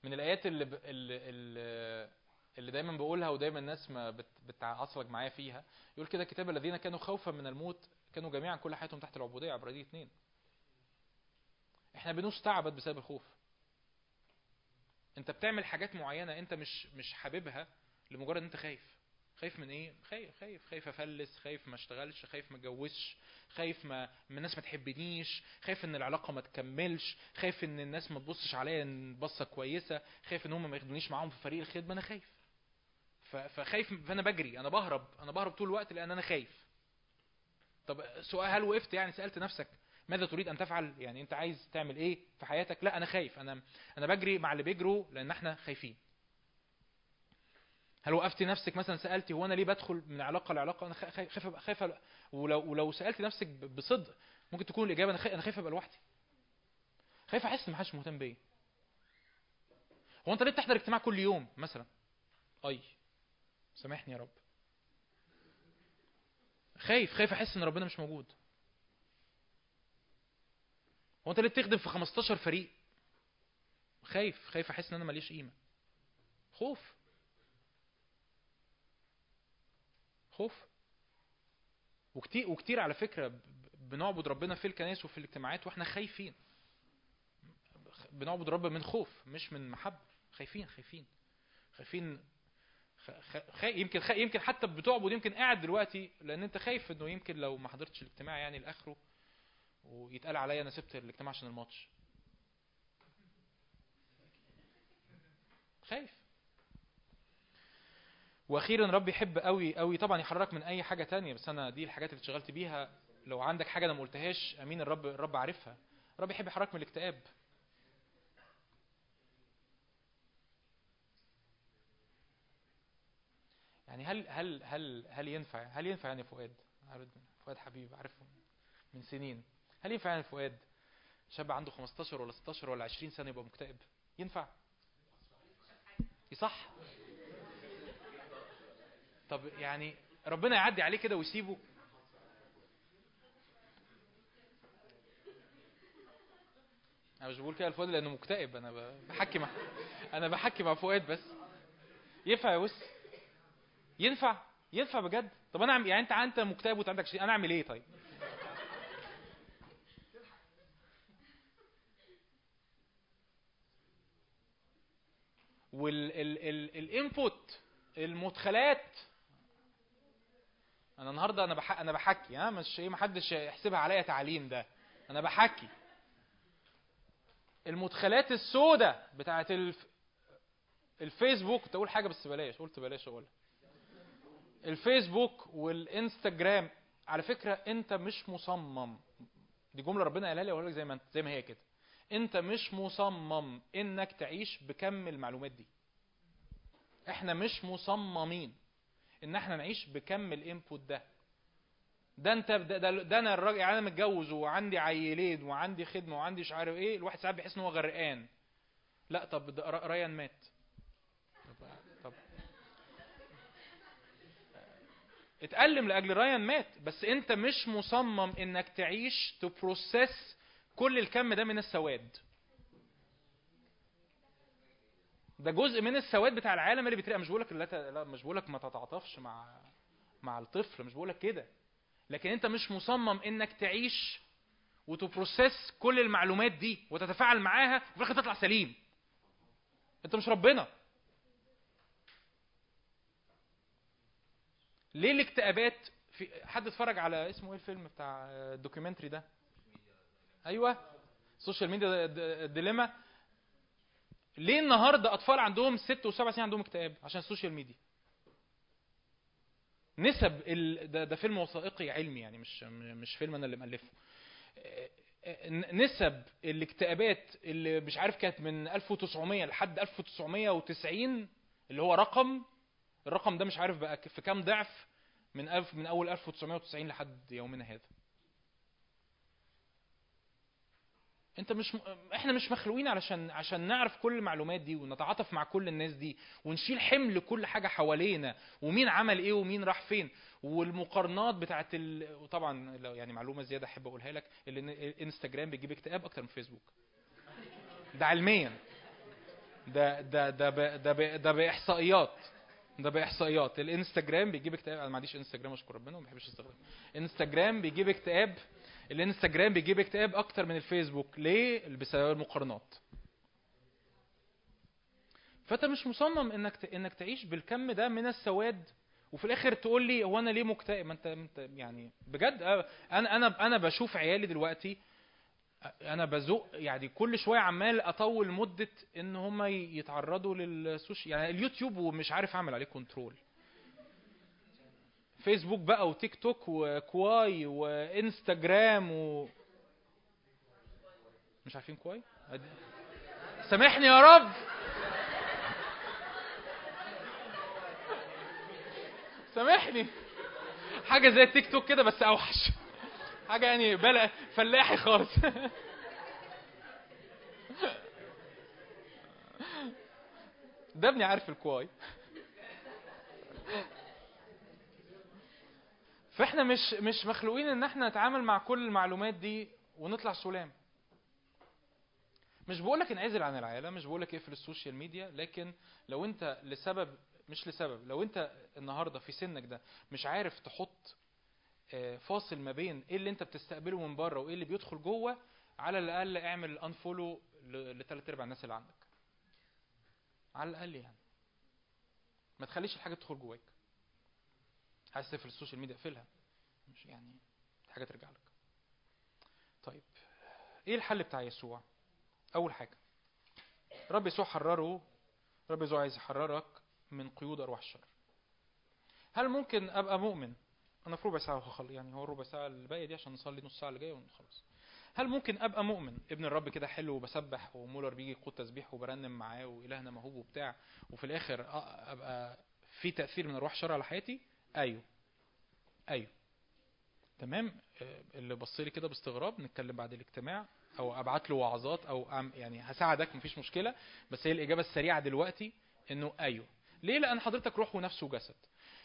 من الآيات اللي ب... اللي, اللي دايما بقولها ودايما الناس ما بت... بتعصلك معايا فيها. يقول كده كتاب الذين كانوا خوفا من الموت كانوا جميعا كل حياتهم تحت العبودية. عبرانية اتنين. إحنا بنستعبد بسبب الخوف. أنت بتعمل حاجات معينة أنت مش مش حاببها لمجرد إن أنت خايف. خايف من إيه؟ خايف خايف خايف أفلس خايف ما أشتغلش خايف ما أتجوزش خايف ما من الناس ما تحبنيش خايف إن العلاقة ما تكملش خايف إن الناس ما تبصش عليا بصة كويسة خايف إن هم ما ياخدونيش معاهم في فريق الخدمة أنا خايف. فخايف فأنا بجري أنا بهرب أنا بهرب طول الوقت لأن أنا خايف. طب سؤال هل وقفت؟ يعني سألت نفسك ماذا تريد أن تفعل؟ يعني أنت عايز تعمل إيه في حياتك؟ لا أنا خايف أنا أنا بجري مع اللي بيجروا لأن إحنا خايفين. هل وقفتي نفسك مثلا سالتي هو أنا ليه بدخل من علاقة لعلاقة؟ أنا خا- خا- خايف خايف ولو ولو سالتي نفسك بصدق ممكن تكون الإجابة أنا أنا خايف أبقى لوحدي. خايف أحس إن محدش مهتم بيا. هو أنت ليه بتحضر اجتماع كل يوم مثلا؟ أي. سامحني يا رب. خايف خايف أحس إن ربنا مش موجود. هو أنت ليه بتخدم في 15 فريق؟ خايف خايف أحس إن أنا ماليش قيمة. خوف. خوف. وكتير وكتير على فكرة بنعبد ربنا في الكنائس وفي الاجتماعات وإحنا خايفين. بنعبد رب من خوف مش من محبة. خايفين خايفين. خايفين. خ... خ... يمكن خ... يمكن حتى بتعبد يمكن قاعد دلوقتي لأن أنت خايف إنه يمكن لو ما حضرتش الاجتماع يعني لآخره ويتقال عليا أنا سبت الاجتماع عشان الماتش. خايف. وأخيرا رب يحب قوي قوي. طبعا يحررك من أي حاجة تانية بس أنا دي الحاجات اللي اشتغلت بيها. لو عندك حاجة أنا ما قلتهاش أمين الرب الرب عارفها. رب يحب يحررك من الاكتئاب. يعني هل هل هل هل ينفع هل ينفع يعني فؤاد؟ فؤاد حبيب عارفه من سنين. هل ينفع يعني فؤاد؟ شاب عنده 15 ولا 16 ولا 20 سنة يبقى مكتئب؟ ينفع؟ يصح؟ طب يعني ربنا يعدي عليه كده ويسيبه؟ أنا مش بقول كده لفؤاد لأنه مكتئب. أنا بحكي مع أنا بحكي مع فؤاد بس. ينفع يا وس ينفع؟ ينفع بجد؟ طب أنا أعمل- يعني انت أنت مكتئب وأنت عندك شيء أنا أعمل إيه طيب؟ والانبوت المدخلات أنا النهارده أنا بح... أنا بحكي ها مش إيه محدش يحسبها عليا تعليم ده. أنا بحكي. المدخلات السوداء بتاعت الف... الفيسبوك كنت أقول حاجة بس بلاش قلت بلاش أقولها. الفيسبوك والإنستجرام على فكرة أنت مش مصمم. دي جملة ربنا قالها لي لك زي ما زي ما هي كده. أنت مش مصمم إنك تعيش بكم المعلومات دي. إحنا مش مصممين. إن إحنا نعيش بكم الإنبوت ده. ده أنت ده, ده, ده أنا الراجل يعني أنا متجوز وعندي عيلين وعندي خدمة وعندي مش عارف إيه الواحد ساعات بيحس إن هو غرقان. لا طب ده ريان مات. طب, طب. اتألم لأجل ريان مات. بس أنت مش مصمم إنك تعيش تبروسيس كل الكم ده من السواد. ده جزء من السواد بتاع العالم اللي بيترقى مش بقولك لا لا مش بقولك ما تتعاطفش مع مع الطفل مش بقولك كده. لكن أنت مش مصمم إنك تعيش وت process كل المعلومات دي وتتفاعل معاها وفي الآخر تطلع سليم. أنت مش ربنا. ليه الاكتئابات في حد اتفرج على اسمه إيه الفيلم بتاع ال documentary ده؟ أيوه. social media dilemma. ليه النهارده أطفال عندهم ست وسبع سنين عندهم اكتئاب؟ عشان ال social media. نسب ال... ده, ده فيلم وثائقي علمي يعني مش مش فيلم أنا اللي مألفه. نسب الاكتئابات اللي مش عارف كانت من 1900 لحد 1990 اللي هو رقم الرقم ده مش عارف بقى في كام ضعف من من أول 1990 لحد يومنا هذا. انت مش م... إحنا مش مخلوقين علشان عشان نعرف كل المعلومات دي ونتعاطف مع كل الناس دي ونشيل حمل كل حاجة حوالينا ومين عمل إيه ومين راح فين. والمقارنات بتاعت ال... وطبعا لو يعني معلومة زيادة أحب أقولها لك اللي الانستجرام بيجيب اكتئاب أكتر من فيسبوك. ده علميا. ده ده ده ب... ده ب... ده بإحصائيات. ده بإحصائيات. الإنستجرام بيجيب اكتئاب. أنا ما عنديش إنستجرام أشكر ربنا وما بحبش استخدمه إنستجرام بيجيب اكتئاب الانستجرام بيجيب اكتئاب أكتر من الفيسبوك. ليه؟ بسبب المقارنات. فأنت مش مصمم إنك. إنك تعيش بالكم ده من السواد وفي الآخر تقول لي هو أنا ليه مكتئب؟ ما أنت أنت يعني بجد أنا أنا أنا بشوف عيالي دلوقتي أنا بزق يعني كل شوية عمال أطول مدة إن هم يتعرضوا لل social يعني اليوتيوب ومش عارف أعمل عليه control فيسبوك بقى وتيك توك وكواي وإنستجرام و... مش عارفين كواي؟ سامحني يا رب. سامحني. حاجة زي التيك توك كده بس أوحش. حاجة يعني بلا فلاحي خالص. ده ابني عارف الكواي. فاحنا مش مش مخلوقين ان إحنا نتعامل مع كل المعلومات دي ونطلع سلام. مش بقولك انعزل عن العالم مش بقولك اقفل ال social media لكن لو انت لسبب مش لسبب لو انت النهارده في سنك ده مش عارف تحط آه، فاصل ما بين إيه اللي انت بتستقبله من بره وايه اللي بيدخل جوه على الأقل اعمل unfollow لثلاث أرباع الناس اللي عندك. على الأقل يعني. ما تخليش الحاجة تدخل جواك. عايز تقفل ال social media اقفلها. مش يعني حاجة ترجع لك. طيب إيه الحل بتاع يسوع؟ أول حاجة رب يسوع حرره رب يسوع عايز يحررك من قيود أرواح الشر. هل ممكن أبقى مؤمن؟ أنا في ربع ساعة وهخلص يعني هو الربع ساعة اللي باقيه دي عشان نصلي نص ساعة اللي جاية ونخلص هل ممكن أبقى مؤمن؟ ابن الرب كده حلو وبسبح ومولر بيجي يقود تسبيح وبرنم معاه وإلهنا موهوب وبتاع وفي الآخر أبقى في تأثير من أرواح الشر على حياتي؟ أيوه. أيوه. تمام. آه، اللي بص لي كده باستغراب نتكلم بعد الاجتماع أو أبعت له وعظات أو يعني هساعدك مفيش مشكلة. بس هي الإجابة السريعة دلوقتي إنه أيوه. ليه؟ لأن حضرتك روح ونفس وجسد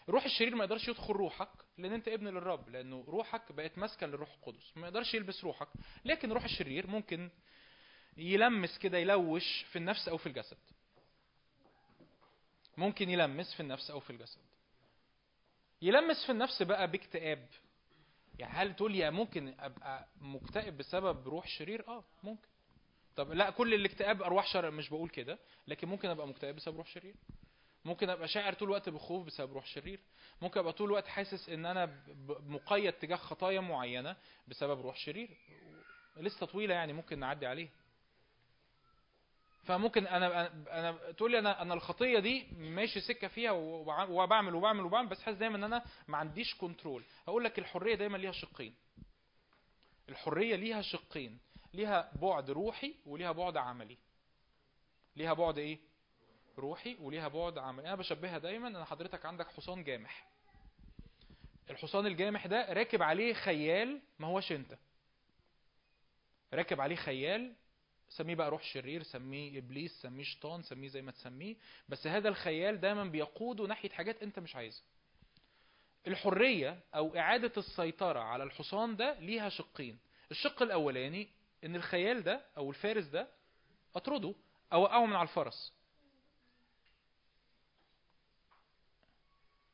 روح الشرير ما يقدرش يدخل روحك لأن أنت ابن للرب لأنه روحك بقت ماسكة للروح القدس. ما يقدرش يلبس روحك. لكن روح الشرير ممكن يلمس كده يلوش في النفس أو في الجسد. ممكن يلمس في النفس أو في الجسد. يلمس في النفس بقى باكتئاب. يعني هل تقول لي ممكن أبقى مكتئب بسبب روح شرير؟ آه ممكن. طب لا كل الاكتئاب أرواح شر مش بقول كده لكن ممكن أبقى مكتئب بسبب روح شرير. ممكن أبقى شاعر طول الوقت بخوف بسبب روح شرير. ممكن أبقى طول الوقت حاسس إن أنا مقيد تجاه خطايا معينة بسبب روح شرير. لسه طويلة يعني ممكن نعدي عليها. فممكن أنا أنا تقول لي أنا أنا الخطية دي ماشي سكة فيها وبع- وبعمل وبعمل وبعمل بس حاسس دايما إن أنا ما عنديش كنترول هقول لك الحرية دايما ليها شقين. الحرية ليها شقين ليها بعد روحي وليها بعد عملي. ليها بعد إيه؟ روحي وليها بعد عملي. أنا بشبهها دايما إن حضرتك عندك حصان جامح. الحصان الجامح ده راكب عليه خيال ما هوش أنت. راكب عليه خيال سميه بقى روح شرير سميه إبليس سميه شيطان سميه زي ما تسميه. بس هذا الخيال دايما بيقوده ناحية حاجات أنت مش عايزها. الحرية أو إعادة السيطرة على الحصان ده ليها شقين. الشق الأولاني إن الخيال ده أو الفارس ده أطرده أوقعه من على الفرس.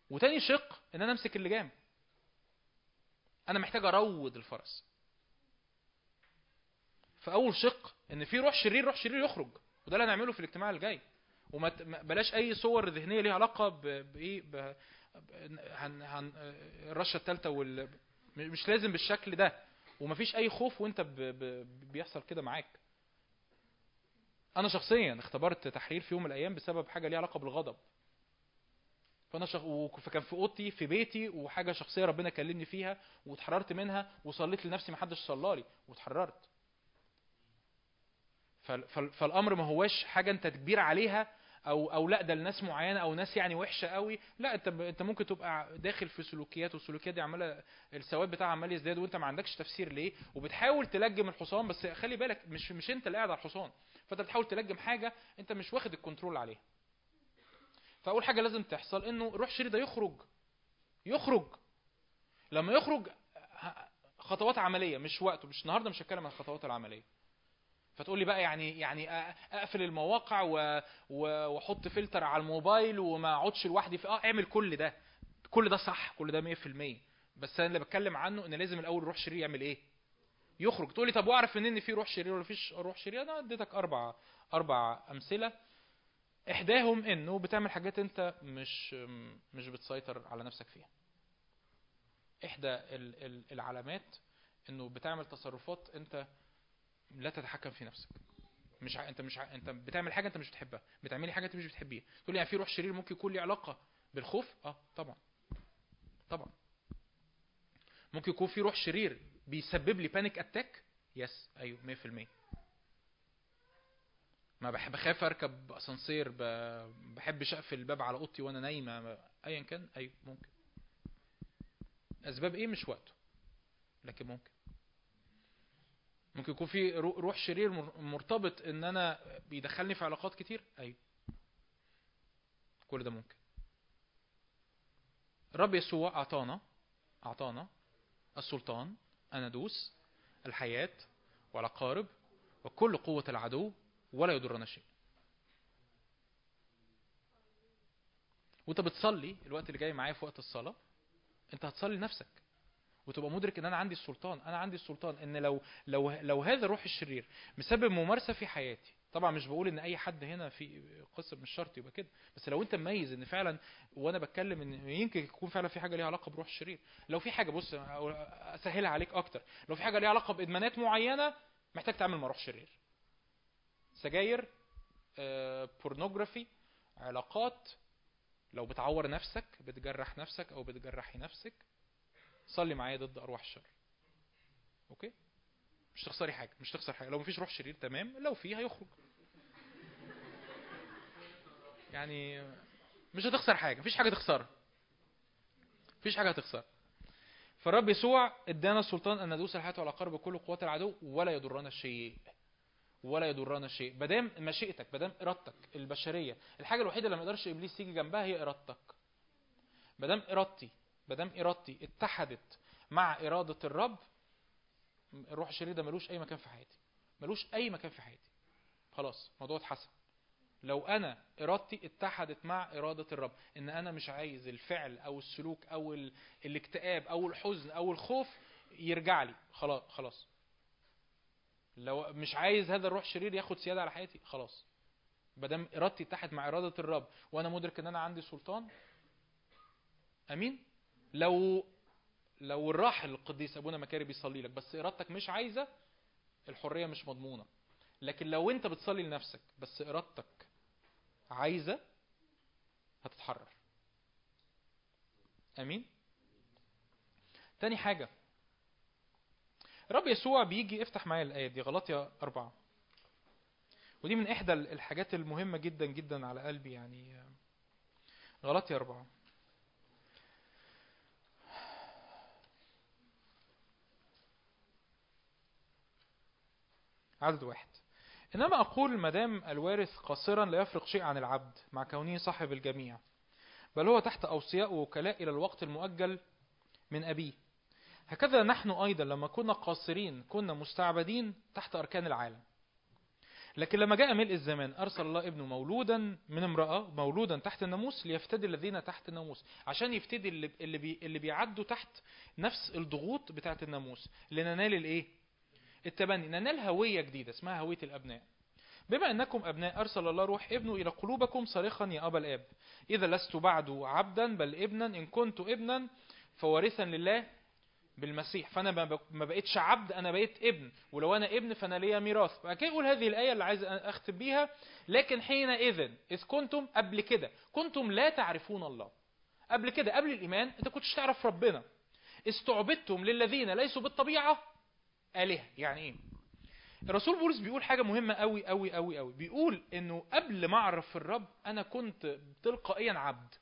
وتاني شق إن أنا أمسك اللجام أنا محتاج أروض الفرس. فاول شق إن في روح شرير روح شرير يخرج. وده اللي هنعمله في الاجتماع الجاي. وما بلاش أي صور ذهنية ليها علاقة بايه هن هن الرشة الثالثه وال مش لازم بالشكل ده. ومفيش أي خوف وأنت ب... ب... بيحصل كده معاك. أنا شخصيا اختبرت تحرير في يوم من الأيام بسبب حاجة ليها علاقة بالغضب. فأنا شخ... فكان في أوضتي في بيتي وحاجة شخصية ربنا كلمني فيها واتحررت منها وصليت لنفسي ما حدش صلى لي واتحررت. فالأمر ما هواش حاجة أنت كبير عليها أو أو لأ ده لناس معينة أو ناس يعني وحشة قوي. لأ أنت. أنت ممكن تبقى داخل في سلوكيات والسلوكيات دي عمالة الثواب بتاعها عمال يزداد وأنت ما عندكش تفسير ليه. وبتحاول تلجم الحصان بس خلي بالك مش مش أنت اللي قاعد على الحصان. فأنت بتحاول تلجم حاجة أنت مش واخد ال control عليها. فأول حاجة لازم تحصل إنه روح شرير ده يخرج. يخرج. لما يخرج خطوات عملية مش وقته. مش النهارده مش هتكلم عن الخطوات العملية. فتقول لي بقى يعني يعني أقفل المواقع وأحط فلتر على الموبايل وما أقعدش لوحدي في آه اعمل كل ده. كل ده صح كل ده 100% بس أنا اللي بتكلم عنه إن لازم الأول روح شرير يعمل إيه؟ يخرج. تقول لي طب واعرف منين إن في روح شرير ولا فيش روح شرير؟ أنا اديتك أربع أربع أمثلة. إحداهم إنه بتعمل حاجات أنت مش مش بتسيطر على نفسك فيها. إحدى ال- ال- العلامات إنه بتعمل تصرفات أنت لا تتحكم في نفسك. مش ع... انت مش ع... انت بتعمل حاجة انت مش بتحبها. بتعملي حاجة انت مش بتحبيها. تقول لي يعني في روح شرير ممكن يكون ليه علاقة بالخوف؟ آه طبعا. طبعا. ممكن يكون في روح شرير بيسبب لي panic attack yes أيوه 100% ما بحب بخاف أركب أسانسير ب- بحبش اقفل الباب على أوضتي وأنا نايمة ايا كان أيوه ممكن. أسباب إيه؟ مش وقته. لكن ممكن. ممكن يكون في رو- روح شرير مر- مرتبط إن أنا بيدخلني في علاقات كتير؟ أيوه. كل ده ممكن. الرب يسوع أعطانا أعطانا السلطان ان ندوس الحياة والعقارب وكل قوة العدو ولا يضرنا شيء. وأنت بتصلي الوقت اللي جاي معايا في وقت الصلاة أنت هتصلي لنفسك وتبقى مدرك إن أنا عندي السلطان. أنا عندي السلطان إن لو لو لو هذا الروح الشرير مسبب ممارسة في حياتي طبعا مش بقول إن أي حد هنا في قصه مش شرط يبقى كده بس لو أنت مميز إن فعلا وأنا بتكلم إن يمكن يكون فعلا في حاجة ليها علاقة بروح الشرير. لو في حاجة بص أسهلها عليك أكتر. لو في حاجة ليها علاقة بإدمانات معينة محتاج تعمل مع روح شرير. سجاير آه، pornography علاقات لو بتعور نفسك بتجرح نفسك أو بتجرحي نفسك صلي معايا ضد أرواح الشر. okay؟ مش تخسري حاجة مش تخسر حاجة. لو مفيش روح شرير تمام. لو في هيخرج. يعني مش هتخسر حاجة مفيش حاجة تخسرها. مفيش حاجة هتخسرها. فالرب يسوع ادانا السلطان أن ندوس الحياة والعقارب بكل قوات العدو ولا يضرنا شيء. ولا يضرنا شيء. مادام مشيئتك مادام إرادتك البشرية الحاجة الوحيدة اللي ما يقدرش إبليس يجي جنبها هي إرادتك. مادام إرادتي مادام إرادتي اتحدت مع إرادة الرب الروح الشرير ده ملوش أي مكان في حياتي. ملوش أي مكان في حياتي. خلاص الموضوع اتحسن. لو أنا إرادتي اتحدت مع إرادة الرب إن أنا مش عايز الفعل أو السلوك أو ال... الاكتئاب أو الحزن أو الخوف يرجع لي خلاص خلاص. لو مش عايز هذا الروح الشرير ياخد سيادة على حياتي خلاص. ما دام إرادتي اتحد مع إرادة الرب وأنا مدرك إن أنا عندي سلطان أمين؟ لو لو الراحل القديس أبونا مكاري بيصلي لك بس إرادتك مش عايزة الحرية مش مضمونة. لكن لو أنت بتصلي لنفسك بس إرادتك عايزة هتتحرر. آمين؟ تاني حاجة. الرب يسوع بيجي افتح معايا الآية دي غلطيا أربعة. ودي من إحدى الحاجات المهمة جدا جدا على قلبي يعني غلطيا أربعة. عدد واحد. إنما أقول مدام الوارث قاصرا لا يفرق شيء عن العبد مع كونه صاحب الجميع بل هو تحت أوصياء ووكلاء إلى الوقت المؤجل من أبيه. هكذا نحن أيضا لما كنا قاصرين كنا مستعبدين تحت أركان العالم. لكن لما جاء ملء الزمان أرسل الله ابنه مولودا من امرأة مولودا تحت الناموس ليفتدي الذين تحت الناموس عشان يفتدي اللي, اللي, بي اللي بيعدوا تحت نفس الضغوط بتاعت الناموس لننال الإيه؟ التبني ننال هوية جديدة اسمها هوية الأبناء. بما أنكم أبناء أرسل الله روح ابنه إلى قلوبكم صارخا يا أبا الآب. إذا لست بعد عبدا بل ابنا إن كنت ابنا فوارثا لله بالمسيح. فأنا ما بقيتش عبد أنا بقيت ابن. ولو أنا ابن فأنا ليا ميراث. فكي يقول هذه الآية اللي عايز أختم بيها. لكن حينئذ إذ كنتم قبل كده كنتم لا تعرفون الله. قبل كده قبل الإيمان أنت كنتش تعرف ربنا. استعبدتم للذين ليسوا بالطبيعة. آلهة. يعني إيه؟ الرسول بولس بيقول حاجة مهمة قوي قوي قوي قوي بيقول إنه قبل ما أعرف الرب أنا كنت تلقائيا عبد.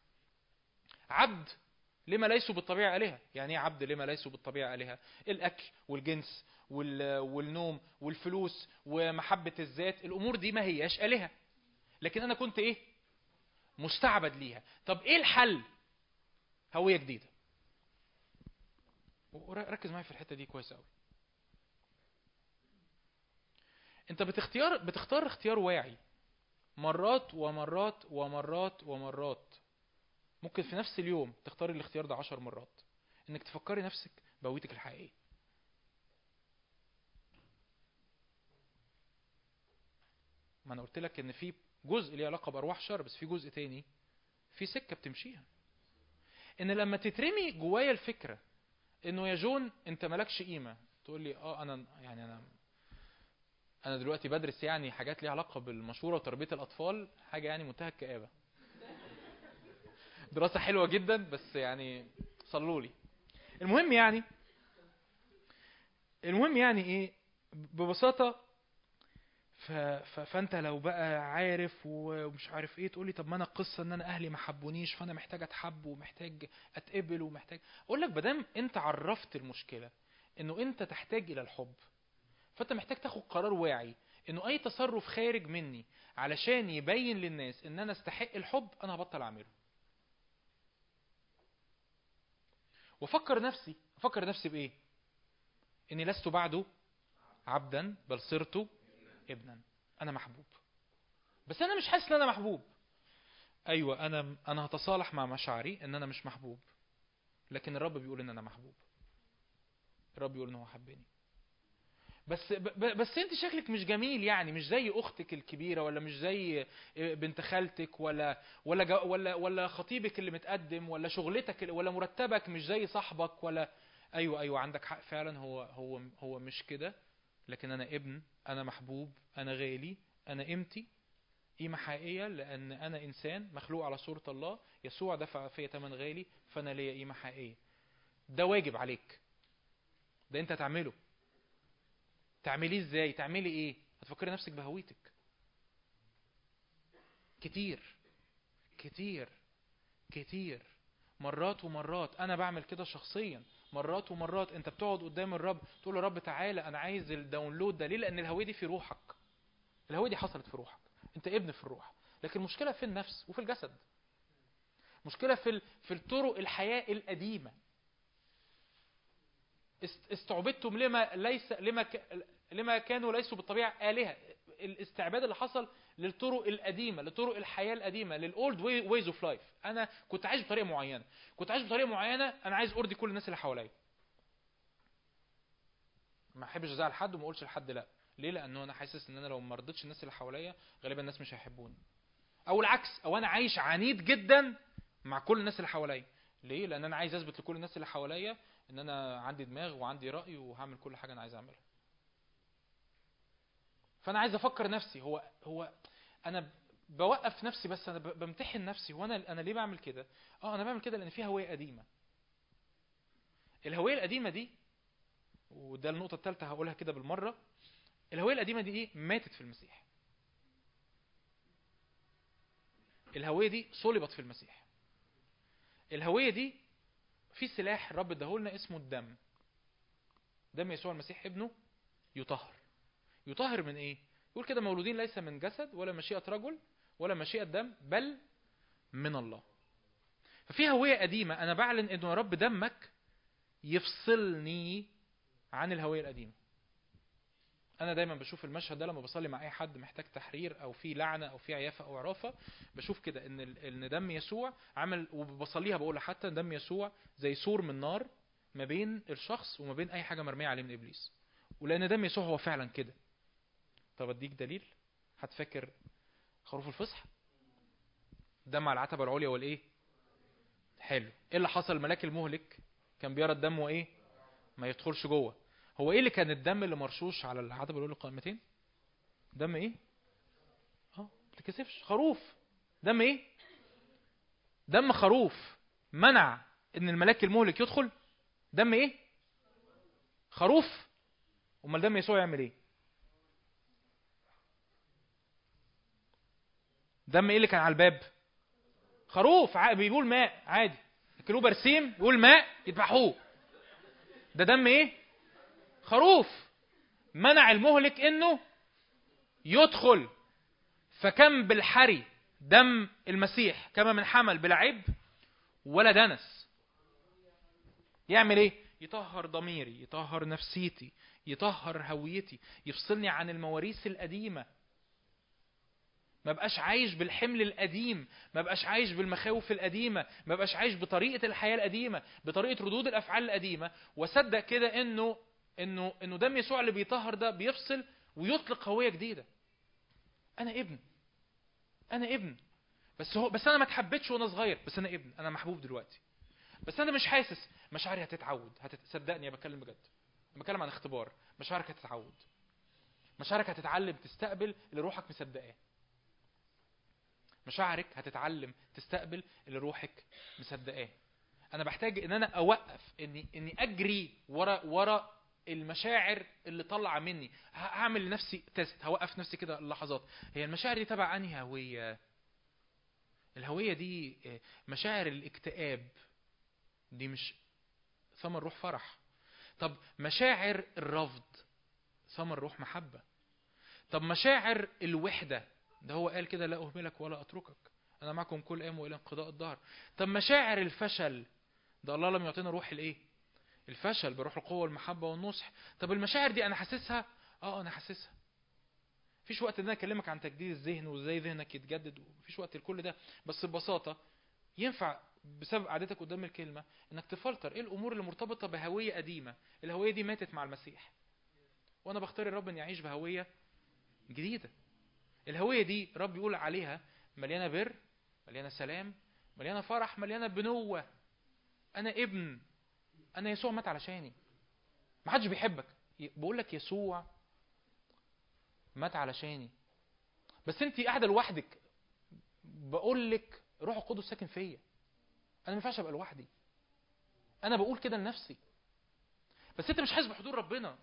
عبد لما ليسوا بالطبيعة آلهة. يعني إيه عبد لما ليسوا بالطبيعة آلهة؟ الأكل والجنس والنوم والفلوس ومحبة الذات. الأمور دي ما هياش آلهة. لكن أنا كنت إيه؟ مستعبد ليها. طب إيه الحل؟ هوية جديدة. ركز معايا في الحتة دي كويس قوي انت بتختار بتختار اختيار واعي. مرات ومرات ومرات ومرات. ممكن في نفس اليوم تختار الاختيار ده عشر مرات. انك تفكري نفسك بهويتك الحقيقيه ما أنا قلت لك ان في جزء ليه علاقة بأرواح شر بس في جزء تاني في سكة بتمشيها. ان لما تترمي جوايا الفكرة انه يا جون انت مالكش قيمة تقول لي آه أنا يعني أنا أنا دلوقتي بدرس يعني حاجات ليها علاقة بالمشورة وتربية الأطفال حاجة يعني منتهى الكآبة. دراسة حلوة جدا بس يعني صلوا لي. المهم يعني المهم يعني إيه؟ ببساطة. فأنت لو بقى عارف ومش عارف إيه تقول لي طب ما أنا القصة إن أنا أهلي ما حبونيش فأنا محتاج أتحب ومحتاج أتقبل ومحتاج. أقول لك بدام أنت عرفت المشكلة إنه أنت تحتاج إلى الحب. فانت محتاج تاخد قرار واعي انه اي تصرف خارج مني علشان يبين للناس ان أنا استحق الحب أنا هبطل اعمله. وافكر نفسي أفكر نفسي بايه؟ اني لست بعده عبدا بل صرت ابنا. أنا محبوب. بس أنا مش حاسس ان أنا محبوب. أيوه أنا أنا هتصالح مع مشاعري ان أنا مش محبوب لكن الرب بيقول ان أنا محبوب. الرب بيقول ان هو حبني. بس بس انت شكلك مش جميل يعني مش زي أختك الكبيرة ولا مش زي بنت خالتك ولا ولا ولا ولا خطيبك اللي متقدم ولا شغلتك ولا مرتبك مش زي صاحبك ولا أيوه أيوه عندك حق فعلا. هو هو هو مش كده. لكن أنا ابن أنا محبوب أنا غالي أنا قيمتي قيمة حقيقية لأن أنا إنسان مخلوق على صورة الله. يسوع دفع فيا ثمن غالي فأنا ليا قيمة حقيقية. ده واجب عليك. ده أنت تعمله تعمليه إزاي؟ تعملي إيه؟ هتفكري نفسك بهويتك. كتير. كتير. كتير. مرات ومرات. أنا بعمل كده شخصيا. مرات ومرات. أنت بتقعد قدام الرب تقول له رب تعالى أنا عايز الداونلود ده. ليه؟ لأن الهوية دي في روحك. الهوية دي حصلت في روحك. أنت ابن في الروح. لكن المشكلة في النفس وفي الجسد. مشكله في في الطرق الحياة القديمة. است- استعبدتم لما ليس لما لما كانوا ليسوا بالطبيعة آلهة. الاستعباد اللي حصل للطرق القديمة لطرق الحياة القديمة لل old ways of life أنا كنت عايش بطريقة معينة. كنت عايش بطريقة معينة أنا عايز أرضي كل الناس اللي حواليا. ما أحبش أزعل حد وما أقولش لحد لأ. ليه؟ لأنه أنا حاسس إن أنا لو ما رضيتش الناس اللي حواليا غالبا الناس مش هيحبوني. أو العكس أو أنا عايش عنيد جدا مع كل الناس اللي حواليا. ليه؟ لأن أنا عايز أثبت لكل الناس اللي حواليا إن أنا عندي دماغ وعندي رأي وهعمل كل حاجة أنا عايز أعملها. فأنا عايز أفكر نفسي هو هو أنا بوقف نفسي بس أنا بمتحن نفسي وأنا أنا ليه بعمل كده؟ آه أنا بعمل كده لأن في هوية قديمة. الهوية القديمة دي وده النقطة الثالثه هقولها كده بالمرة الهوية القديمة دي إيه؟ ماتت في المسيح. الهوية دي صلبت في المسيح. الهوية دي في سلاح الرب اداهولنا اسمه الدم. دم يسوع المسيح ابنه يطهر. يطهر من إيه؟ يقول كده مولودين ليس من جسد ولا مشيئة رجل ولا مشيئة دم بل من الله. ففي هوية قديمة. أنا بعلن إنه يا رب دمك يفصلني عن الهوية القديمة. أنا دايما بشوف المشهد ده لما بصلي مع أي حد محتاج تحرير أو في لعنة أو في عيافة أو عرافة بشوف كده ال- إن دم يسوع عمل وبصليها بقول حتى دم يسوع زي سور من نار ما بين الشخص وما بين أي حاجة مرمية عليه من إبليس. ولأن دم يسوع هو فعلا كده. طب أديك دليل؟ هتفكر خروف الفصح؟ دم على العتبة العليا والإيه؟ حلو. إيه اللي حصل؟ الملاك المهلك كان بيرى الدم وإيه؟ ما يدخلش جوه. هو إيه اللي كان الدم اللي مرشوش على العتبة العليا القائمتين دم إيه؟ آه ما تكسفش خروف. دم إيه؟ دم خروف. منع إن الملاك المهلك يدخل؟ دم إيه؟ خروف. أمال دم يسوع يعمل إيه؟ دم إيه اللي كان على الباب؟ خروف. بيقول ماء. عادي. ياكلوه برسيم يقول ماء يذبحوه. ده دم إيه؟ خروف. منع المهلك انه يدخل. فكم بالحري دم المسيح كما من حمل بلا عيب ولا دنس. يعمل إيه؟ يطهر ضميري يطهر نفسيتي يطهر هويتي يفصلني عن المواريث القديمة. ما بقاش عايش بالحمل القديم ما بقاش عايش بالمخاوف القديمة ما بقاش عايش بطريقة الحياة القديمة بطريقة ردود الأفعال القديمة. واصدق كده إنه إنه إنه دم يسوع اللي بيطهر ده بيفصل ويطلق هويه جديدة. أنا ابن. أنا ابن. بس هو بس أنا ما اتحبيتش وأنا صغير. بس أنا ابن. أنا محبوب دلوقتي. بس أنا مش حاسس. مشاعري هتتعود. هتصدقني أنا بتكلم بجد. أنا بتكلم عن اختبار. مشاعرك هتتعود. مشاعرك هتتعلم تستقبل اللي روحك مصدقاه. مشاعرك هتتعلم تستقبل اللي روحك مصدقاه. أنا بحتاج إن أنا أوقف إني إني أجري ورا ورا المشاعر اللي طالعة مني. هعمل لنفسي تيست هوقف نفسي كده لحظات. هي المشاعر دي تبع أنهي هوية؟ الهوية دي آه، مشاعر الاكتئاب. دي مش ثمر روح فرح. طب مشاعر الرفض ثمر روح محبة. طب مشاعر الوحدة ده هو قال كده لا أهملك ولا أتركك. أنا معكم كل أيام وإلى انقضاء الدهر. طب مشاعر الفشل ده الله لم يعطينا روح الإيه؟ الفشل بروح القوة والمحبة والنصح. طب المشاعر دي أنا حاسسها؟ آه أنا حاسسها. مفيش وقت إن أنا أكلمك عن تجديد الذهن وإزاي ذهنك يتجدد مفيش وقت لكل ده. بس ببساطة ينفع بسبب قعدتك قدام الكلمة إنك تفلتر إيه الأمور اللي مرتبطة بهوية قديمة؟ الهوية دي ماتت مع المسيح. وأنا بختار الرب إني أعيش بهوية جديدة. الهوية دي رب يقول عليها مليانة بر مليانة سلام مليانة فرح مليانة بنوة. أنا ابن أنا يسوع مات علشاني. ما حدش بيحبك. بقول لك يسوع مات علشاني. بس انت قاعدة لوحدك. بقول لك روح القدس ساكن فيا. أنا ما ينفعش أبقى لوحدي. أنا بقول كده لنفسي. بس أنت مش حاسس بحضور ربنا.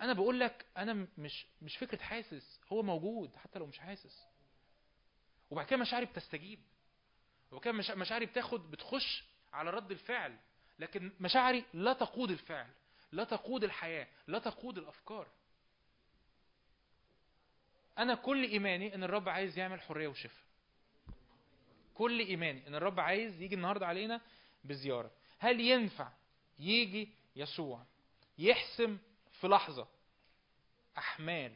أنا بقول لك أنا مش مش فكرة حاسس هو موجود حتى لو مش حاسس. وبعد كده مشاعري بتستجيب. وبعد كده مشا- مشاعري بتاخد بتخش على رد الفعل. لكن مشاعري لا تقود الفعل لا تقود الحياة لا تقود الأفكار. أنا كل إيماني إن الرب عايز يعمل حرية وشفاء. كل إيماني إن الرب عايز يجي النهارده علينا بزيارة. هل ينفع يجي يسوع يحسم في لحظة أحمال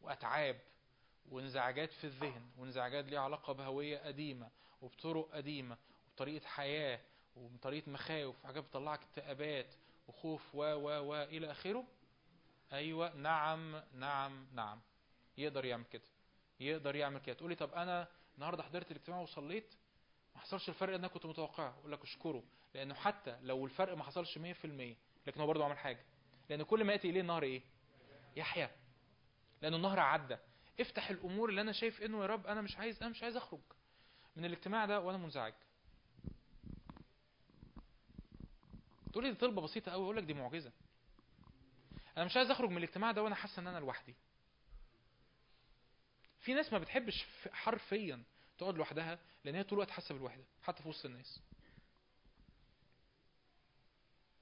وأتعاب وانزعاجات في الذهن وانزعاجات ليها علاقة بهوية قديمة وبطرق قديمة وبطريقة حياة وبطريقة مخاوف وحاجات بتطلعك اكتئابات وخوف و و و إلى آخره. أيوه نعم نعم نعم. يقدر يعمل كده. يقدر يعمل كده. تقولي طب أنا النهارده حضرت الاجتماع وصليت ما حصلش الفرق اللي أنا كنت متوقعه. أقول لك اشكره لأنه حتى لو الفرق ما حصلش 100% لكن هو برضه عمل حاجة. لأن كل ما يأتي إليه النهر إيه؟ يحيى لأن النهر عدى. افتح الأمور اللي أنا شايف إنه يا رب أنا مش عايز أنا مش عايز أخرج من الاجتماع ده وأنا منزعج. تقولي دي طلبة بسيطة قوي أقول لك دي معجزة. أنا مش عايز أخرج من الاجتماع ده وأنا حاسه إن أنا لوحدي. في ناس ما بتحبش حرفيا تقعد لوحدها لأن هي طول الوقت حاسة بالوحدة حتى في وسط الناس.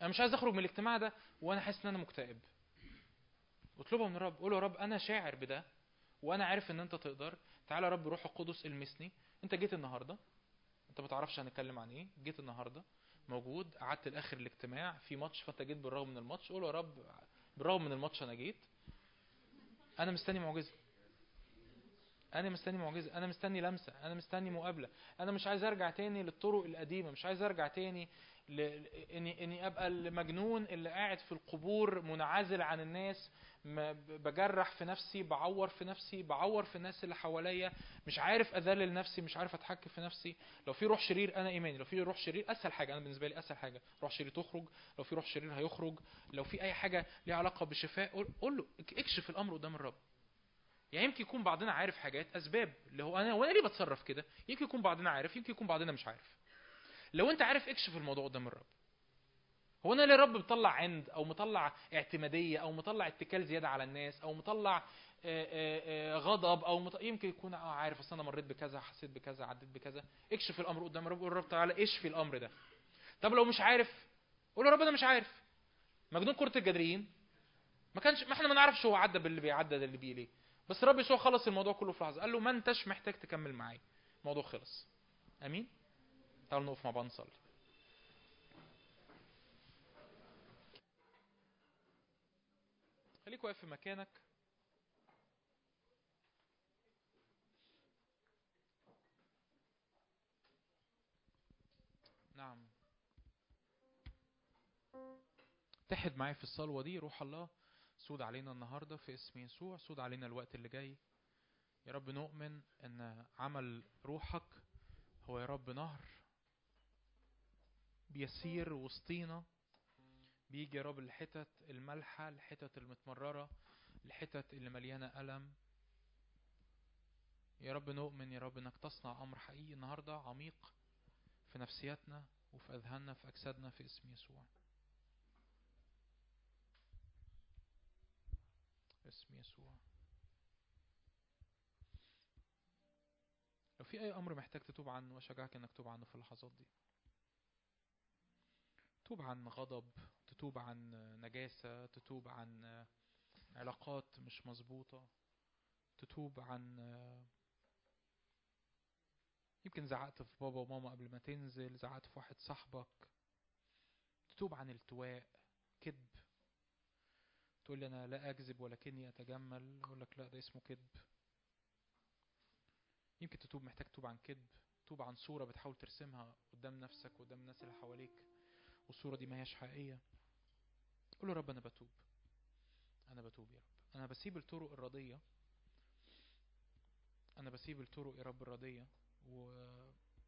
أنا مش عايز أخرج من الاجتماع ده وأنا حاسس إن أنا مكتئب. اطلبها من الرب قول له يا رب أنا شاعر بده وأنا عارف إن أنت تقدر. تعالى يا رب روح القدس المسني. أنت جيت النهارده. أنت ما تعرفش هنتكلم عن إيه. جيت النهارده. موجود. قعدت لآخر الاجتماع. في ماتش فأنت جيت بالرغم من الماتش. قول يا رب بالرغم من الماتش أنا جيت. أنا مستني معجزة. أنا مستني معجزة. أنا مستني لمسة. أنا مستني مقابلة. أنا مش عايز أرجع تاني للطرق القديمة. مش عايز أرجع تاني ل... إني إني أبقى المجنون اللي قاعد في القبور منعزل عن الناس ما بجرح في نفسي بعور في نفسي بعور في الناس اللي حواليا مش عارف أذلل نفسي مش عارف أتحكم في نفسي. لو في روح شرير أنا إيماني لو في روح شرير أسهل حاجة أنا بالنسبة لي أسهل حاجة. روح شرير تخرج لو في روح شرير هيخرج لو في أي حاجة ليها علاقة بالشفاء قول له اكشف الأمر قدام الرب. يعني يمكن يكون بعضنا عارف حاجات أسباب اللي هو أنا وأنا ليه بتصرف كده؟ يمكن يكون بعضنا عارف يمكن يكون بعضنا مش عارف. لو انت عارف اكشف الموضوع قدام الرب. هو أنا ليه الرب مطلع عند أو مطلع اعتمادية أو مطلع اتكال زيادة على الناس أو مطلع آه، آه، آه، غضب أو مط... يمكن يكون آه عارف أصل أنا مريت بكذا حسيت بكذا عديت بكذا. اكشف الأمر قدام الرب قول الرب تعالى اشفي الأمر ده. طب لو مش عارف قول يا رب أنا مش عارف. مجنون كرة الجدريين ما كانش ما إحنا ما نعرفش هو عدى باللي بيعدى اللي بيه ليه بس الرب يسوع خلص الموضوع كله في لحظة قال له ما انتش محتاج تكمل معايا الموضوع خلص. آمين؟ تعالوا نقف مع بعض نصلي. خليك واقف في مكانك. نعم. اتحد معايا في الصلوة دي روح الله سود علينا النهاردة في اسم يسوع سود علينا الوقت اللي جاي. يا رب نؤمن إن عمل روحك هو يا رب نهر. بيسير وسطينا بيجي يا رب الحتت المالحة الحتت المتمررة الحتت اللي مليانة ألم. يا رب نؤمن يا رب إنك تصنع أمر حقيقي النهارده عميق في نفسياتنا وفي أذهاننا في أجسادنا في اسم يسوع. اسم يسوع. لو في أي أمر محتاج تتوب عنه أشجعك إنك تتوب عنه في اللحظات دي. تتوب عن غضب تتوب عن نجاسة تتوب عن علاقات مش مظبوطة تتوب عن يمكن زعقت في بابا وماما قبل ما تنزل زعقت في واحد صاحبك. تتوب عن التواء كذب. تقول أنا لا أكذب ولكني أتجمل أقول لك لا ده اسمه كذب. يمكن تتوب محتاج تتوب عن كذب. تتوب عن صورة بتحاول ترسمها قدام نفسك قدام الناس اللي حواليك. والصورة دي ما هياش حقيقية. قول له رب أنا بتوب. أنا بتوب يا رب. أنا بسيب الطرق الردية أنا بسيب الطرق يا رب الردية و...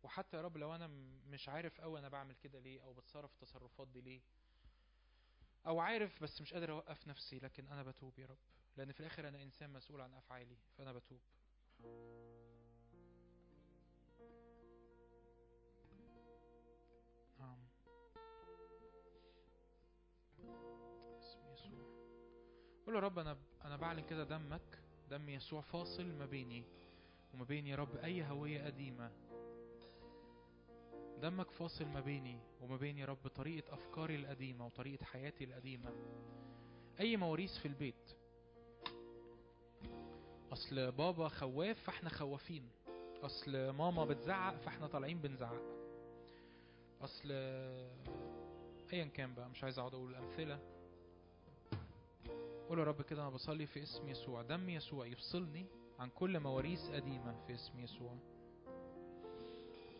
وحتى يا رب لو أنا م- مش عارف قوي أنا بعمل كده ليه أو بتصرف التصرفات دي ليه. أو عارف بس مش قادر أوقف نفسي لكن أنا بتوب يا رب. لأن في الآخر أنا إنسان مسؤول عن أفعالي فأنا بتوب. قول له رب أنا أنا بعلن كده دمك دم يسوع فاصل ما بيني وما بين يا رب أي هوية قديمة. دمك فاصل ما بيني وما بين يا رب طريقة أفكاري القديمة وطريقة حياتي القديمة. أي مواريث في البيت. أصل بابا خواف فإحنا خوافين. أصل ماما بتزعق فإحنا طالعين بنزعق. أصل ايا كان بقى مش عايز أقعد أقول الامثله قول يا رب كده أنا بصلي في اسم يسوع. دم يسوع يفصلني عن كل مواريث قديمة في اسم يسوع.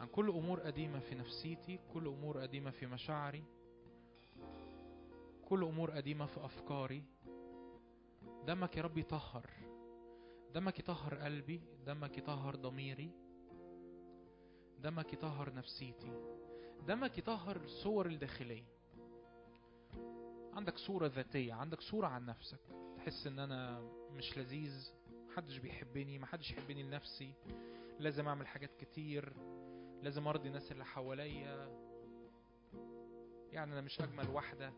عن كل أمور قديمة في نفسيتي كل أمور قديمة في مشاعري كل أمور قديمة في أفكاري. دمك يا رب يطهر. دمك يطهر قلبي دمك يطهر ضميري. دمك يطهر نفسيتي. دمك يطهر الصور الداخلية. عندك صورة ذاتية عندك صورة عن نفسك. تحس إن أنا مش لذيذ محدش بيحبني محدش يحبني لنفسي. لازم أعمل حاجات كتير لازم أرضي الناس اللي حواليا. يعني أنا مش أجمل واحدة.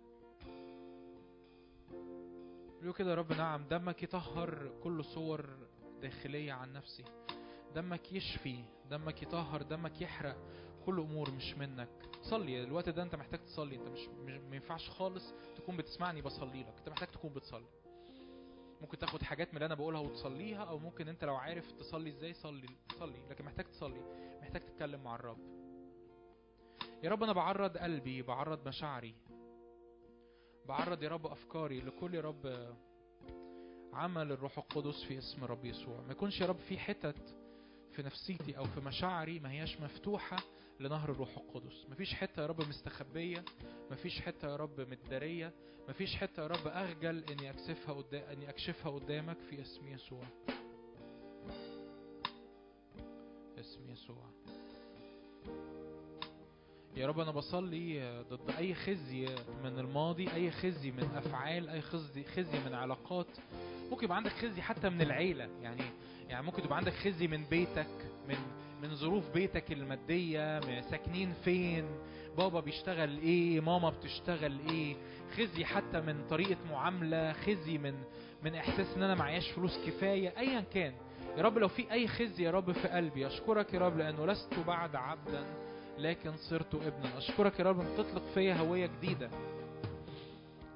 يقول كده يا رب نعم. دمك يطهر كل صور داخلية عن نفسي. دمك يشفي دمك يطهر دمك يحرق. كل أمور مش منك. صلي الوقت ده أنت محتاج تصلي. أنت مش, ما ينفعش خالص تكون بتسمعني بصلي لك. أنت محتاج تكون بتصلي. ممكن تاخد حاجات من اللي أنا بقولها وتصليها أو ممكن أنت لو عارف تصلي إزاي صلي صلي. لكن محتاج تصلي. محتاج تتكلم مع الرب. يا رب أنا بعرض قلبي بعرض مشاعري. بعرض يا رب أفكاري لكل يا رب عمل الروح القدس في اسم رب يسوع. ما يكونش يا رب في حتت في نفسيتي أو في مشاعري ما هياش مفتوحة لنهر الروح القدس. مفيش حتة يا رب مستخبية مفيش حتة يا رب متدارية مفيش حتة يا رب أخجل إني اكشفها قدام إني أكشفها قدامك في اسم يسوع. اسم يسوع. يا رب أنا بصلي ضد أي خزي من الماضي أي خزي من أفعال أي خزي خزي من علاقات. ممكن يبقى عندك خزي حتى من العيلة يعني يعني ممكن تبقى عندك خزي من بيتك من من ظروف بيتك المادية من ساكنين فين بابا بيشتغل إيه ماما بتشتغل إيه خزي حتى من طريقة معاملة خزي من من إحساس إن أنا معياش فلوس كفاية ايا كان. يا رب لو في أي خزي يا رب في قلبي. أشكرك يا رب لأنه لست بعد عبدا لكن صرت ابنا. أشكرك يا رب انت بتطلق فيا هوية جديدة.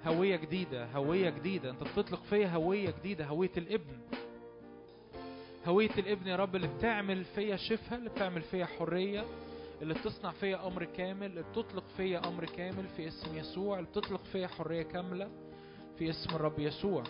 هوية جديدة هوية جديدة. انت بتطلق فيا هوية جديدة هوية الابن. هوية الابن يا رب اللي بتعمل فيا شفاء اللي بتعمل فيا حرية اللي بتصنع فيا أمر كامل اللي بتطلق فيا أمر كامل في اسم يسوع اللي بتطلق فيا حرية كاملة في اسم الرب يسوع.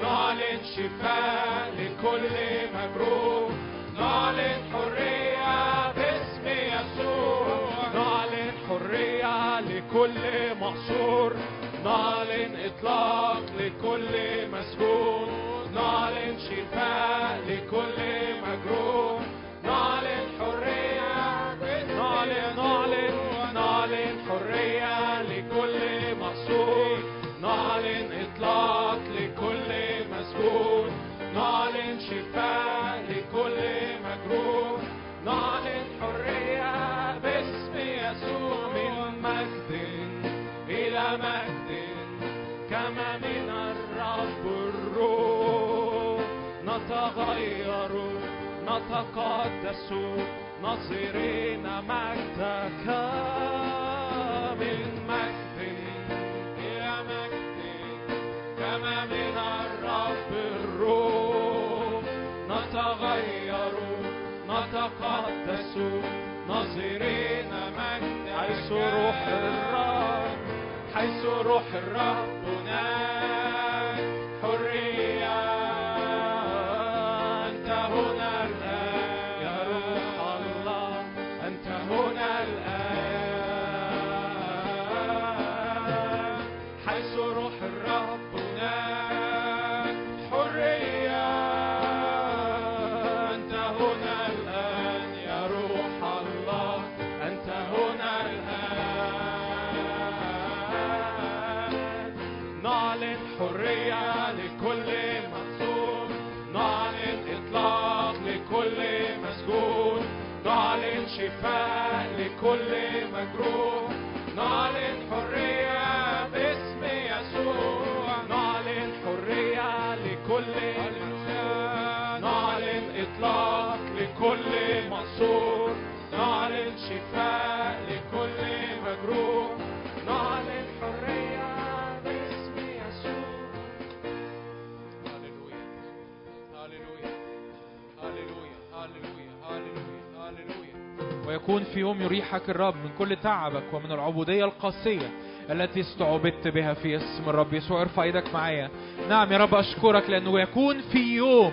نعلن شفاء لكل مجروح نعلن حرية باسم يسوع نعلن حرية لكل محصور نعلن إطلاق لكل مسجون نعلن شفاء لكل نتغير نتقدس ناظرين مجدك. من مجد إلى مجد كما من الرب الروح. نتغير نتقدس ناظرين مجد حيث روح الرب حيث روح الرب هناك. ويكون في يوم يريحك الرب من كل تعبك ومن العبودية القاسية التي استعبدت بها في اسم الرب يسوع. ارفع إيدك معايا. نعم يا رب أشكرك لأنه يكون في يوم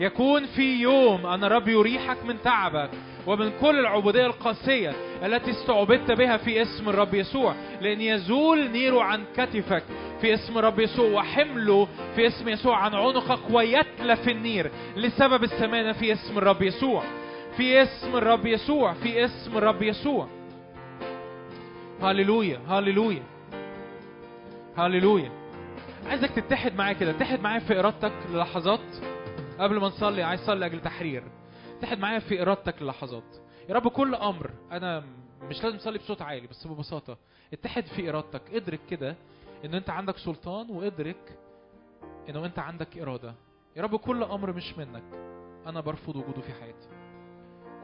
يكون في يوم أن الرب يريحك من تعبك ومن كل العبودية القاسية التي استعبدت بها في اسم الرب يسوع. لأن يزول نيره عن كتفك في اسم الرب يسوع وحمله في اسم يسوع عن عنقك ويتلف النير لسبب السمانة في اسم الرب يسوع. في اسم الرب يسوع في اسم الرب يسوع. هللويا هللويا هللويا. عايزك تتحد معايا كده تتحد معايا في إرادتك للحظات. قبل ما نصلي عايز أصلي لاجل تحرير. اتحد معايا في إرادتك للحظات. يا رب كل أمر أنا مش لازم تصلي بصوت عالي بس ببساطة. اتحد في إرادتك. ادرك كده إن أنت عندك سلطان وادرك إنه أنت عندك إرادة. يا رب كل أمر مش منك. أنا برفض وجوده في حياتي.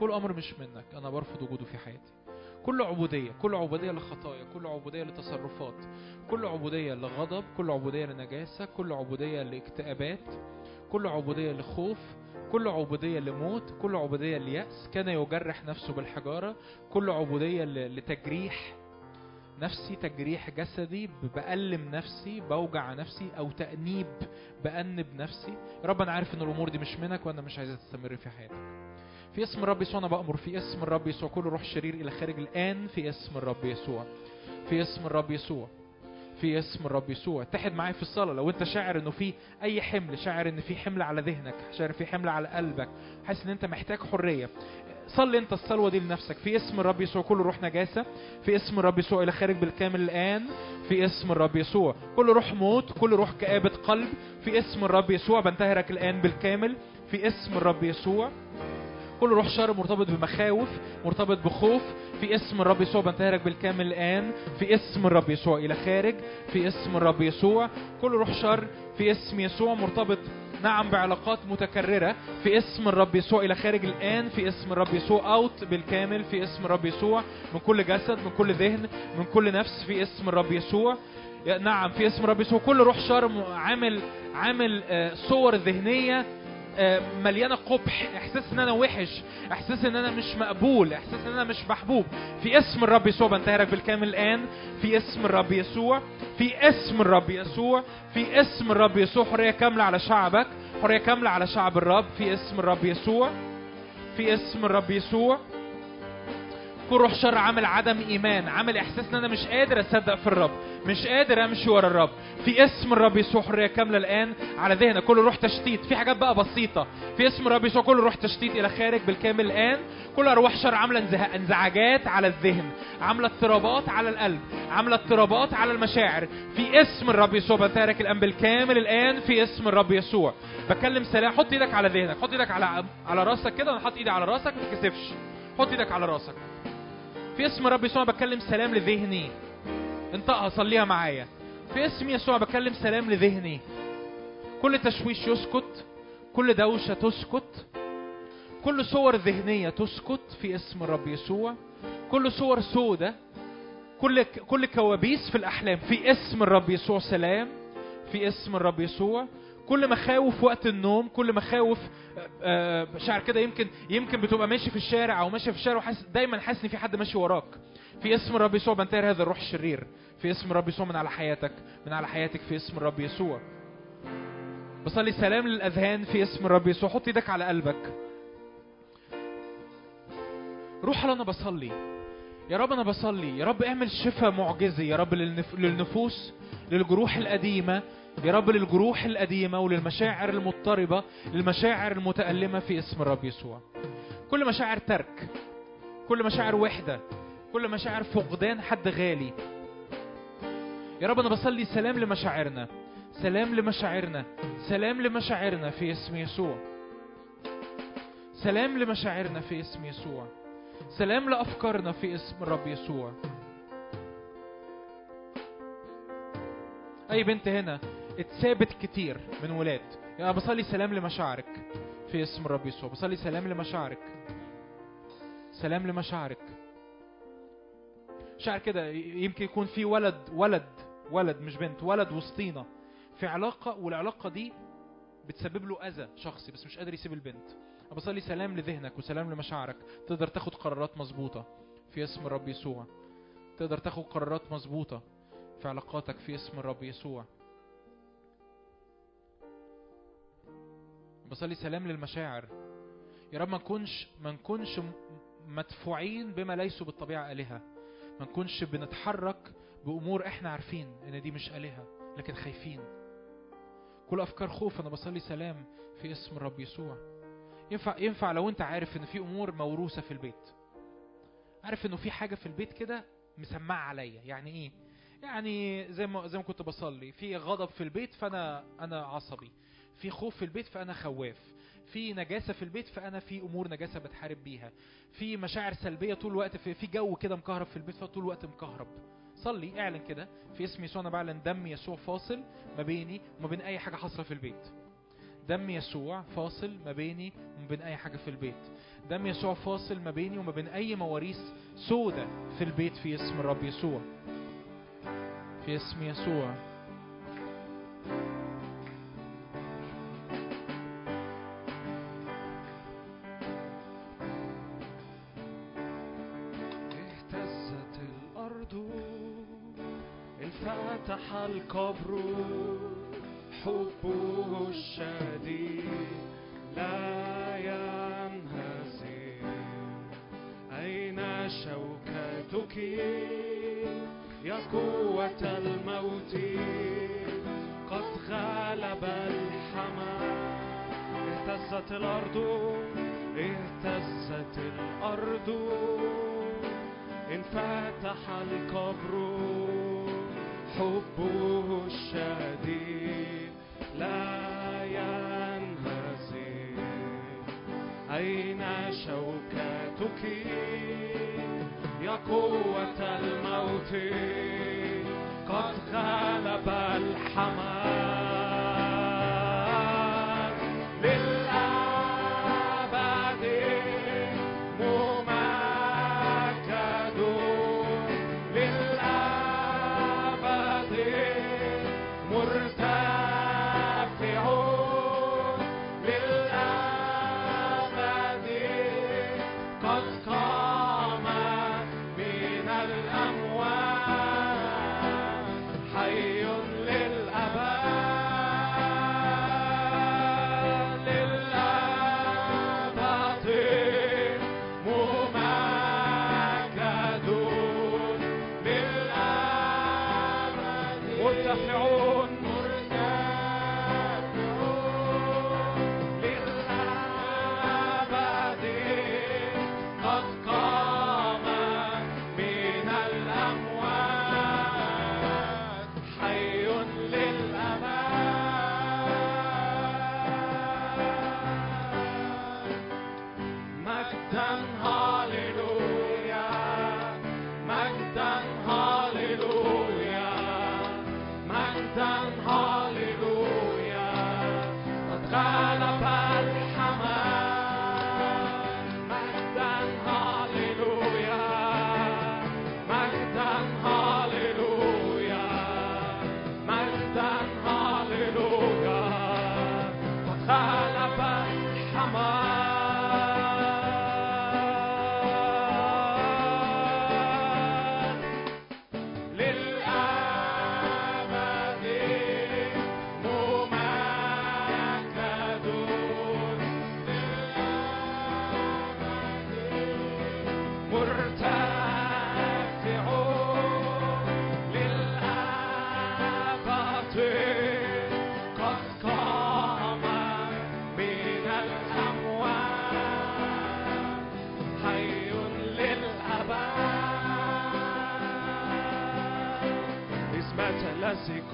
كل أمر مش منك. أنا برفض وجوده في حياتي. كل عبودية كل عبودية لخطايا كل عبودية لتصرفات كل عبودية لغضب كل عبودية لنجاسة كل عبودية لاكتئابات كل عبودية لخوف كل عبودية لموت كل عبودية ليأس. كان يجرح نفسه بالحجارة. كل عبودية لتجريح نفسي تجريح جسدي بألم نفسي بوجع نفسي أو تأنيب بأنب نفسي. رب أنا عارف إن الأمور دي مش منك وأنا مش عايزها تستمر في حياتك. في اسم الرب يسوع أنا بأمر في اسم الرب يسوع كل روح شرير إلى خارج الآن في اسم الرب يسوع في اسم الرب يسوع في اسم الرب يسوع اتحد معايا في الصلاة لو انت شاعر انه في اي حمل شاعر ان في حمل على ذهنك شاعر في حمل على قلبك حاسس ان انت محتاج حرية صلي انت الصلوة دي لنفسك في اسم الرب يسوع كل روح نجاسة في اسم الرب يسوع إلى خارج بالكامل الان في اسم الرب يسوع كل روح موت كل روح كآبة قلب في اسم الرب يسوع بنتهرك الان بالكامل في اسم الرب يسوع كل روح شر مرتبط بمخاوف مرتبط بخوف. في اسم الرب يسوع بنتهرك بالكامل الآن. في اسم الرب يسوع إلى خارج. في اسم الرب يسوع. كل روح شر. في اسم يسوع مرتبط نعم بعلاقات متكررة. في اسم الرب يسوع إلى خارج الآن. في اسم الرب يسوع أوت بالكامل. في اسم الرب يسوع من كل جسد من كل ذهن من كل نفس. في اسم الرب يسوع. نعم في اسم الرب يسوع. كل روح شر. عامل عامل آه، صور ذهنية. مليانة قبح. إحساس إن أنا وحش. إحساس إن أنا مش مقبول. إحساس إن أنا مش محبوب. في اسم الرب يسوع بنتهرك بالكامل الآن. في اسم الرب يسوع. في اسم الرب يسوع. في اسم الرب يسوع. حرية كاملة على شعبك. حرية كاملة على شعب الرب. في اسم الرب يسوع. في اسم الرب يسوع. كل روح شر عامل عدم إيمان عامل إحساس إن أنا مش قادر أصدق في الرب مش قادر أمشي ورا الرب. في اسم الرب يسوع حرية كاملة الآن على ذهنك كل روح تشتيت. في حاجات بقى بسيطة. في اسم الرب يسوع كل روح تشتيت إلى خارج بالكامل الآن. كل أرواح شر عاملة انزعاجات على الذهن عاملة اضطرابات على القلب عاملة اضطرابات على المشاعر. في اسم الرب يسوع بتارك الان بالكامل الآن. في اسم الرب يسوع. بكلم سلام. حط إيدك على ذهنك. حط إيدك على على راسك كده. أنا حاطط إيدي على راسك ما تتكسفش حط إيدك على راسك. في اسم الرب يسوع بكلم سلام لذهني. انطقها صليها معايا. في اسم يسوع بكلم سلام لذهني. كل تشويش يسكت كل دوشة تسكت كل صور ذهنية تسكت في اسم الرب يسوع. كل صور سودة كل كل كوابيس في الأحلام في اسم الرب يسوع سلام في اسم الرب يسوع. كل مخاوف وقت النوم كل مخاوف آه، آه، شعر كده يمكن يمكن بتبقى ماشي في الشارع أو ماشي في الشارع وحاسس دايما حاسس إن في حد ماشي وراك. في اسم الرب يسوع بنتهر هذا الروح الشرير. في اسم الرب يسوع من على حياتك من على حياتك في اسم الرب يسوع. بصلي سلام للأذهان في اسم الرب يسوع. حط إيدك على قلبك. روح أنا بصلي. يا رب أنا بصلي. يا رب اعمل شفاء معجزي يا رب للنف... للنفوس للجروح القديمة. يا رب للجروح القديمة وللمشاعر المضطربة للمشاعر المتألمة في اسم الرب يسوع. كل مشاعر ترك كل مشاعر وحدة كل مشاعر فقدان حد غالي. يا رب أنا بصلي سلام لمشاعرنا سلام لمشاعرنا سلام لمشاعرنا في اسم يسوع. سلام لمشاعرنا في اسم يسوع. سلام لأفكارنا في اسم الرب يسوع. أي بنت هنا اتثابت كتير من ولاد. يعني بصلي سلام لمشاعرك في اسم الرب يسوع. بصلي سلام لمشاعرك. سلام لمشاعرك. شعر كده يمكن يكون في ولد ولد ولد مش بنت ولد وسطينا. في علاقة والعلاقة دي بتسبب له أذى شخصي بس مش قادر يسيب البنت. بصلي سلام لذهنك وسلام لمشاعرك. تقدر تاخد قرارات مظبوطة في اسم الرب يسوع. تقدر تاخد قرارات مظبوطة في علاقاتك في اسم الرب يسوع. بصلي سلام للمشاعر. يا رب ما نكونش ما نكونش مدفوعين بما ليسوا بالطبيعة آلهة. ما نكونش بنتحرك بأمور إحنا عارفين إن دي مش آلهة لكن خايفين. كل أفكار خوف أنا بصلي سلام في اسم الرب يسوع. ينفع ينفع لو أنت عارف إن في أمور موروثة في البيت. عارف إنه في حاجة في البيت كده مسمعة عليا. يعني إيه؟ يعني زي ما زي ما كنت بصلي. في غضب في البيت فانا أنا عصبي. في خوف في البيت فأنا خواف. في نجاسة في البيت فأنا في أمور نجاسة بتحارب بيها. في مشاعر سلبية طول الوقت في, في جو كده مكهرب في البيت فطول الوقت مكهرب. صلي اعلن كده. في اسم يسوع أنا بعلن دم يسوع فاصل ما بيني وما بين أي حاجة حاصلة في البيت. دم يسوع فاصل ما بيني وما بين أي حاجة في البيت. دم يسوع فاصل ما بيني وما بين أي مواريث سودة في البيت في اسم الرب يسوع. في اسم يسوع. القبر حبه الشديد لا ينهزم. أين شوكتك؟ يا قوة الموت. قد غلب الحمام. اهتزت الأرض اهتزت الأرض. انفتح القبر. حبه الشديد لا أين شوكتك يا قوة الموت؟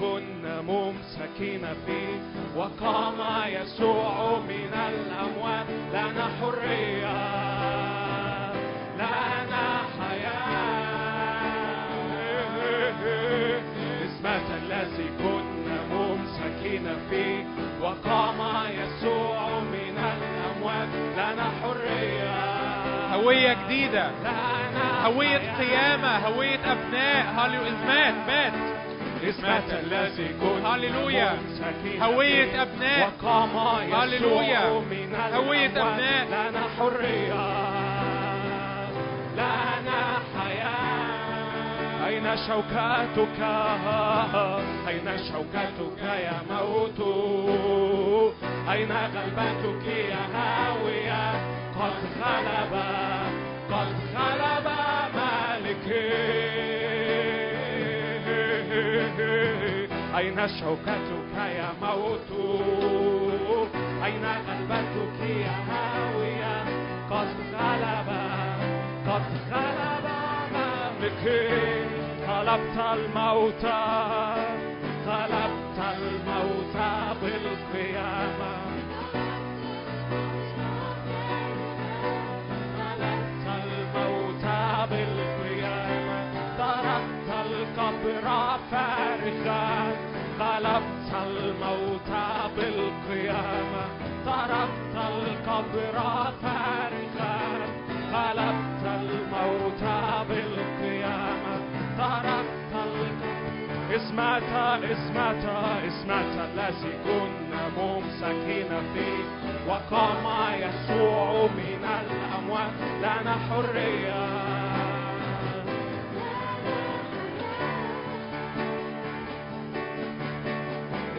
كنا ممسكين فيه. وقام يسوع من الأموات. لنا حرية لنا حياة اسمة الذي كنا ممسكين فيه. وقام يسوع من الأموات. لنا حرية هوية جديدة. لنا هوية. قيامة هوية أبناء. هاليو مات مات. اسمة الذي كنت هللويا. هوية أبناء. هللويا. هوية. أبناء. لنا حرية لنا حياة أين شوكتك أين شوكتك يا موت أين غلبتك يا هاوية قد غلب قد غلب أين شوكتك يا موت أين غلبتك يا هاوية قد غلب قد غلب مالكي غلبت الموت القبر فارغا غلبت الموت بالقيامة تركت اسمعت اسمعت اسمعت الذي كنا ممسكين فيه وقام يسوع من الأموات لنا حرية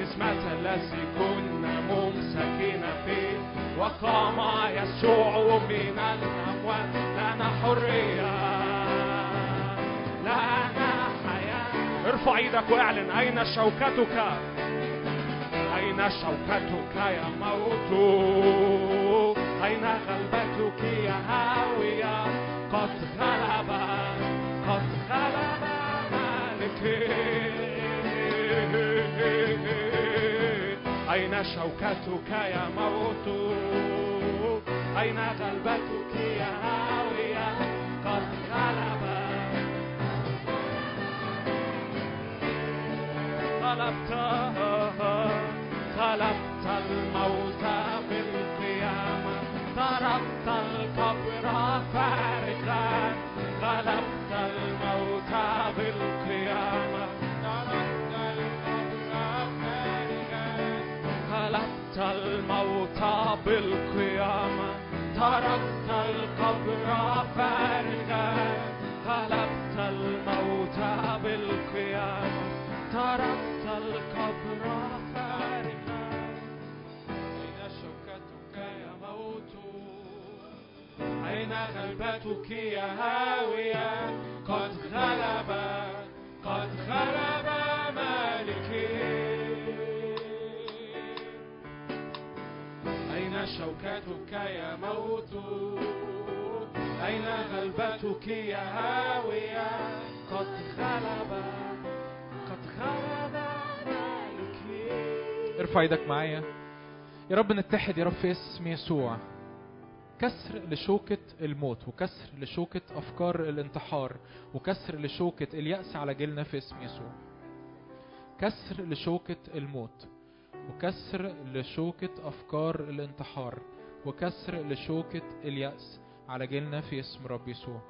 إسمعت الذي كنا ممسكين فيه وقام يسوع من الأموات. لنا حرية. لنا حياة. ارفع إيدك واعلن. أين شوكتك؟ أين شوكتك يا موت؟ أين غلبتك يا هاوية؟ قد غلب قد غلب مالكي أين شوكتك يا موت؟ أين غلبتك يا هاوية؟ قد غلب. غلبت غلبت الموت. الموت بالقيامة تركت القبر فارغا غلبت الموت بالقيامة تركت القبر فارغا أين شوكتك يا موت أين غلبتك يا هاوية قد غلب قد غلب شوكتك يا موت؟ أين غلبتك يا هاوية؟ قد غلب قد غلب مالكي ارفع إيدك معايا. يا رب نتحد يا رب في اسم يسوع. كسر لشوكة الموت وكسر لشوكة أفكار الانتحار وكسر لشوكة اليأس على جيلنا في اسم يسوع. كسر لشوكة الموت. وكسر لشوكة أفكار الانتحار وكسر لشوكة إليأس على جيلنا في اسم رب يسوع.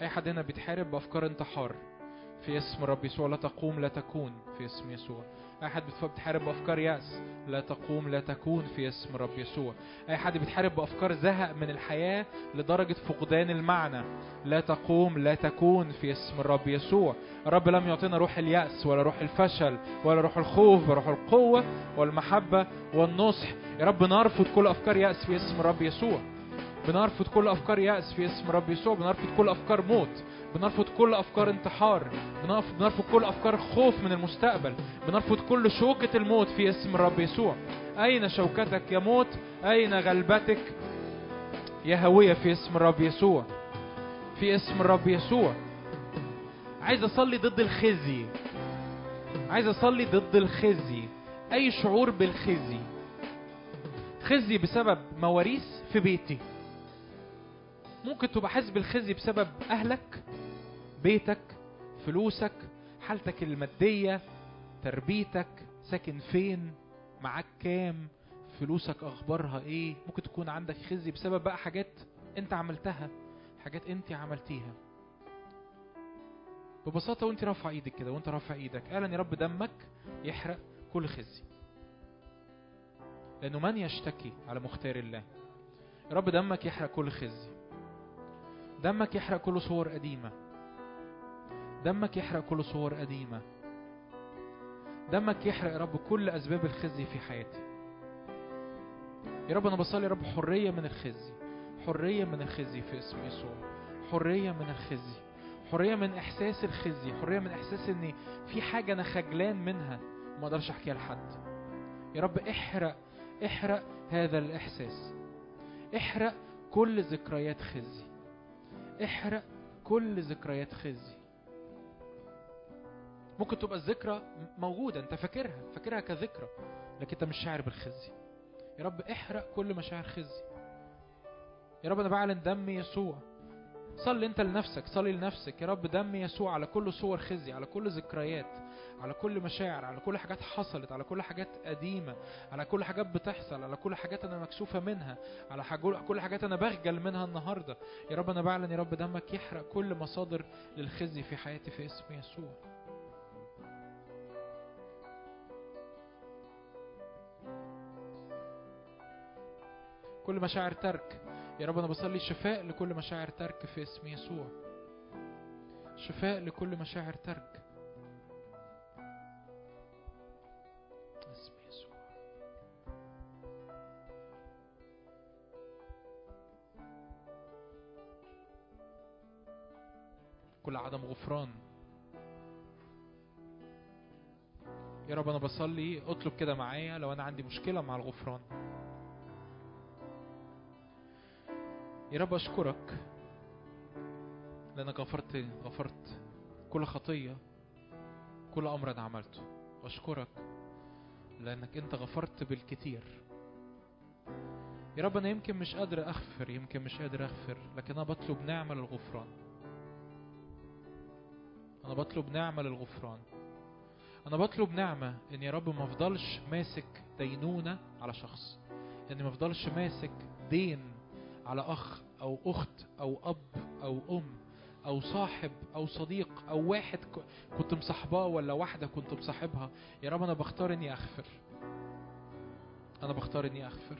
أي حد هنا بيتحارب بأفكار انتحار في اسم رب يسوع؟ لا تقوم لا تكون في اسم يسوع. أي حد بتحارب بأفكار يأس. لا تقوم لا تكون في اسم رب يسوع. أي حد بيتحارب بأفكار زهق من الحياة لدرجة فقدان المعنى. لا تقوم لا تكون في اسم الرب يسوع. الرب لم يعطينا روح اليأس ولا روح الفشل ولا روح الخوف وروح القوة والمحبة والنصح. يا رب نرفض كل أفكار يأس في اسم الرب يسوع. بنرفض كل أفكار يأس في اسم الرب يسوع. بنرفض كل أفكار موت. بنرفض كل أفكار انتحار بنرفض, كل أفكار خوف من المستقبل بنرفض كل شوكة الموت في اسم الرب يسوع. أين شوكتك يا موت؟ أين غلبتك يا هوية في اسم الرب يسوع؟ في اسم الرب يسوع. عايز أصلي ضد الخزي. عايز أصلي ضد الخزي. أي شعور بالخزي؟ خزي بسبب مواريث في بيتي. ممكن تبقى حاسس بالخزي بسبب أهلك؟ بيتك فلوسك حالتك المادية تربيتك ساكن فين معاك كام فلوسك أخبارها إيه ممكن تكون عندك خزي بسبب بقى حاجات أنت عملتها حاجات أنت عملتيها. ببساطة وأنت رافع إيدك كده وأنت رافع إيدك. اعلن يا رب دمك يحرق كل خزي. لأنه من يشتكي على مختار الله؟ يا رب دمك يحرق كل خزي. دمك يحرق كل صور قديمة. دمك يحرق كل صور قديمة. دمك يحرق يا رب كل أسباب الخزي في حياتي. يا رب أنا بصلي يا رب حرية من الخزي حرية من الخزي في اسم يسوع حرية من الخزي حرية من إحساس الخزي حرية من إحساس إن في حاجة أنا خجلان منها وما أقدرش أحكيها لحد. يا رب احرق احرق هذا الإحساس. احرق كل ذكريات خزي. احرق كل ذكريات خزي. ممكن تبقى الذكرى موجودة انت فاكرها فاكرها كذكرى لكن انت مش شاعر بالخزي. يا رب احرق كل مشاعر خزي. يا رب أنا بعلن دم يسوع. صلي انت لنفسك صلي لنفسك. يا رب دم يسوع على كل صور خزي على كل ذكريات على كل مشاعر على كل حاجات حصلت على كل حاجات قديمة على كل حاجات بتحصل على كل حاجات أنا مكسوفة منها على كل حاجات أنا بخجل منها النهاردة. يا رب أنا بعلن يا رب دمك يحرق كل مصادر للخزي في حياتي في اسم يسوع. كل مشاعر ترك. يا رب أنا بصلي شفاء لكل مشاعر ترك في اسم يسوع. شفاء لكل مشاعر ترك. اسم يسوع. كل عدم غفران. يا رب أنا بصلي اطلب كده معايا لو أنا عندي مشكلة مع الغفران. يا رب أشكرك لأنك غفرت غفرت كل خطية كل أمر أنا عملته. واشكرك لأنك أنت غفرت بالكثير. يا رب أنا يمكن مش قادر أغفر يمكن مش قادر أغفر لكن أنا بطلب نعمة للغفران. أنا بطلب نعمة للغفران. أنا بطلب نعمة إن يا رب ما أفضلش ماسك دينونة على شخص اني ما أفضلش ماسك دين على أخ أو أخت أو أب أو أم أو صاحب أو صديق أو واحد كنت مصاحباه ولا واحدة كنت مصاحبها. يا رب أنا بختار إني أغفر. أنا بختار إني أغفر.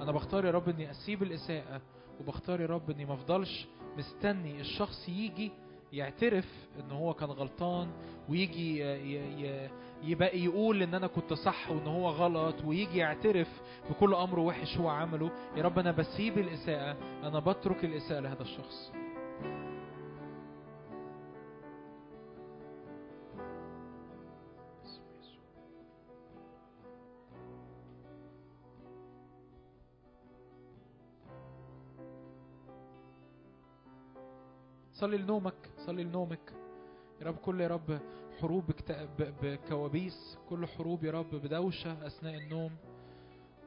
أنا بختار يا رب إني أسيب الإساءة وبختار يا رب إني ما أفضلش مستني الشخص يجي يعترف إن هو كان غلطان ويجي يبقى يقول إن أنا كنت صح وإن هو غلط ويجي يعترف بكل أمر وحش هو عمله يا رب أنا بسيب الإساءة أنا بترك الإساءة لهذا الشخص. صلي لنومك صلي لنومك. يا رب كل يا رب حروب بكوابيس كل حروب يا رب بدوشة أثناء النوم.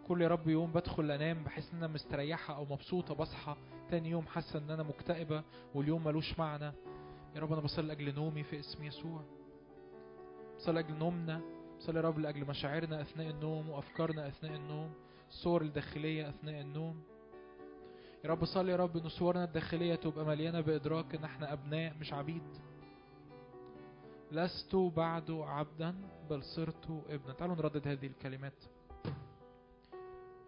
كل يا رب يوم بدخل أنام بحس إن أنا مستريحة أو مبسوطة بصحى. تاني يوم حاسة إن أنا مكتئبة واليوم ملوش معنى. يا رب أنا بصلي لأجل نومي في اسم يسوع. بصلي لأجل نومنا. بصلي يا رب لأجل مشاعرنا أثناء النوم وأفكارنا أثناء النوم. الصور الداخلية أثناء النوم. يا رب صلي يا رب إن صورنا الداخلية تبقى مليانة بإدراك إن إحنا أبناء مش عبيد. لست بعد عبدا بل صرت ابنا. تعالوا نردد هذه الكلمات.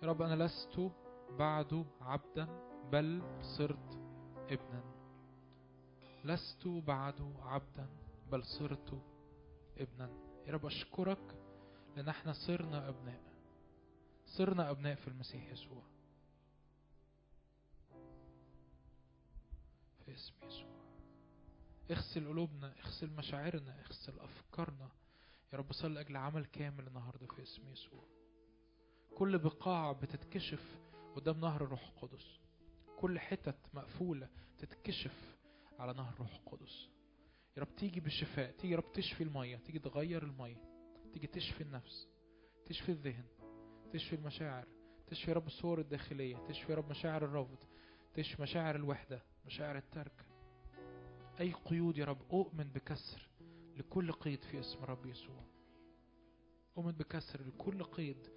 يا رب أنا لست بعد عبدا بل صرت ابنا. لست بعد عبدا بل صرت ابنا. يا رب أشكرك لأن إحنا صرنا أبناء. صرنا أبناء في المسيح يسوع. اسم يسوع. اغسل قلوبنا اغسل مشاعرنا اغسل أفكارنا. يا رب صل لأجل عمل كامل النهاردة في اسم يسوع. كل بقاع بتتكشف قدام نهر الروح القدس. كل حتت مقفولة تتكشف على نهر الروح القدس. يا رب تيجي بالشفاء تيجي يا رب تشفي المية تيجي تغير المية تيجي تشفي النفس تشفي الذهن تشفي المشاعر تشفي يا رب الصور الداخلية تشفي يا رب مشاعر الرفض تشفي مشاعر الوحدة. مشاعر الترك. أي قيود يا رب؟ أؤمن بكسر لكل قيد في اسم رب يسوع. أؤمن بكسر لكل قيد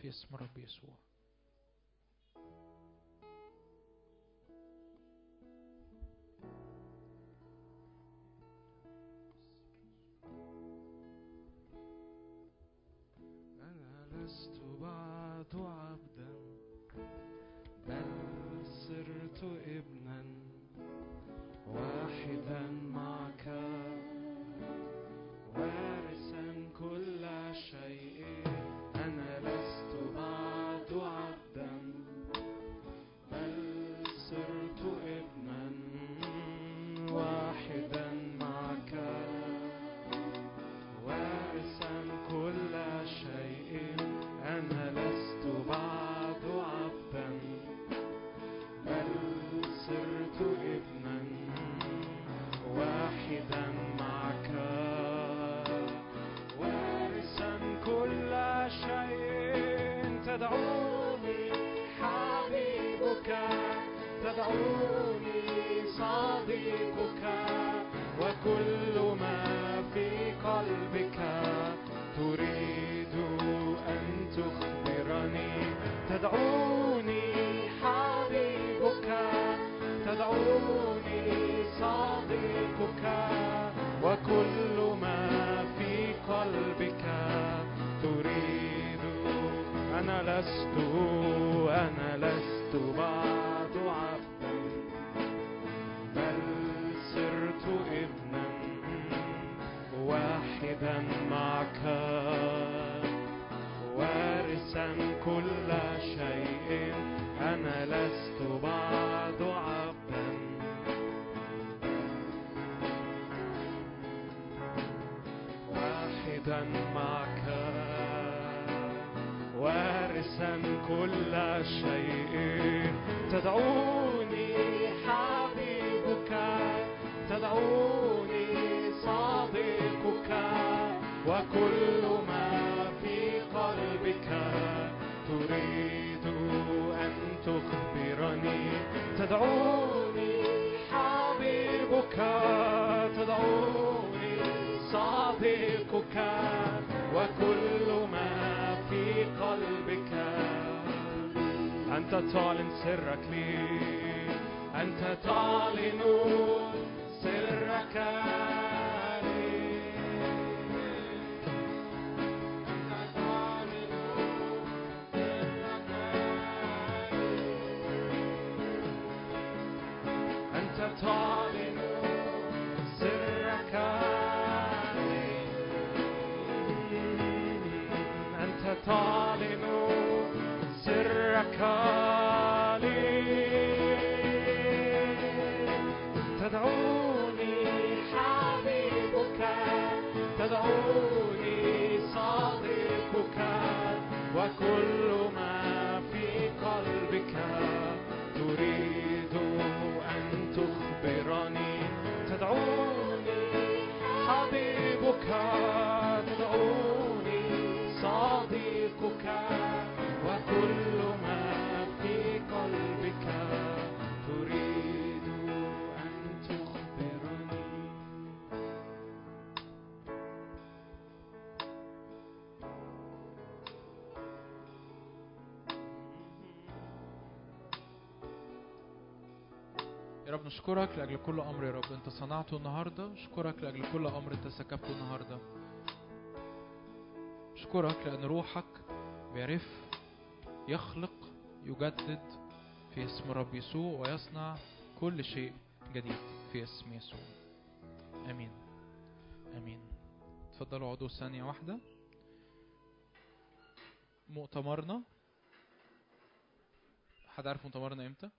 في اسم رب يسوع. شيء تدعوني حبيبك تدعوني صديقك. وكل ما في قلبك أنت تعلن سرك لي أنت تعلن يا رب نشكرك لأجل كل أمر يا رب. أنت صنعته النهاردة نشكرك لأجل كل أمر أنت سكبته النهاردة. نشكرك لأن روحك بيعرف يخلق يجدد في اسم رب يسوع ويصنع كل شيء جديد في اسم يسوع. آمين. آمين. تفضلوا اقعدوا ثانية واحدة. مؤتمرنا. حد عارف مؤتمرنا إمتى؟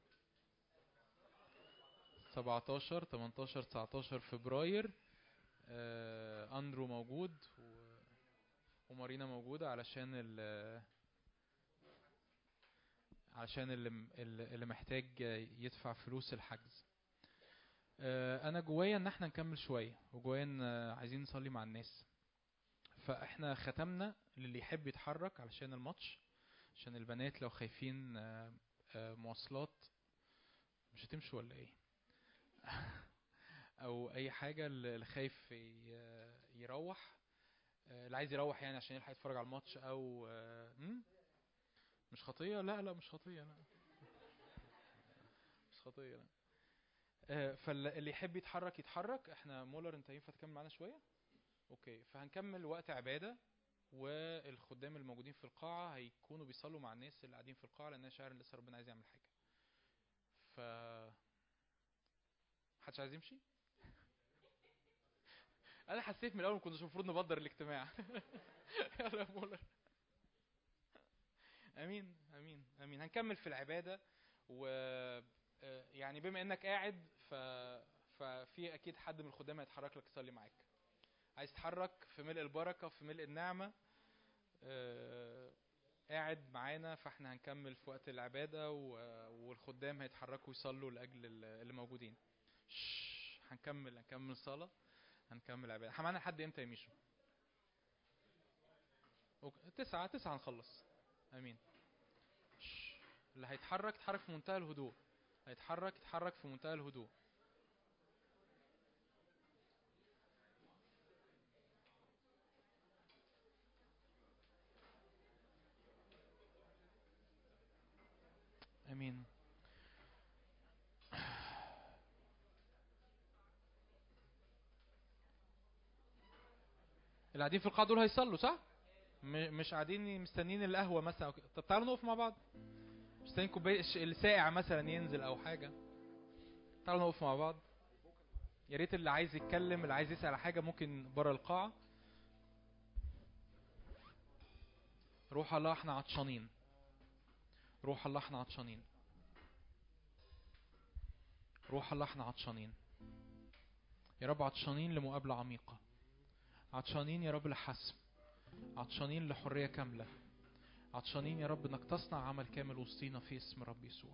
17 18 19 فبراير آه، أندرو موجود. ومارينا موجودة علشان ال علشان اللي اللي محتاج يدفع فلوس الحجز. آه، أنا جوايا إن إحنا نكمل شوية وجوايا إن عايزين نصلي مع الناس. فإحنا ختمنا للي يحب يتحرك علشان الماتش عشان البنات لو خايفين آه، مواصلات. مش هتمشوا ولا إيه؟ أو أي حاجة اللي خايف يروح آه، اللي عايز يروح يعني عشان يلحق يتفرج على الماتش أو آه،؟ مش خطية؟ لا لا مش خطية لا. مش خطية لا. آه، فاللي يحب يتحرك يتحرك. إحنا مولر أنت ينفع تكمل معانا شوية؟ okay فهنكمل وقت عبادة والخدام الموجودين في القاعة هيكونوا بيصلوا مع الناس اللي قاعدين في القاعة لأن أنا شاعر لسه ربنا عايز يعمل حاجة. ف محدش عايز يمشي؟ أنا حسيت من الأول ما كناش المفروض نبدر الاجتماع. يا مولر آمين آمين آمين. هنكمل في العبادة. و آه، يعني بما إنك قاعد ف ففي أكيد حد من الخدام هيتحرك لك يصلي معاك. عايز تتحرك في ملء البركة في ملء النعمة آه، قاعد معانا فإحنا هنكمل في وقت العبادة و- والخدام هيتحركوا يصلوا لأجل ال- اللي موجودين. هنكمل هنكمل صلاة هنكمل عبادة. معانا لحد إمتى يا ميشو. تسعة تسعة هنخلص. آمين. اللي هيتحرك يتحرك في منتهى الهدوء. هيتحرك يتحرك في منتهى الهدوء. اللي قاعدين في القاعة دول هيصلوا صح؟ مش قاعدين مستنيين القهوة مثلا. أو كده. طب تعالوا نقف مع بعض. مستنيين كوباية الساقع مثلا ينزل أو حاجة. تعالوا نقف مع بعض. يا ريت اللي عايز يتكلم اللي عايز يسأل حاجة ممكن بره القاعة. روح الله إحنا عطشانين. روح الله إحنا عطشانين. روح الله إحنا عطشانين. يا رب عطشانين لمقابلة عميقة. عطشانين يا رب لحسم. عطشانين لحرية كاملة. عطشانين يا رب إنك تصنع عمل كامل وسطينا في اسم رب يسوع.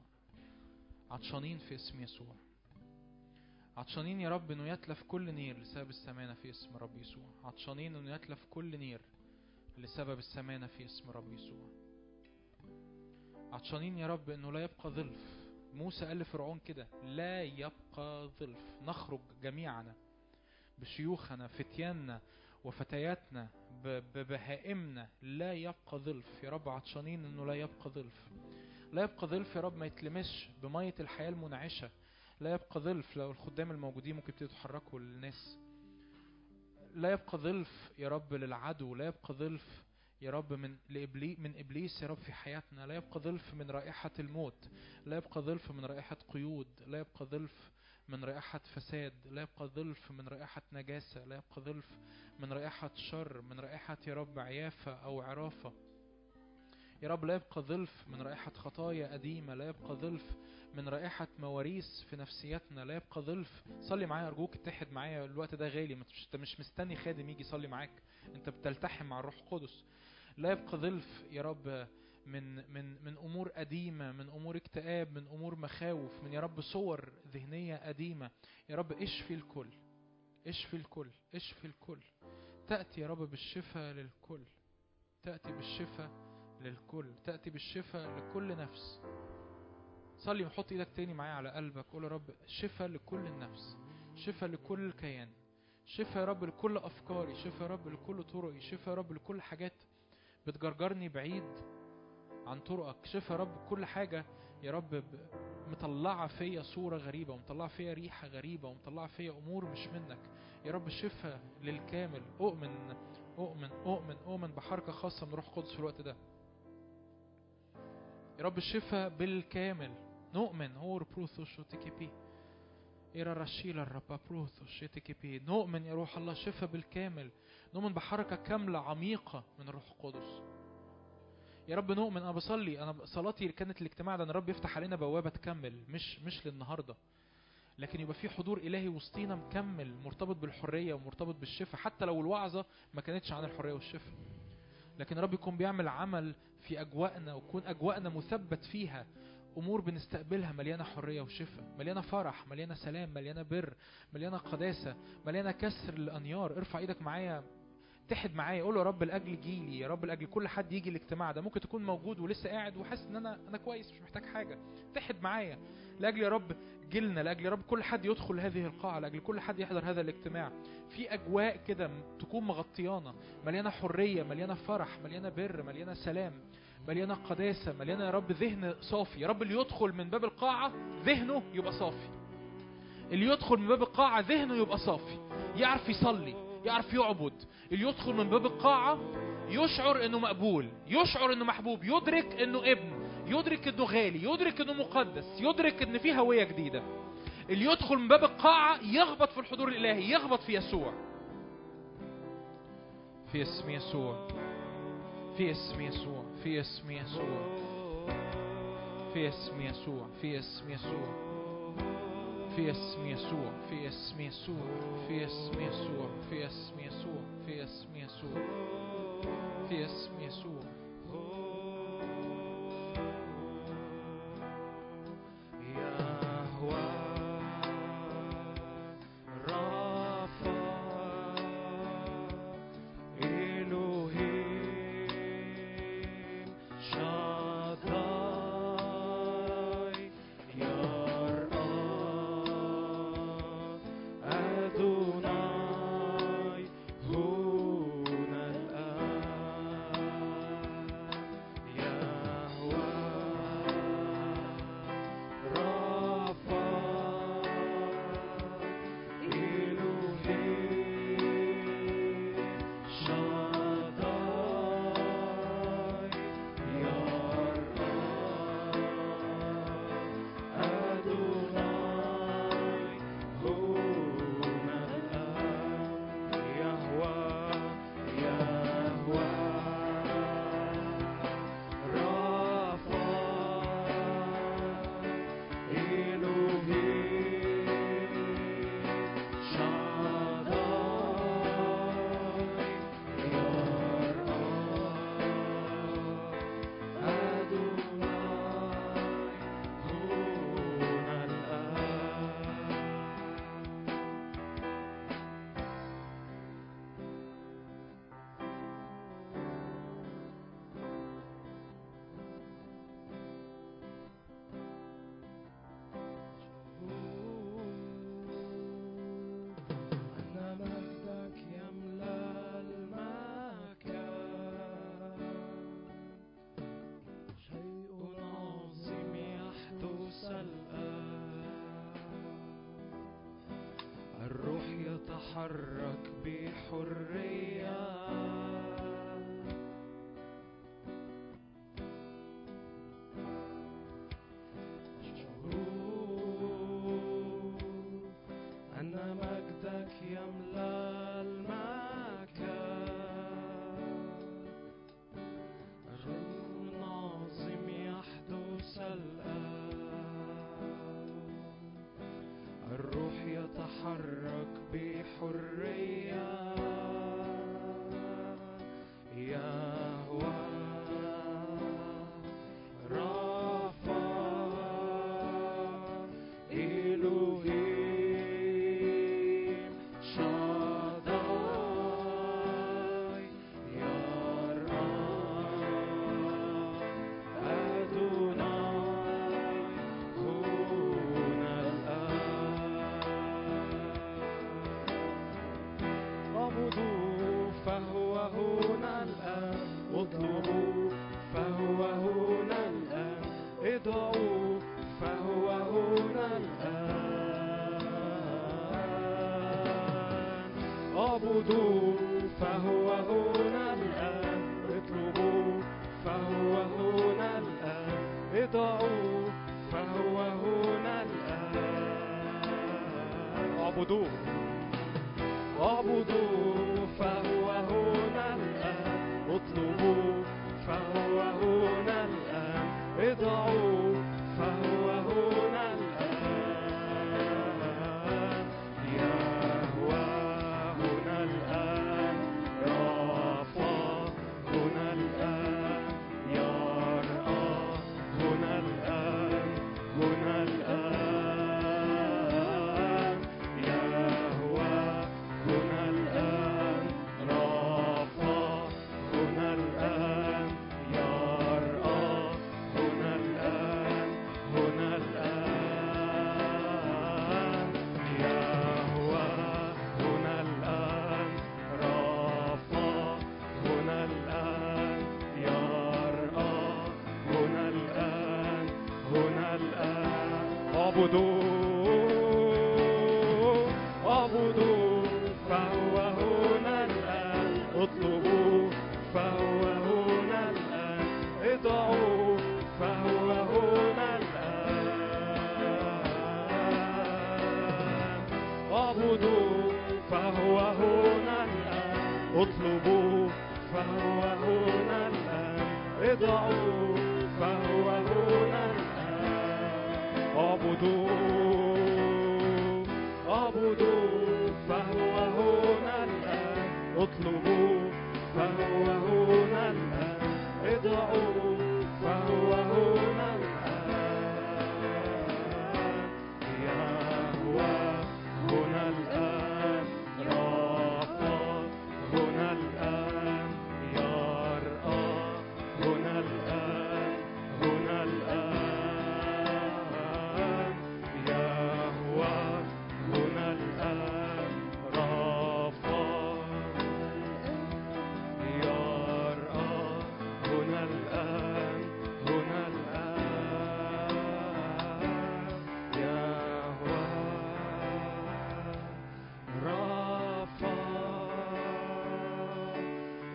عطشانين في اسم يسوع. عطشانين يا رب إنه يتلف كل نير لسبب السمانة في اسم رب يسوع. عطشانين إنه يتلف كل نير لسبب السمانة في اسم رب يسوع. عطشانين يا رب إنه لا يبقى ظلف. موسى قال لفرعون كده لا يبقى ظلف. نخرج جميعنا بشيوخنا فتياننا وفتياتنا ببهائمنا لا يبقى ظلف. يا رب عطشانين إنه لا يبقى ظلف. لا يبقى ظلف يا رب ما يتلمسش بمية الحياة المنعشة. لا يبقى ظلف لو الخدام الموجودين ممكن يبتدوا يتحركوا للناس. لا يبقى ظلف يا رب للعدو. لا يبقى ظلف يا رب من لإبلي من إبليس يا رب في حياتنا. لا يبقى ظلف من رائحة الموت. لا يبقى ظلف من رائحة قيود. لا يبقى ظلف من رائحة فساد لا يبقى ظلف من رائحة نجاسة لا يبقى ظلف من رائحة شر من رائحة يا رب عيافة أو عرافة. يا رب لا يبقى ظلف من رائحة خطايا قديمة لا يبقى ظلف من رائحة مواريث في نفسيتنا لا يبقى ظلف. صلي معايا أرجوك اتحد معايا الوقت ده غالي أنت مش مستني خادم يجي يصلي معاك. أنت بتلتحم مع الروح القدس. لا يبقى ظلف يا رب من من من أمور قديمه من أمور اكتئاب من أمور مخاوف من يا رب صور ذهنية قديمه يا رب اشفي الكل اشفي الكل اشفي الكل. تأتي يا رب بالشفاء للكل. تأتي بالشفاء للكل. تأتي بالشفاء لكل نفس. صلي وحط إيدك تاني معايا على قلبك. قول يا رب شفاء لكل النفس. شفاء لكل كيان شفاء يا رب لكل أفكاري. شفاء يا رب لكل طرقي. شفاء يا رب لكل حاجات بتجرجرني بعيد. عن طرقك. شفاء يا رب كل حاجة يا رب مطلعة فيا صورة غريبة ومطلعة فيا ريحة غريبة ومطلعة فيا أمور مش منك. يا رب شفاء للكامل. أؤمن أؤمن أؤمن أؤمن بحركة خاصة من روح القدس في الوقت ده. يا رب الشفاء بالكامل. نؤمن. هو بروثوس وتكيبي إيرا رشيل الرب بروثوس تكيبي نؤمن يا روح الله. شفاء بالكامل. نؤمن بحركة كاملة عميقة من الروح القدس. يا رب نؤمن أنا بصلي أنا صلاتي كانت الاجتماع ده ان الرب يفتح علينا بوابة تكمل مش مش للنهاردة. لكن يبقى في حضور إلهي وسطينا مكمل مرتبط بالحرية ومرتبط بالشفاء حتى لو الوعظة ما كانتش عن الحرية والشفاء. لكن الرب يكون بيعمل عمل في أجواءنا ويكون أجواءنا مثبت فيها. أمور بنستقبلها مليانة حرية وشفاء مليانة فرح مليانة سلام مليانة بر مليانة قداسة مليانة كسر الأنيار. ارفع إيدك معايا اتحد معايا قول يا رب لاجل جيلي يا رب لاجل كل حد يجي الاجتماع ده ممكن تكون موجود ولسه قاعد وحاسس إن أنا أنا كويس مش محتاج حاجة. اتحد معايا. لأجل يا رب جيلنا لأجل يا رب كل حد يدخل هذه القاعة لأجل كل حد يحضر هذا الاجتماع. في أجواء كده تكون مغطيانا مليانة حرية مليانة فرح مليانة بر مليانة سلام مليانة قداسة مليانة يا رب ذهن صافي. يا رب اللي يدخل من باب القاعة ذهنه يبقى صافي. اللي يدخل من باب القاعة ذهنه يبقى صافي. يعرف يصلي. يعرف يعبد اللي يدخل من باب القاعة يشعر إنه مقبول يشعر إنه محبوب يدرك إنه ابن يدرك إنه غالي يدرك إنه مقدس يدرك إن في هوية جديدة. اللي يدخل من باب القاعة يخبط في الحضور الإلهي يخبط في يسوع. في اسم يسوع. في اسم يسوع. في اسم يسوع. في اسم يسوع. في اسم يسوع. fez-me a sua, fez-me a sua, fez-me a sua, fez-me a sua, fez-me a sua, fez-me a sua. تتحرك بحرية. أشعر مجدك المكان. يحدث الآن. الروح يتحرك بحرية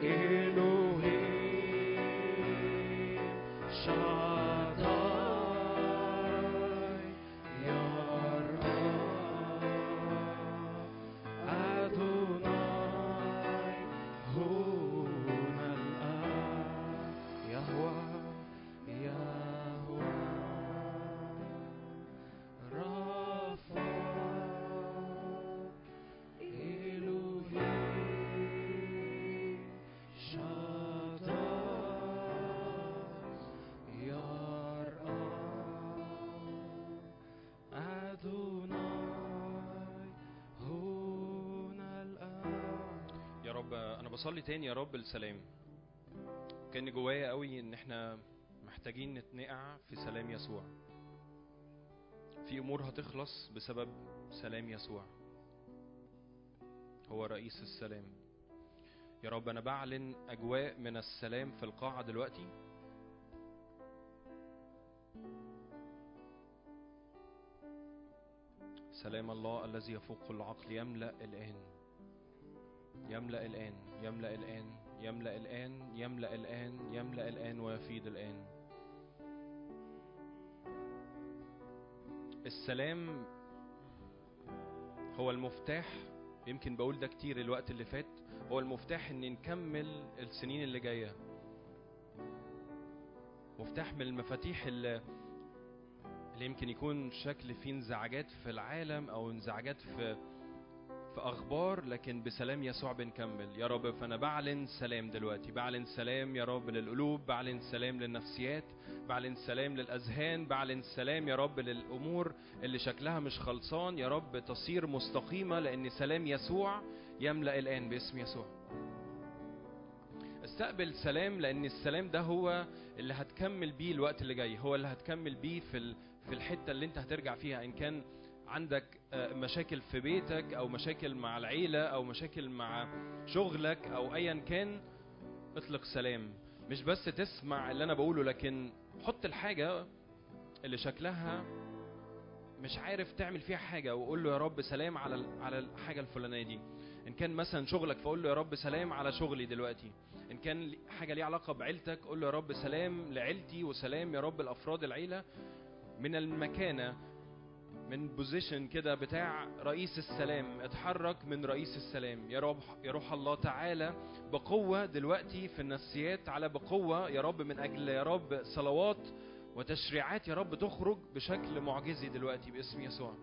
in بصلي تاني يا رب السلام كان جوايا قوي إن إحنا محتاجين نتنقع في سلام يسوع. في أمور هتخلص بسبب سلام يسوع. هو رئيس السلام. يا رب أنا بعلن أجواء من السلام في القاعة دلوقتي. سلام الله الذي يفوق العقل يملأ الآن. يملأ الآن يملأ الآن يملأ الآن يملأ الآن يملأ الآن ويفيض الآن. السلام هو المفتاح يمكن بقول ده كتير الوقت اللي فات هو المفتاح إن نكمل السنين اللي جاية. مفتاح من المفاتيح اللي اللي يمكن يكون شكل فيه انزعاجات في العالم أو انزعاجات في في أخبار لكن بسلام يسوع بنكمل يا رب فأنا بعلن سلام دلوقتي. بعلن سلام يا رب للقلوب بعلن سلام للنفسيات بعلن سلام للأذهان بعلن سلام يا رب للأمور اللي شكلها مش خلصان. يا رب تصير مستقيمة لأن سلام يسوع يملأ الآن باسم يسوع. استقبل سلام لأن السلام ده هو اللي هتكمل بيه الوقت اللي جاي. هو اللي هتكمل بيه في في الحتة اللي انت هترجع فيها إن كان عندك آه، مشاكل في بيتك أو مشاكل مع العيلة أو مشاكل مع شغلك أو ايا كان اطلق سلام. مش بس تسمع اللي أنا بقوله لكن حط الحاجة اللي شكلها مش عارف تعمل فيها حاجة وقول له يا رب سلام على على الحاجة الفلانية دي. إن كان مثلا شغلك فقول له يا رب سلام على شغلي دلوقتي. إن كان حاجة ليها علاقة بعيلتك قول له يا رب سلام لعيلتي وسلام يا رب لأفراد العيلة. من المكانة من بوزيشن كده بتاع رئيس السلام اتحرك من رئيس السلام. يا رب يا روح الله تعالى بقوة دلوقتي في النفسيات تعالى بقوة يا رب من أجل يا رب صلوات وتشريعات يا رب تخرج بشكل معجزي دلوقتي باسم يسوع.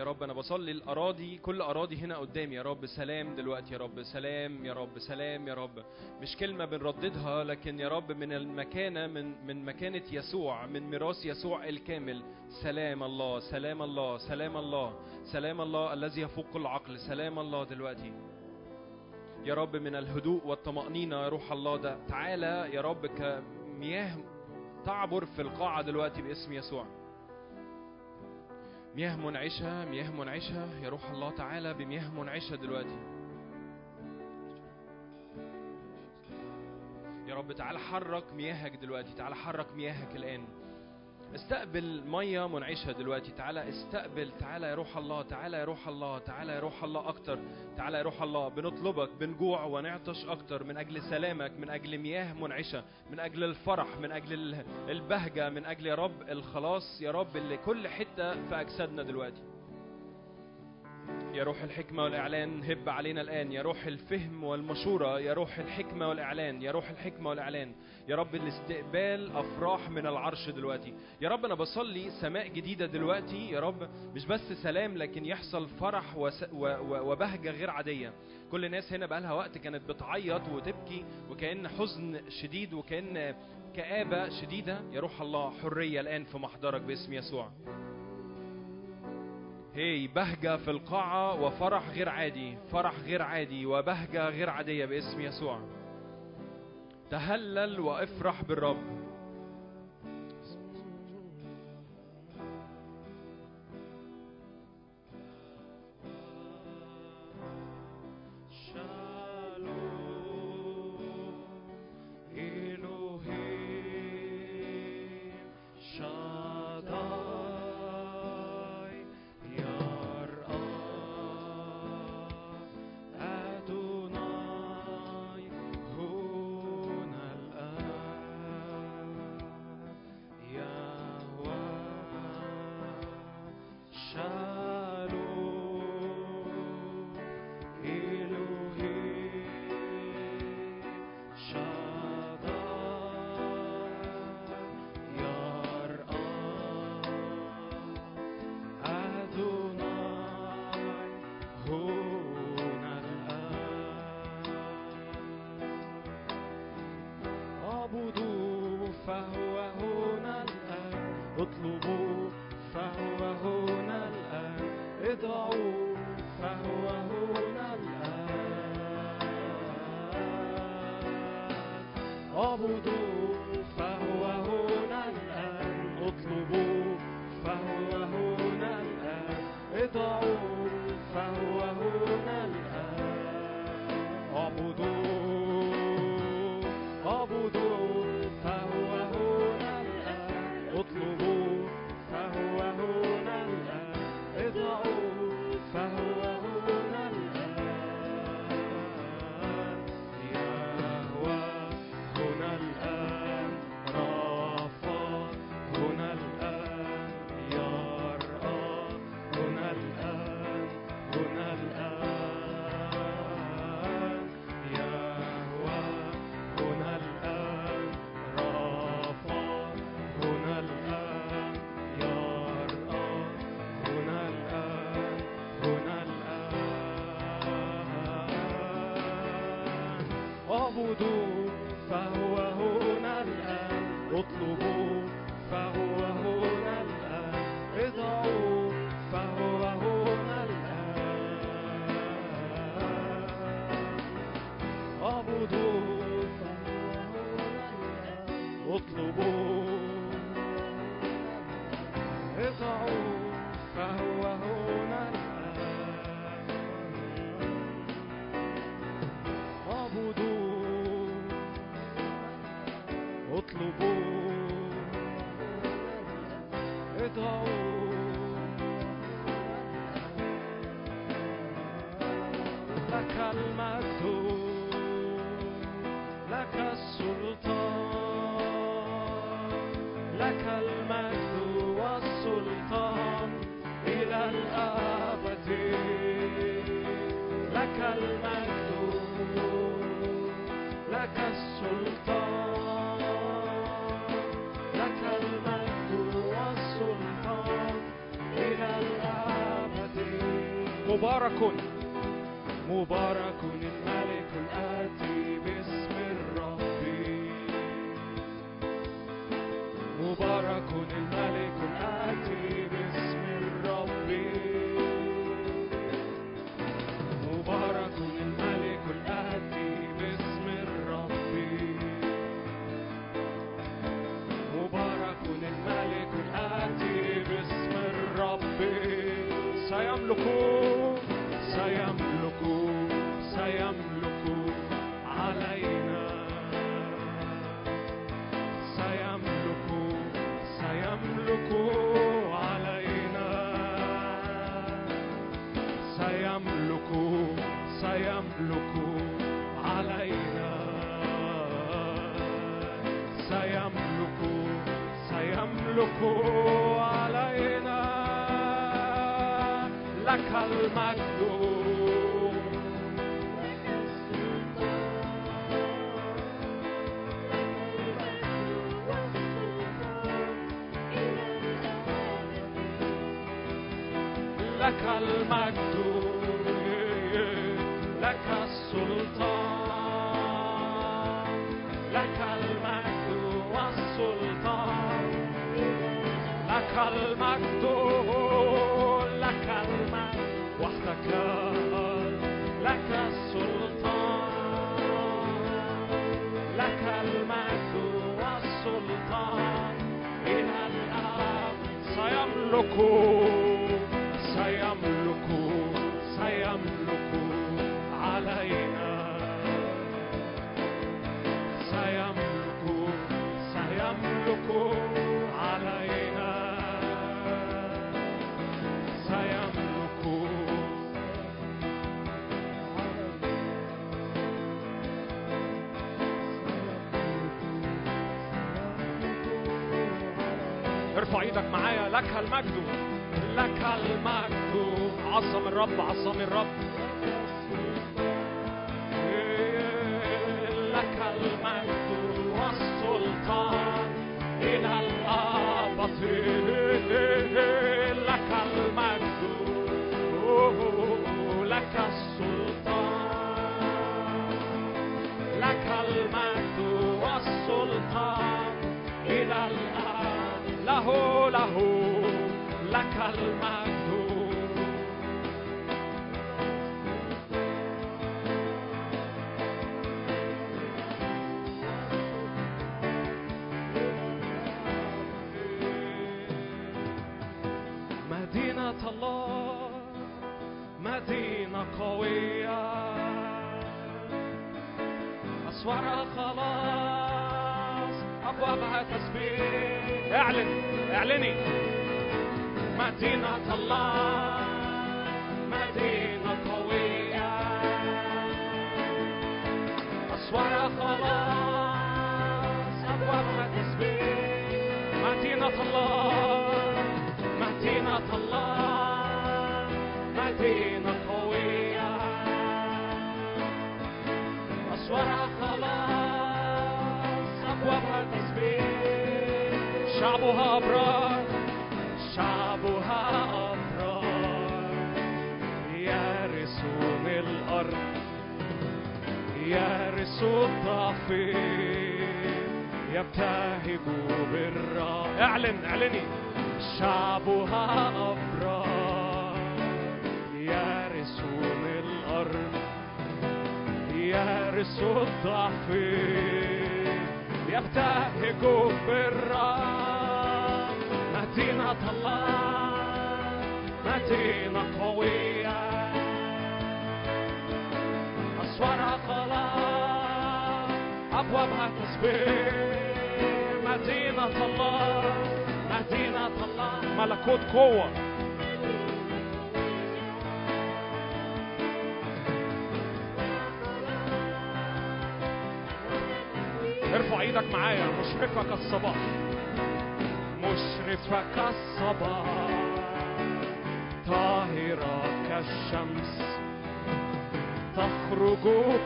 يا رب أنا بصلي الأراضي كل أراضي هنا قدامي. يا رب سلام دلوقتي يا رب سلام يا رب سلام يا رب. مش كلمة بنرددها لكن يا رب من المكانة من من مكانة يسوع من ميراث يسوع الكامل. سلام الله سلام الله سلام الله سلام الله الذي يفوق العقل. سلام الله دلوقتي. يا رب من الهدوء والطمأنينة يا روح الله ده. تعالى يا رب كمياه تعبر في القاعة دلوقتي باسم يسوع. مياه منعشة مياه منعشة يا روح الله تعالى بمياه منعشة دلوقتي. يا رب تعالى حرك مياهك دلوقتي تعالى حرك مياهك الآن. استقبل مية منعشة دلوقتي. تعالى استقبل تعالى يا روح الله تعالى يا روح الله تعالى يا روح الله أكتر. تعالى يا روح الله بنطلبك بنجوع ونعطش أكتر. من أجل سلامك من أجل مياه منعشة من أجل الفرح من أجل ال- البهجة من أجل يا رب الخلاص يا رب اللي كل حتة في أجسادنا دلوقتي. يا روح الحكمة والإعلان. هب علينا الآن. يا روح الفهم والمشورة. يا روح الحكمة والإعلان. يا روح الحكمة والإعلان. يا رب الاستقبال أفراح من العرش دلوقتي. يا رب أنا بصلي سماء جديدة دلوقتي. يا رب مش بس سلام لكن يحصل فرح و- وبهجة غير عادية. كل الناس هنا بقالها وقت كانت بتعيط وتبكي وكأن حزن شديد وكأن كآبة شديدة. يا روح الله حرية الآن في محضرك باسم يسوع. هي بهجة في القاعة وفرح غير عادي فرح غير عادي وبهجة غير عادية باسم يسوع. تهلل وافرح بالرب. اطلبوا فهو هنا الآن. ادعوا. мубаракун. معايا لك مشرفك الصباح طاهرة كالشمس تخرج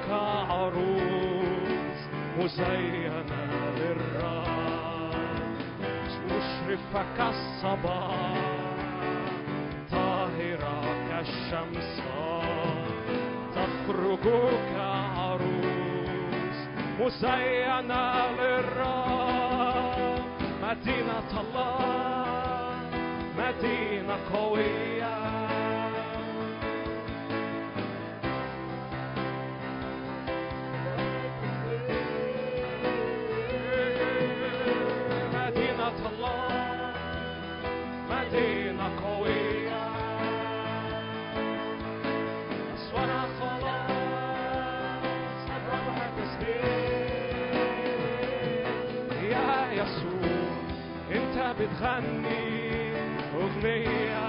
كعروس مزينة للرب مشرفك الصباح طاهرة كالشمس تخرج كعروس مزينة للرب مدينة الله مدينة قوية. أنت بتغني أغنية.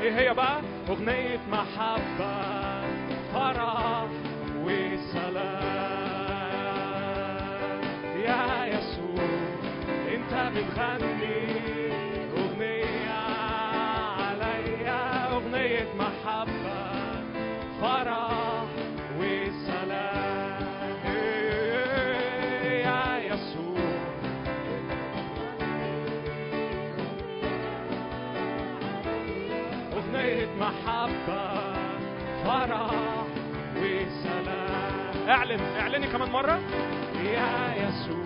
إيه هي بقى؟ أغنية محبة فرح وسلام. يا يسوع أنت بتغني. اعلن اعلني كمان مرة. يا يسوع.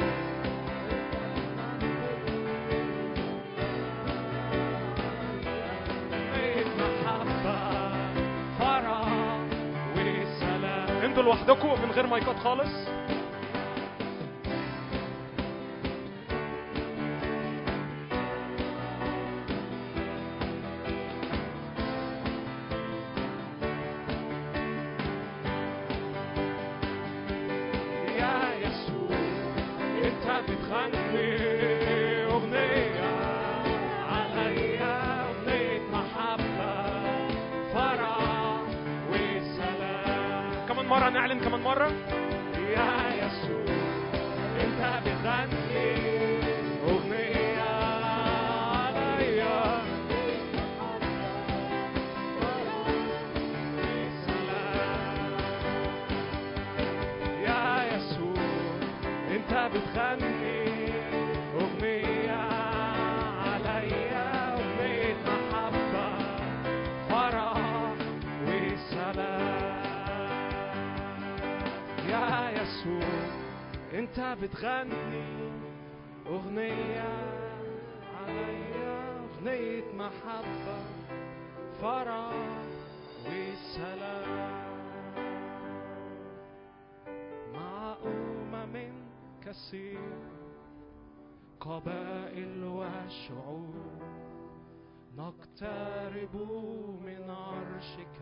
أغنية محبة فرح وسلام. أنتوا لوحدكم من غير مايكات خالص؟ محبة فرح وسلام. مع أمم كثيرة قبائل وشعوب نقترب من عرشك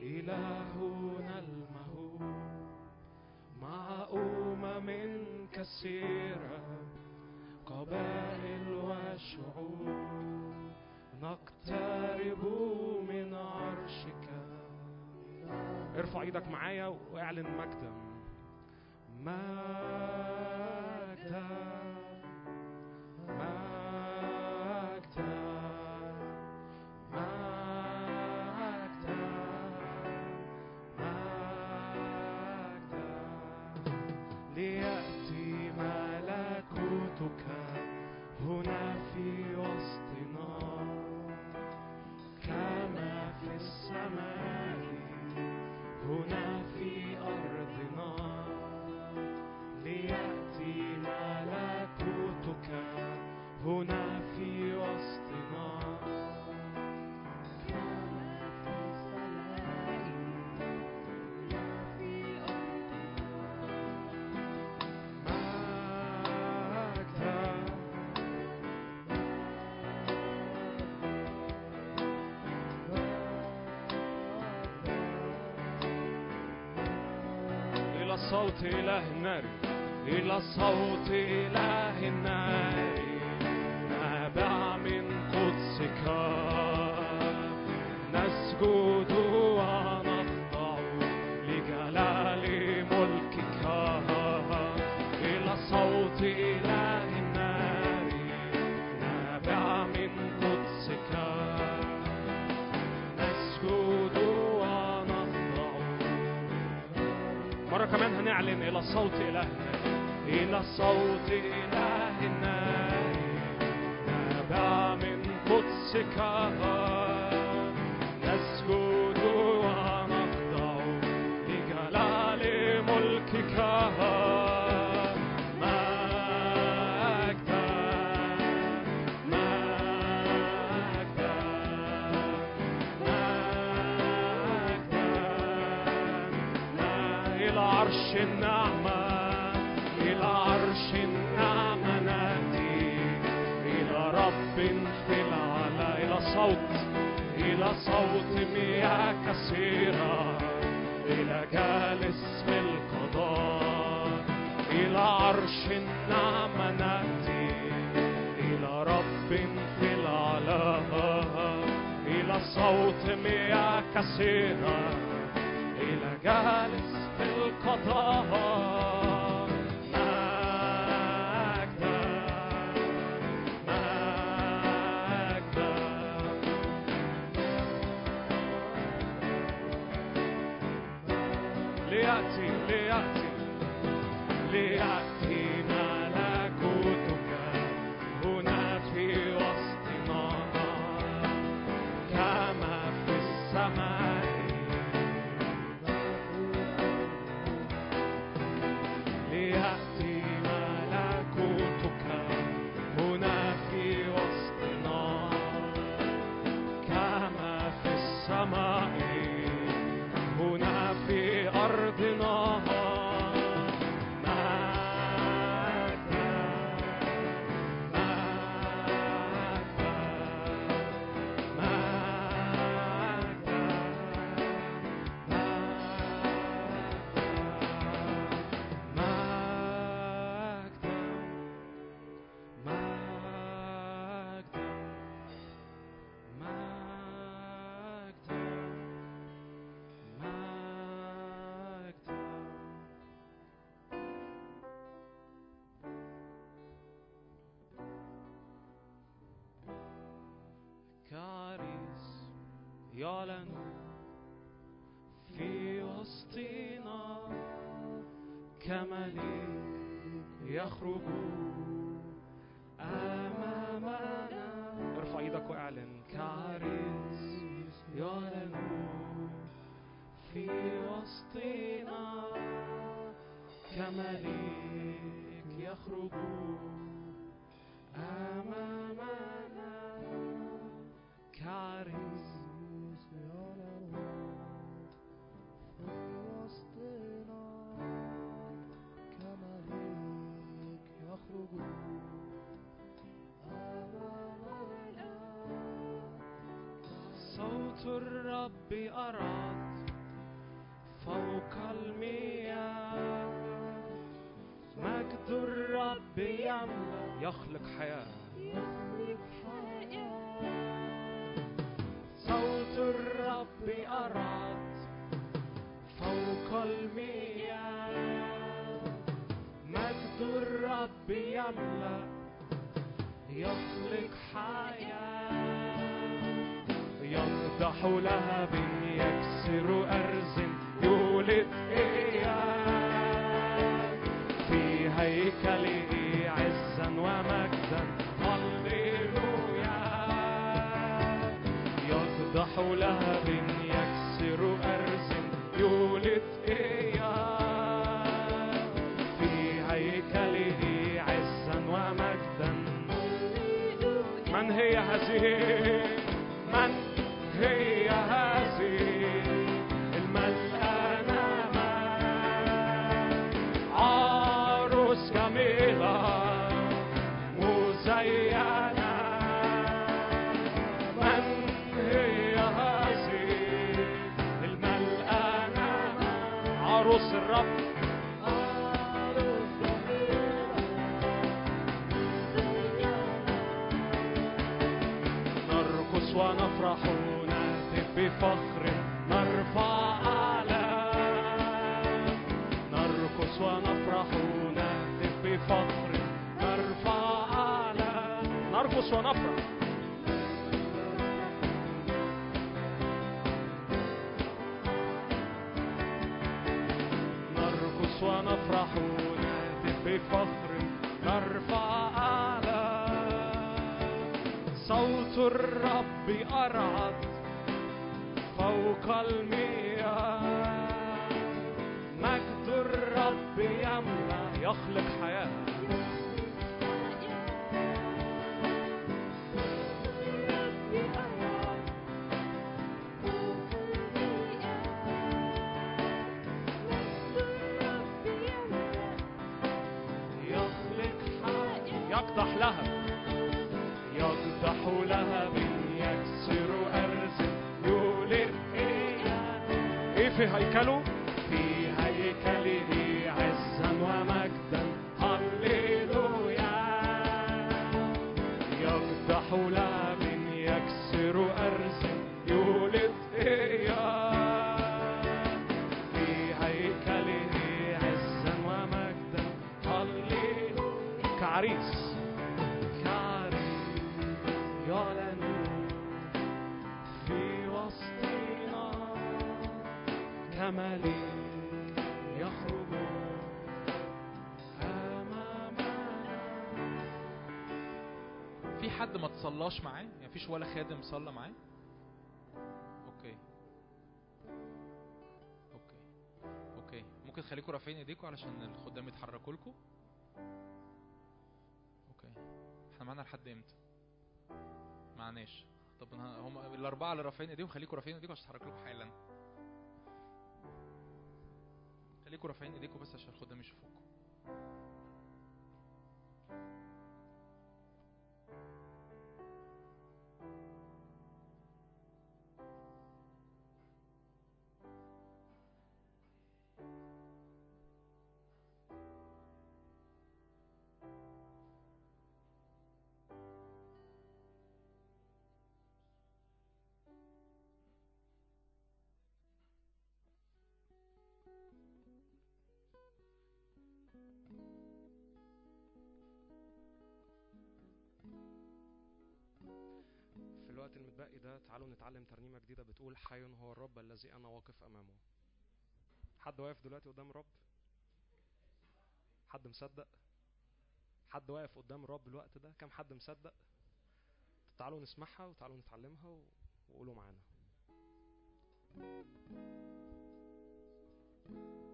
إلهنا المهوب. مع أمم كثيرة قبائل وشعوب نقترب من عرشك. ارفع إيدك معايا واعلن مجدا. مجدا. كما في السماء صوت إله النار إلى صوت إله النار هنعلن إلى صوت إله النار إلى صوت إله النار نابع من قدسك صوت مياه كثيرة. إلى جالس في القضاء. إلى عرش النعمة نأتي. إلى رب في العلا إلى صوت مياه كثيرة. إلى جالس في القضاء. يعلن في وسطنا كملك يخرج. الرب أراد فوق المياه. مجد الرب يملأ يخلق حياة. صوت الرب أراد فوق المياه. مجد الرب يملأ يخلق حياة. يقدح لهب ولا خادم صلى معاه؟ okay. okay. okay. ممكن تخليكم رافعين ايديكم علشان الخدام يتحركوا لكم okay. إحنا معانا لحد إمتى؟ معناش. طب هم الأربعة اللي رافعين إيديهم خليكم رافعين ايديكم عشان اتحرك لكم حالا. خليكم رافعين ايديكم بس عشان الخدام يشوفوكم الوقت المتبقي ده تعالوا نتعلم ترنيمة جديدة بتقول حي هو الرب الذي أنا واقف أمامه. حد واقف دلوقتي قدام الرب؟ حد مصدق؟ حد واقف قدام الرب الوقت ده؟ كم حد مصدق؟ تعالوا نسمعها وتعالوا نتعلمها وقولوا معانا. حي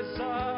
I'm sorry.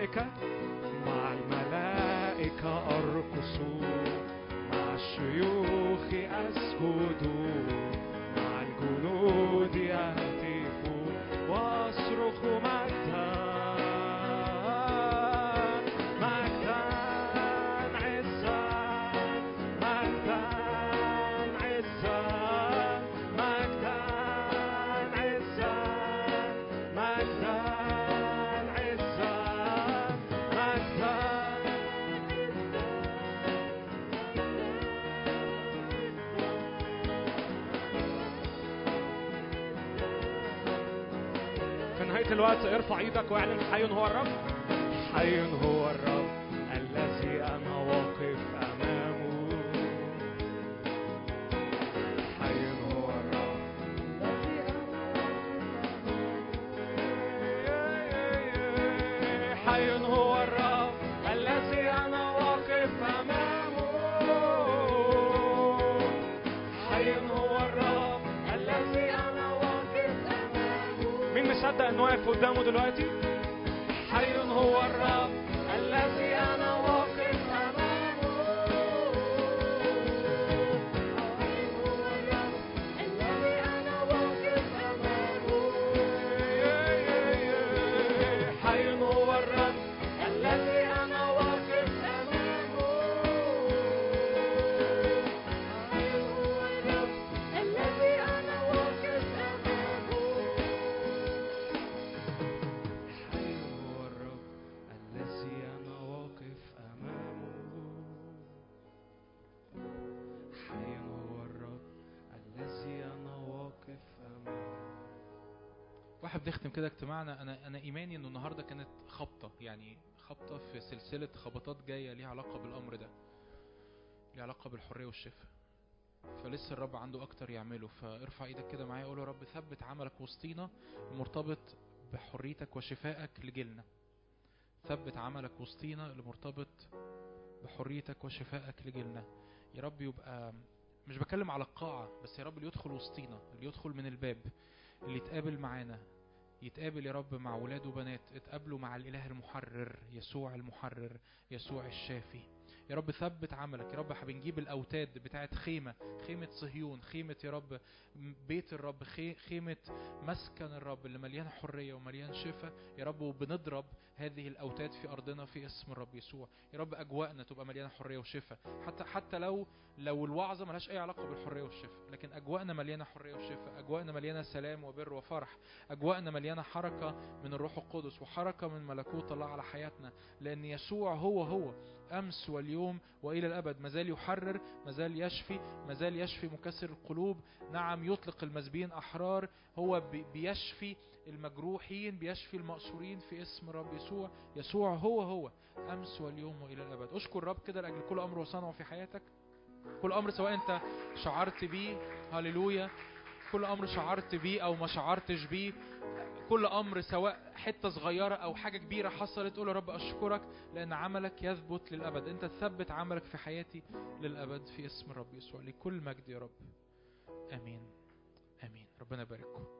مع نهاية الوقت ارفع إيدك واعلن حي هو الرب. حي هو في سلسلة خبطات جاية ليها علاقة بالأمر ده ليها علاقة بالحرية والشفاء. فلسه الرب عنده أكتر يعمله. فارفع إيدك كده معايا قول يا رب ثبت عملك وسطينا المرتبط بحريتك وشفائك لجيلنا. ثبت عملك وسطينا المرتبط بحريتك وشفائك لجيلنا. يا رب يبقى مش بكلم على القاعة بس يا رب اللي يدخل وسطينا اللي يدخل من الباب اللي يتقابل معانا يتقابل يا رب مع ولاد وبنات. اتقابلوا مع الإله المحرر يسوع المحرر يسوع الشافي. يا رب ثبت عملك يا رب بنجيب الأوتاد بتاعت خيمة خيمة صهيون خيمة يا رب بيت الرب خي- خيمة مسكن الرب اللي مليان حرية ومليان شفاء. يا رب وبنضرب هذه الأوتاد في أرضنا في اسم الرب يسوع. يا رب أجواءنا تبقى مليانة حرية وشفاء. حتى حتى لو لو الوعظة ملهاش أي علاقة بالحرية والشفاء لكن أجواءنا مليانة حرية وشفاء أجواءنا مليانة سلام وبر وفرح أجواءنا مليانة حركة من الروح القدس وحركة من ملكوت الله على حياتنا. لأن يسوع هو هو أمس واليوم وإلى الأبد. مازال يحرر مازال يشفي مازال يشفي مكسر القلوب. نعم يطلق المسبين أحرار. هو بي- بيشفي المجروحين بيشفي المأسورين في اسم رب يسوع. يسوع هو هو. أمس واليوم وإلى الأبد. أشكر رب كده لأجل كل أمر وصنعه في حياتك. كل أمر سواء أنت شعرت بيه. هللويا. كل أمر شعرت بيه أو ما شعرتش بيه. كل أمر سواء حتة صغيرة أو حاجة كبيرة حصلت قول يا رب أشكرك لأن عملك يثبت للأبد. أنت تثبت عملك في حياتي للأبد في اسم الرب يسوع لكل مجد يا رب. آمين. آمين. ربنا يبارككم.